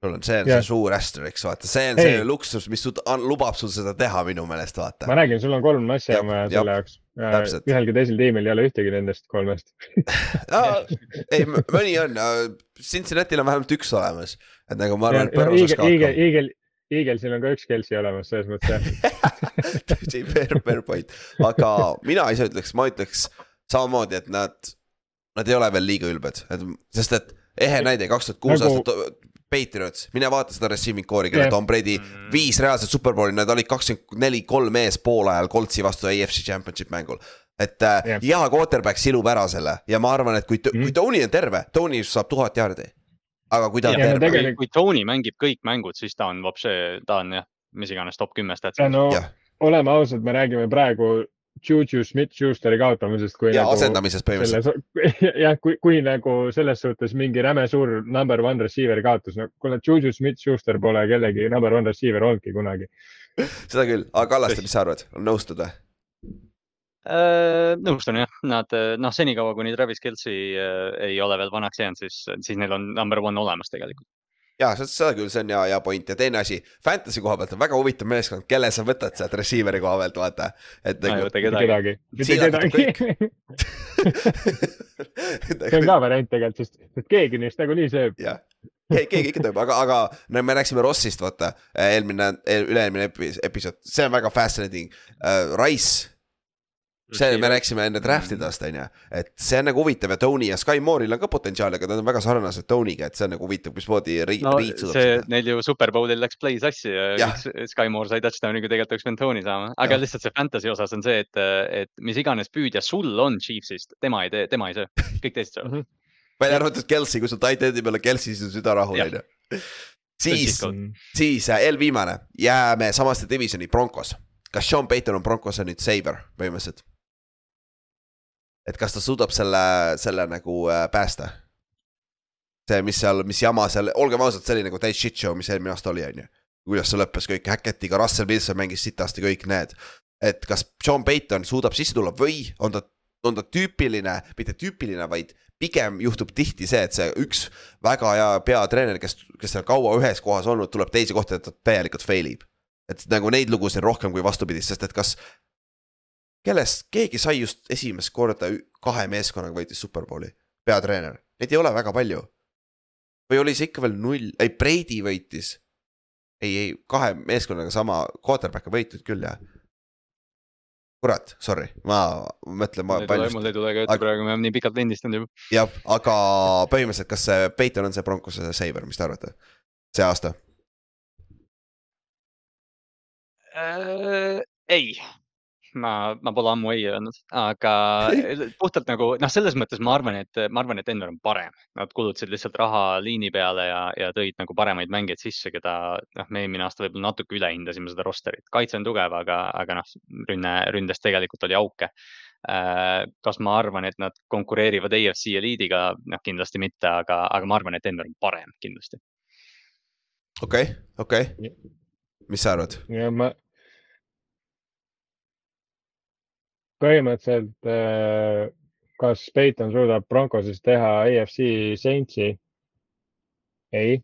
sul on, see on yeah. see suur asterisk, vaata, see on hey. see luksus, mis lubab sul seda teha minu meelest, vaata. ma räägin, sul on kolm asja vaja selle jaoks. ühelgi teisel tiimil ei ole ühtegi nendest kolmest ei, mõni on, Cincinnati'l on vähemalt üks olemas, et nagu ma arvan, et Põrru saaks ka hakkama. Eagle, Eaglesil on ka üks Kelsey olemas, selles mõttes tõsi, fair, fair point, aga mina ise ütleks, ma ütleks samamoodi, et nad, nad ei ole veel liiga ülbed, et sest et ehe näide, kaks tuhat kuus nagu aastat Patriots, mine vaata seda receiving core'i, kelle Tom Brady mm. viis reaalset superbowli, nad olid kakskümmend neli, kolm ees poolajal Coltsi vastu AFC championship mängul. et yeah. hea quarterback silub ära selle ja ma arvan, et kui mm., kui Tony on terve, Tony saab tuhat jaardi. aga kui ta on terve. Tegelikult... kui Tony mängib kõik mängud, siis ta on vapše, ta on jah, mis iganes top kümme stats'is. no yeah. oleme ausad, me räägime praegu Juju Smith-Schusteri kaotamisest kui. ja nagu asendamisest põhimõtteliselt. jah, kui, kui nagu selles suhtes mingi räme suur number one receiver'i kaotus, no kuule, Juju Smith-Schuster pole kellegi number one receiver olnudki kunagi. seda küll, aga Kallaste, mis sa arvad, nõustud või? Äh, nõustun jah, nad noh, senikaua kuni Travis Kelci äh, ei ole veel vanaks jäänud, siis, siis neil on number one olemas tegelikult ja seda küll, see on hea, hea point ja teine asi, fantasy koha pealt on väga huvitav meeskond, kelle sa võtad sealt receiver'i koha pealt, vaata. et nagu. ei võta kedagi. mitte kedagi. see on ka variant tegelikult, sest, sest keegi neist nagunii sööb. jah, keegi ikka teeb, aga, aga no me rääkisime Rossist, vaata, eelmine, üle-eelmine episood, see on väga fascinating uh,. Rice see, me rääkisime enne draft idest, on ju, et see on nagu huvitav ja Tony ja Sky Moore'il on ka potentsiaali, aga nad on väga sarnased Tony'ga, et see on nagu huvitav, mismoodi Reed no, suudab see, seda. Neil ju Superbowlil läks play sassi ja. Sky Moore sai touchdown'i, kui tegelikult oleks pidanud Tony saama, aga ja. lihtsalt see fantasy osas on see, et, et mis iganes püüdja sul on Chiefsist, tema ei tee, tema ei söö, kõik teised söövad välja arvatud Kelsey, kui sul tight end'i peal on Kelsey, siis on süda rahul, on ju. siis, siis eelviimane, jääme samasse divisioni, Broncos kas Sean Payton on Broncose nüüd saver põhimõtteliselt? Et kas ta suudab selle, selle nagu äh, päästa? see, mis seal, mis jama seal, olgem ausad, see oli nagu täis shit show, mis eelmine aasta oli, on ju. kuidas see lõppes kõik Hackettiga, Russell Wilson mängis sitasti kõik need. et kas Sean Payton suudab sisse tulla või on ta, on ta tüüpiline, mitte tüüpiline, vaid pigem juhtub tihti see, et see üks väga hea peatreener, kes, kes on kaua ühes kohas olnud, tuleb teise kohta, et ta täielikult fail ib. et nagu neid lugusid rohkem kui vastupidist, sest et kas kellest, keegi sai just esimest korda kahe meeskonnaga võitis superbowli, peatreener, neid ei ole väga palju. või oli see ikka veel null, ei Brady võitis. ei, ei kahe meeskonnaga sama, quarterback'e võitnud küll jah. kurat, sorry, ma mõtlen, ma. mul ei tule ka ette praegu, me oleme nii pikalt lindistanud juba. jah, aga põhimõtteliselt, kas see Peiton on see Broncose saver, mis te arvate, see aasta äh,? ei ma, ma pole ammu ei öelnud, aga puhtalt nagu noh, selles mõttes ma arvan, et ma arvan, et Denver on parem. Nad kulutasid lihtsalt raha liini peale ja, ja tõid nagu paremaid mängijaid sisse, keda noh, me eelmine aasta võib-olla natuke ülehindasime seda roster'it. kaitse on tugev, aga, aga noh, rünne, ründes tegelikult oli auke. Äh, kas ma arvan, et nad konkureerivad AFC eliidiga, noh kindlasti mitte, aga, aga ma arvan, et Denver on parem kindlasti okei okay,, okei okay., mis sa arvad? ja ma. Põhimõtteliselt äh, kas Peiton suudab Broncoses teha AFC Saintsi? ei.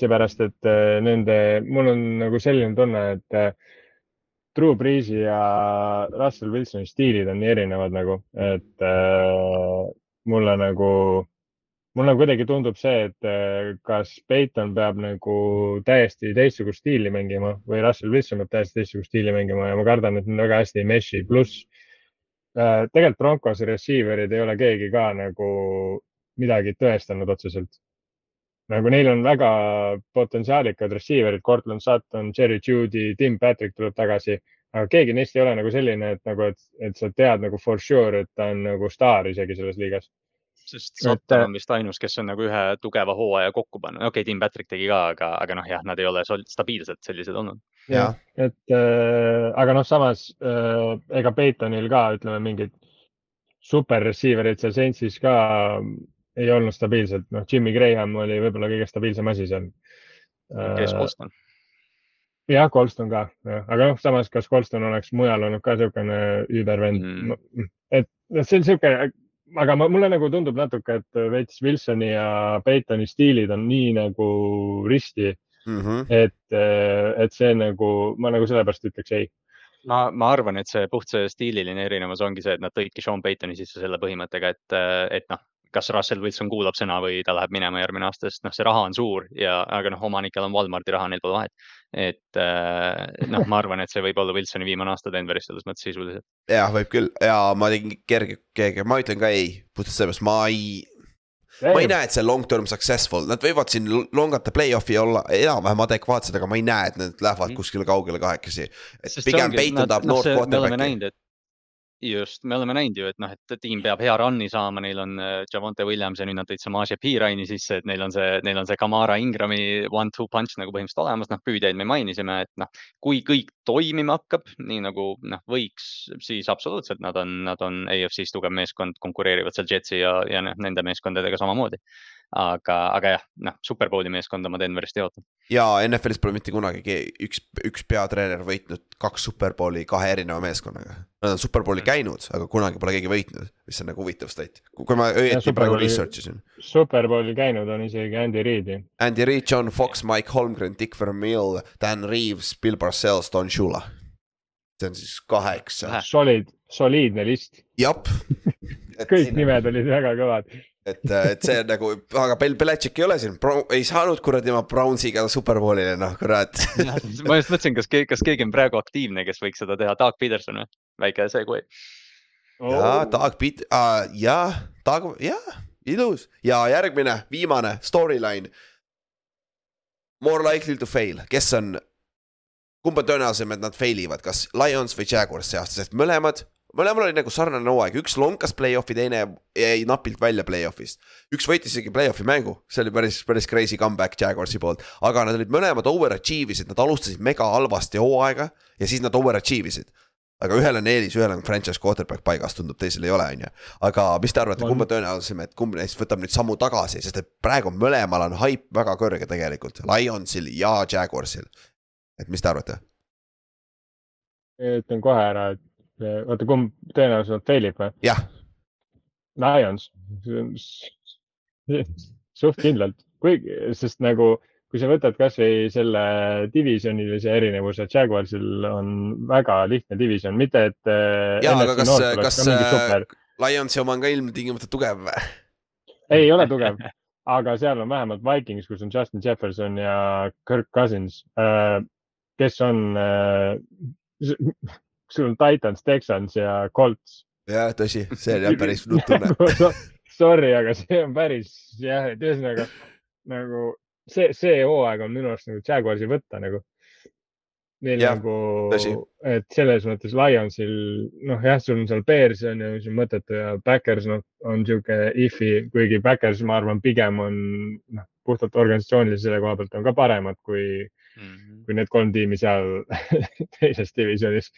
seepärast, et äh, nende, mul on nagu selline tunne, et äh, Drew Breesi ja Russell Wilsoni stiilid on nii erinevad nagu, et äh, mulle nagu, mulle kuidagi tundub see, et äh, kas Peiton peab nagu täiesti teistsugust stiili mängima või Russell Wilson peab täiesti teistsugust stiili mängima ja ma kardan, et nad väga hästi ei mesh'i, pluss Äh, tegelikult Broncos receiver'id ei ole keegi ka nagu midagi tõestanud otseselt. nagu neil on väga potentsiaalikad receiver'id, Cortland Sutton, Jerry Judy, Tim Patrick tuleb tagasi, aga keegi neist ei ole nagu selline, et nagu, et, et sa tead nagu for sure, et ta on nagu staar isegi selles liigas sest Sutton on vist ainus, kes on nagu ühe tugeva hooaja kokku pannud, okei okay,, Tim Patrick tegi ka, aga, aga noh, jah, nad ei ole stabiilselt sellised olnud. jah, et äh, aga noh, samas äh, ega Peitonil ka ütleme mingid super receiver'id seal Saintsis ka ei olnud stabiilselt, noh, Jimmy Graham oli võib-olla kõige stabiilsem asi seal äh,. kes Colston? jah, Colston ka, aga noh, samas, kas Colston oleks mujal olnud ka niisugune üübervend mm., et see on niisugune aga ma, mulle nagu tundub natuke, et veits Wilsoni ja Peytoni stiilid on nii nagu risti mm. -hmm. et, et see nagu, ma nagu sellepärast ütleks ei ma, ma arvan, et see puht see stiililine erinevus ongi see, et nad tõidki Sean Paytoni sisse selle põhimõttega, et, et noh, kas Russell Wilson kuulab sõna või ta läheb minema järgmine aasta, sest noh, see raha on suur ja, aga noh, omanikel on Walmarti raha, neil pole vahet. Et äh, noh, ma arvan, et see võib olla Wilsoni viimane aasta Denveris selles mõttes sisuliselt. jah, võib küll ja ma tegin kerge, kerge, ma ütlen ka ei, puhtalt sellepärast ma ei ma ei näe, et see long term successful, nad võivad siin longata play-off'i olla enam-vähem adekvaatsed, aga ma ei näe, et nad lähevad mm. kuskile kaugele kahekesi. et Sest pigem Peiton tahab noort quarterback'i just, me oleme näinud ju, et noh, et tiim peab hea run'i saama, neil on äh, Javonte Williams ja nüüd nad tõid Samaje Piiraini sisse, et neil on see, neil on see Kamara Ingrami one-two punch nagu põhimõtteliselt olemas, noh, püüdjaid me mainisime, et noh, kui kõik toimima hakkab, nii nagu noh, võiks, siis absoluutselt nad on, nad on AFC-s tugev meeskond, konkureerivad seal Jetsi ja, ja noh, nende meeskondadega samamoodi aga, aga jah, noh, superbowli meeskonda ma Denverist ei oota. ja NFL-is pole mitte kunagi üks, üks peatreener võitnud kaks superbowli kahe erineva meeskonnaga. Nad on superbowli mm. käinud, aga kunagi pole keegi võitnud, mis on nagu huvitav stat. kui ma õieti praegu research isin. Superbowli käinud on isegi Andy Reid'i. Andy Reid, John Fox, Mike Holmgren, Dick Vermeil, Dan Reeves, Bill Parcells, Don Shula. see on siis kaheksa. Solid, soliidne list. jah kõik nimed olid väga kõvad et, äh, et see on nagu, aga Bel-, Belichik ei ole siin, ei saanud kuradi oma Brownsiga superbowlile, noh kurat. Ma just mõtlesin, kas keegi, kas keegi on praegu aktiivne, kes võiks seda teha, Doug Peterson või, väike segway. Oh.. jaa, Doug Pet- uh,, jah, Doug, jah, ilus. Ja järgmine, viimane storyline. More likely to fail, kes on, kumb on tõenäolisem, et nad fail ivad, kas Lions või Jaguars see aasta, sest mõlemad mõlemal oli nagu sarnane hooaeg, üks lonkas play-off'i, teine jäi napilt välja play-off'ist. üks võitis isegi play-off'i mängu, see oli päris, päris crazy comeback Jaguarsi poolt, aga nad olid mõlemad overachieve isid, nad alustasid mega halvasti hooaega ja siis nad overachieve isid aga ühel on eelis, ühel on franchise quarterback paigas, tundub, teisel ei ole, on ju. aga mis te arvate, kumb on. tõenäolisem, et kumb neist võtab nüüd sammu tagasi, sest et praegu mõlemal on haip väga kõrge tegelikult, Lionsil ja Jaguarsil. et mis te arvate? ütlen kohe ära, et oota, kumb tõenäoliselt fail ib või? jah. Lions, suht kindlalt, kuigi, sest nagu kui sa võtad kasvõi selle divisjonilise erinevuse, Jaguarsil on väga lihtne division, mitte et. Äh, ja, aga kas, kas äh, Lionsi oma on ka ilmtingimata tugev või? ei ole tugev, aga seal on vähemalt Vikings, kus on Justin Jefferson ja Kirk Cousins, äh, kes on sul on Titans, Texans ja Colts. jah, tõsi, see on jah päris nutune Sorry, aga see on päris jah, et ühesõnaga nagu see, see hooaeg on minu arust nagu Jaguarsi võtta nagu. Neil ja, nagu, et selles mõttes Lionsil, noh jah, sul on seal Bears on ju, mis on mõttetu ja Backers noh, on sihuke if'i, kuigi Backers, ma arvan, pigem on noh, puhtalt organisatsioonilise selle koha pealt on ka paremad kui mm, -hmm. kui need kolm tiimi seal teises divisjonis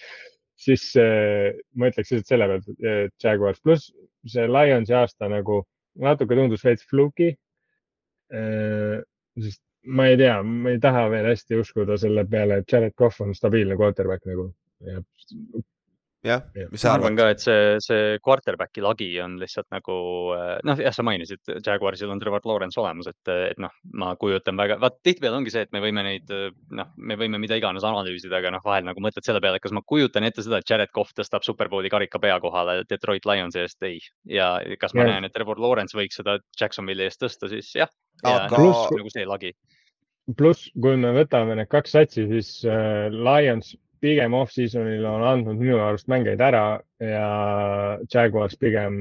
siis äh, ma ütleks lihtsalt selle pealt, et Jaguars pluss see Lionsi aasta nagu natuke tundus veits fluki äh,. sest ma ei tea, ma ei taha veel hästi uskuda selle peale, et Jared Cough on stabiilne quarterback nagu. Jah, mis sa arvad? ma arvan ka, et see, see quarterback'i lagi on lihtsalt nagu eh, noh, jah, sa mainisid, Jaguarsil on Trevor Lawrence olemas, et, et noh, ma kujutan väga, vaat tihtipeale ongi see, et me võime neid noh, me võime mida iganes analüüsida, aga noh, vahel nagu mõtled selle peale, kas ma kujutan ette seda, et Jared Cough tõstab Superbowli karika pea kohale Detroit Lionsi eest, ei. ja kas ma ja. näen, et Trevor Lawrence võiks seda Jacksonville'i eest tõsta, siis jah. aga pluss nagu see lagi pluss, kui me võtame need kaks satsi, siis äh, Lions pigem off-season'il on andnud minu arust mängeid ära ja Jaguars pigem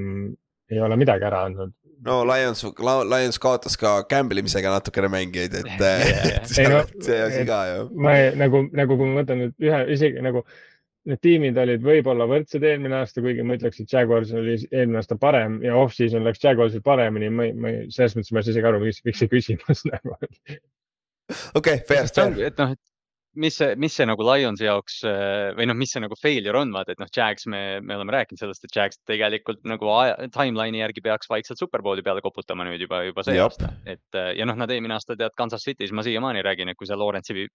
ei ole midagi ära andnud. no Lions, Lions kaotas ka gamblemisega natukene mängijaid, et see, asi ka ju. ma ei, nagu, nagu kui ma võtan nüüd ühe, isegi nagu need tiimid olid võib-olla võrdsed eelmine aasta, kuigi ma ütleks, et Jaguars oli eelmine aasta parem ja off-season läks Jaguarsil paremini. ma ei, ma ei, selles mõttes ma ei saa isegi aru, miks, miks see küsimus nagu. okei, fair, fair. et noh, et mis see, mis see nagu Lionsi jaoks äh, või noh, mis see nagu failure on, vaata, et noh, Jags, me, me oleme rääkinud sellest, et Jags tegelikult nagu timeline'i järgi peaks vaikselt superbowli peale koputama nüüd juba, juba see Jop. aasta. et äh, ja noh, nad eelmine aasta tead Kansas City's, ma siiamaani räägin, et kui see Lawrence'i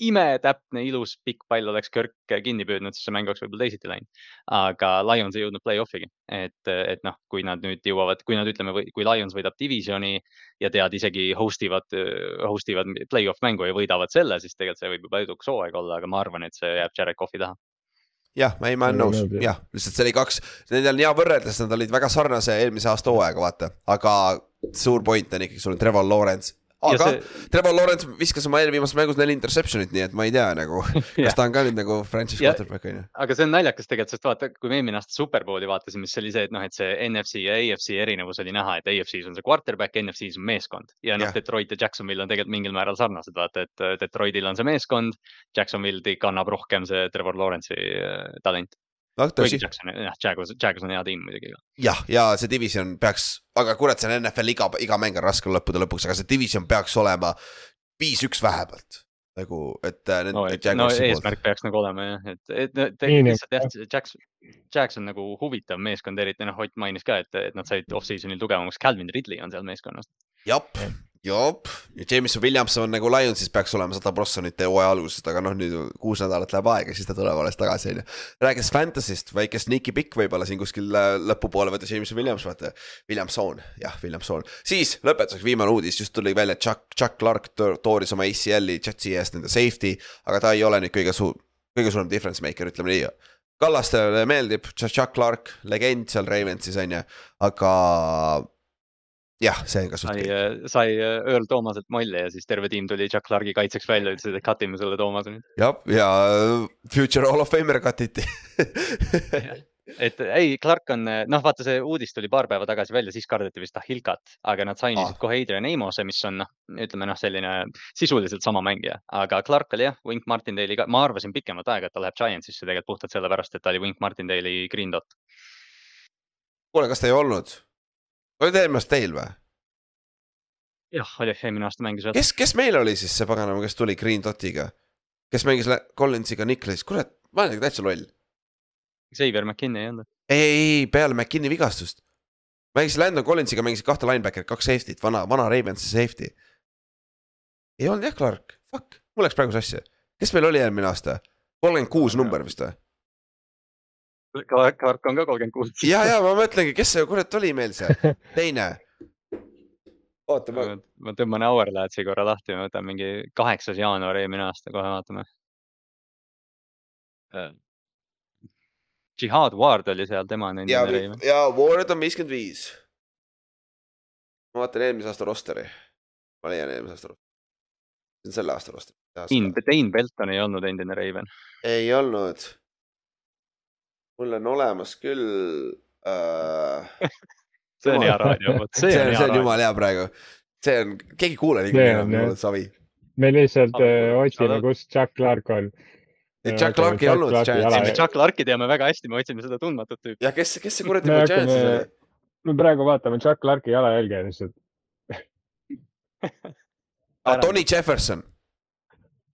imetäpne, ilus pikk pall oleks Kirk kinni püüdnud, siis see mäng oleks võib-olla teisiti läinud. aga Lions ei jõudnud play-off'igi, et, et noh, kui nad nüüd jõuavad, kui nad ütleme, kui Lions võidab divisioni ja tead isegi host ivad, host ivad play-off mängu ja võidavad selle, siis tegelikult see võib juba edukas hooaeg olla, aga ma arvan, et see jääb Jared Cough'i taha. Jah, ei, ma olen nõus, jah, lihtsalt see oli kaks, nendel on hea võrreldes, nad olid väga sarnase eelmise aasta hooaega, vaata, aga suur point on ikkagi, sul on Trevor Lawrence aga see... Trevor Lawrence viskas oma eelviimases mängus neli interception'it, nii et ma ei tea nagu kas ta on ka nüüd nagu franchise quarterback on ju. aga see on naljakas tegelikult, sest vaata, kui me eelmine aasta Superbowli vaatasime, siis oli see, et noh, et see NFC ja AFC erinevus oli näha, et AFC-s on see quarterback, NFC-s on meeskond. Ja noh, Detroit ja Jacksonville on tegelikult mingil määral sarnased, vaata, et äh, Detroitil on see meeskond, Jacksonville kannab rohkem see Trevor Lawrence'i äh, talent noh, tõsi. jah, Jaguars, Jaguars on hea tiim muidugi. jah, ja see division peaks, aga kurat, see on NFL iga, iga mäng on raske lõppude lõpuks, aga see division peaks olema viis-üks vähemalt nagu, et äh, need no,. no eesmärk peaks nagu olema jah, et, et, et lihtsalt jah, Jacks, Jacks on nagu huvitav meeskond, eriti noh, Ott mainis ka, et, et nad said off-season'il tugevamaks, Calvin Ridley on seal meeskonnas. jep jop, ja Jameson Williamson nagu Lionsis peaks olema sada prossa nüüd hooaja algusest, aga noh, nüüd kuus nädalat läheb aega, siis ta tuleb alles tagasi, on ju. rääkides Fantasy'st, väike sneaky pikk võib-olla siin kuskil äh, lõpupoole võtta Jameson Williams, vaata. Williamson, jah, Williamson. siis lõpetuseks viimane uudis, just tuli välja, Chuck, Chuck Clark tooris oma ACL-i Jetsi eest nende safety, aga ta ei ole nüüd kõige suur, kõige suurem difference maker, ütleme nii. Kallastele meeldib, Chuck Clark, legend seal Ravensis on ju, aga jah, see on ka suht kõik. Äh, sai äh, Earl Toomaselt molli ja siis terve tiim tuli Chuck Clarke'i kaitseks välja, ütlesid, et cut ime selle Toomase nüüd. jah, ja äh, Future Hall of Famer cut iti et ei, Clark on, noh, vaata, see uudis tuli paar päeva tagasi välja, siis kardeti vist Ahilkat, aga nad sainisid ah. kohe Adrian Amose, mis on noh, ütleme noh, selline sisuliselt sama mängija, aga Clark oli jah, Wink Martindale'i ka, ma arvasin pikemat aega, et ta läheb Giantsisse tegelikult puhtalt sellepärast, et ta oli Wink Martindale'i green dot. kuule, kas ta ei olnud? Oli ta eelmine aasta teil või? jah, oli, eelmine aasta mängis kes, kes meil oli siis see paganama, kes tuli Green Dotiga? kes mängis Collinsiga Nicholas, kurat, ma olen täitsa loll. Xavier McKinney ei olnud. ei, ei, ei, peale McKinney vigastust. mängis Landon Collinsiga, mängisid kahte linebacker'it, kaks safety't, vana, vana Ravensi safety. ei olnud jah, Clark, fuck, mul läks praegu sassi. kes meil oli eelmine aasta? kolmkümmend kuus number vist või? Clark on ka kolmkümmend kuus. ja, ja ma mõtlengi, kes see kurat oli meil see teine. oota, ma. ma tõmban Hourglass'i korra lahti, ma võtan mingi kaheksas jaanuar eelmine aasta, kohe vaatame. Äh, Jihad Ward oli seal, tema on endine reim. ja Ward on viiskümmend viis. ma vaatan eelmise aasta rosteri. ma leian eelmise aasta rosteri. see on selle aasta roster. Dean, Dane Belton ei olnud endine Raven. ei olnud mul on olemas küll äh.... see on hea raadio, vot see, on, see on jumala hea praegu. see on, keegi ei kuule nii enam, mul on savi. me lihtsalt äh, otsime, kus Jack Clark on. Jack Clark ei olnud. Jack Clarki teame väga hästi, me otsime seda tundmatut tüüpi. ja kes, kes see kuradi Giantsis oli? me praegu vaatame Jack Clarki jalajälge lihtsalt ah, Tony Jefferson.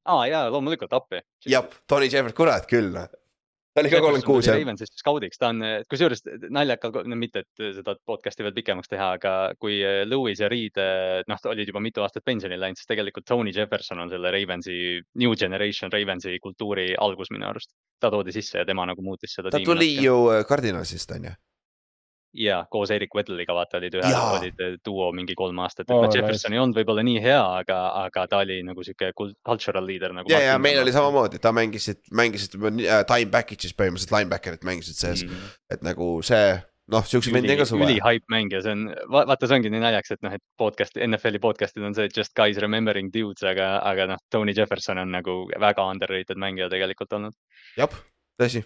aa ah, jaa, loomulikult appi. jah, Tony Jefferson, kurat küll ta oli ka kolmkümmend kuus jah. Ravensist skaudiks, ta on, kusjuures naljakal, no mitte, et seda podcast'i veel pikemaks teha, aga kui Lewis ja Reed noh, olid juba mitu aastat pensionile läinud, siis tegelikult Tony Jefferson on selle Ravensi, New Generation Ravensi kultuuri algus minu arust. ta toodi sisse ja tema nagu muutis seda. ta tuli natuke. ju Cardinalsist on ju ja koos Erik Wedliga vaata olid ühe, olid duo mingi kolm aastat, et oh, Jefferson ei olnud võib-olla nii hea, aga, aga ta oli nagu sihuke cultural leader nagu. ja, ja meil oli samamoodi, ta mängisid, mängisid uh, time package'is põhimõtteliselt linebacker'it mängisid sees mm., et nagu see noh, siukseid vendi on ka sul vaja. ülihype mängija, see on, vaata, see ongi nii naljakas, et noh, et podcast, NFL-i podcast'id on see just guys remembering dudes, aga, aga noh, Tony Jefferson on nagu väga underrated mängija tegelikult olnud. jah, tõsi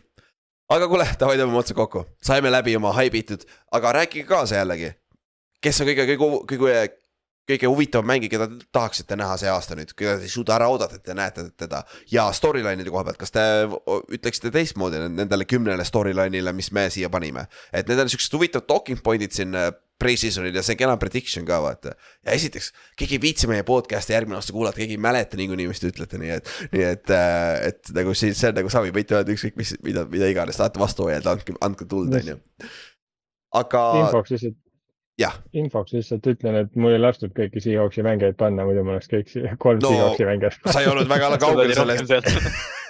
aga kuule, davai, tõmbame otsa kokku, saime läbi oma haibitud, aga rääkige kaasa jällegi. kes on kõige, kõige, kõige, kõige huvitavam mängija, keda te tahaksite näha see aasta nüüd, keda te ei suuda ära oodata, et te näete teda. ja storyline'ide koha pealt, kas te ütleksite teistmoodi nendele kümnele storyline'ile, mis me siia panime? et need on siuksed huvitavad talking point'id siin pre-season'il ja see kena prediction ka vaata. ja esiteks, keegi ei viitsi meie podcast'i järgmine aasta kuulata, keegi ei mäleta niikuinii, mis te ütlete, nii et. nii et, äh, et nagu siin, see on nagu savi, võite öelda ükskõik mis, mida, mida iganes tahate vastu hoiada, andke, andke tuld, on ju. aga. infoks lihtsalt. Infoks lihtsalt ütlen, et mul ei lastud kõiki Seahawksi mängijaid panna, muidu ma oleks kõik kolm no, Seahawksi mängijat. sa ei olnud väga kaugel sellest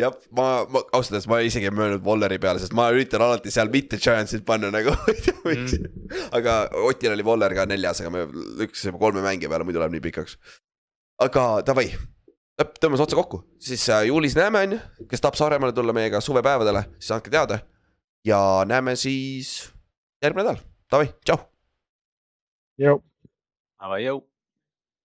jah, ma, ma ausalt öeldes ma isegi ei möönud Walleri peale, sest ma üritan alati seal mitte Giantsit panna nagu mm. aga Otil oli Waller ka neljas, aga me lükkasime kolme mängija peale, muidu läheb nii pikaks. aga davai, tõmbame otsa kokku, siis äh, juulis näeme, on ju, kes tahab Saaremaale tulla meiega suvepäevadele, siis andke teada. Ja näeme siis järgmine nädal, davai, tšau. jõu. Davai, jõu.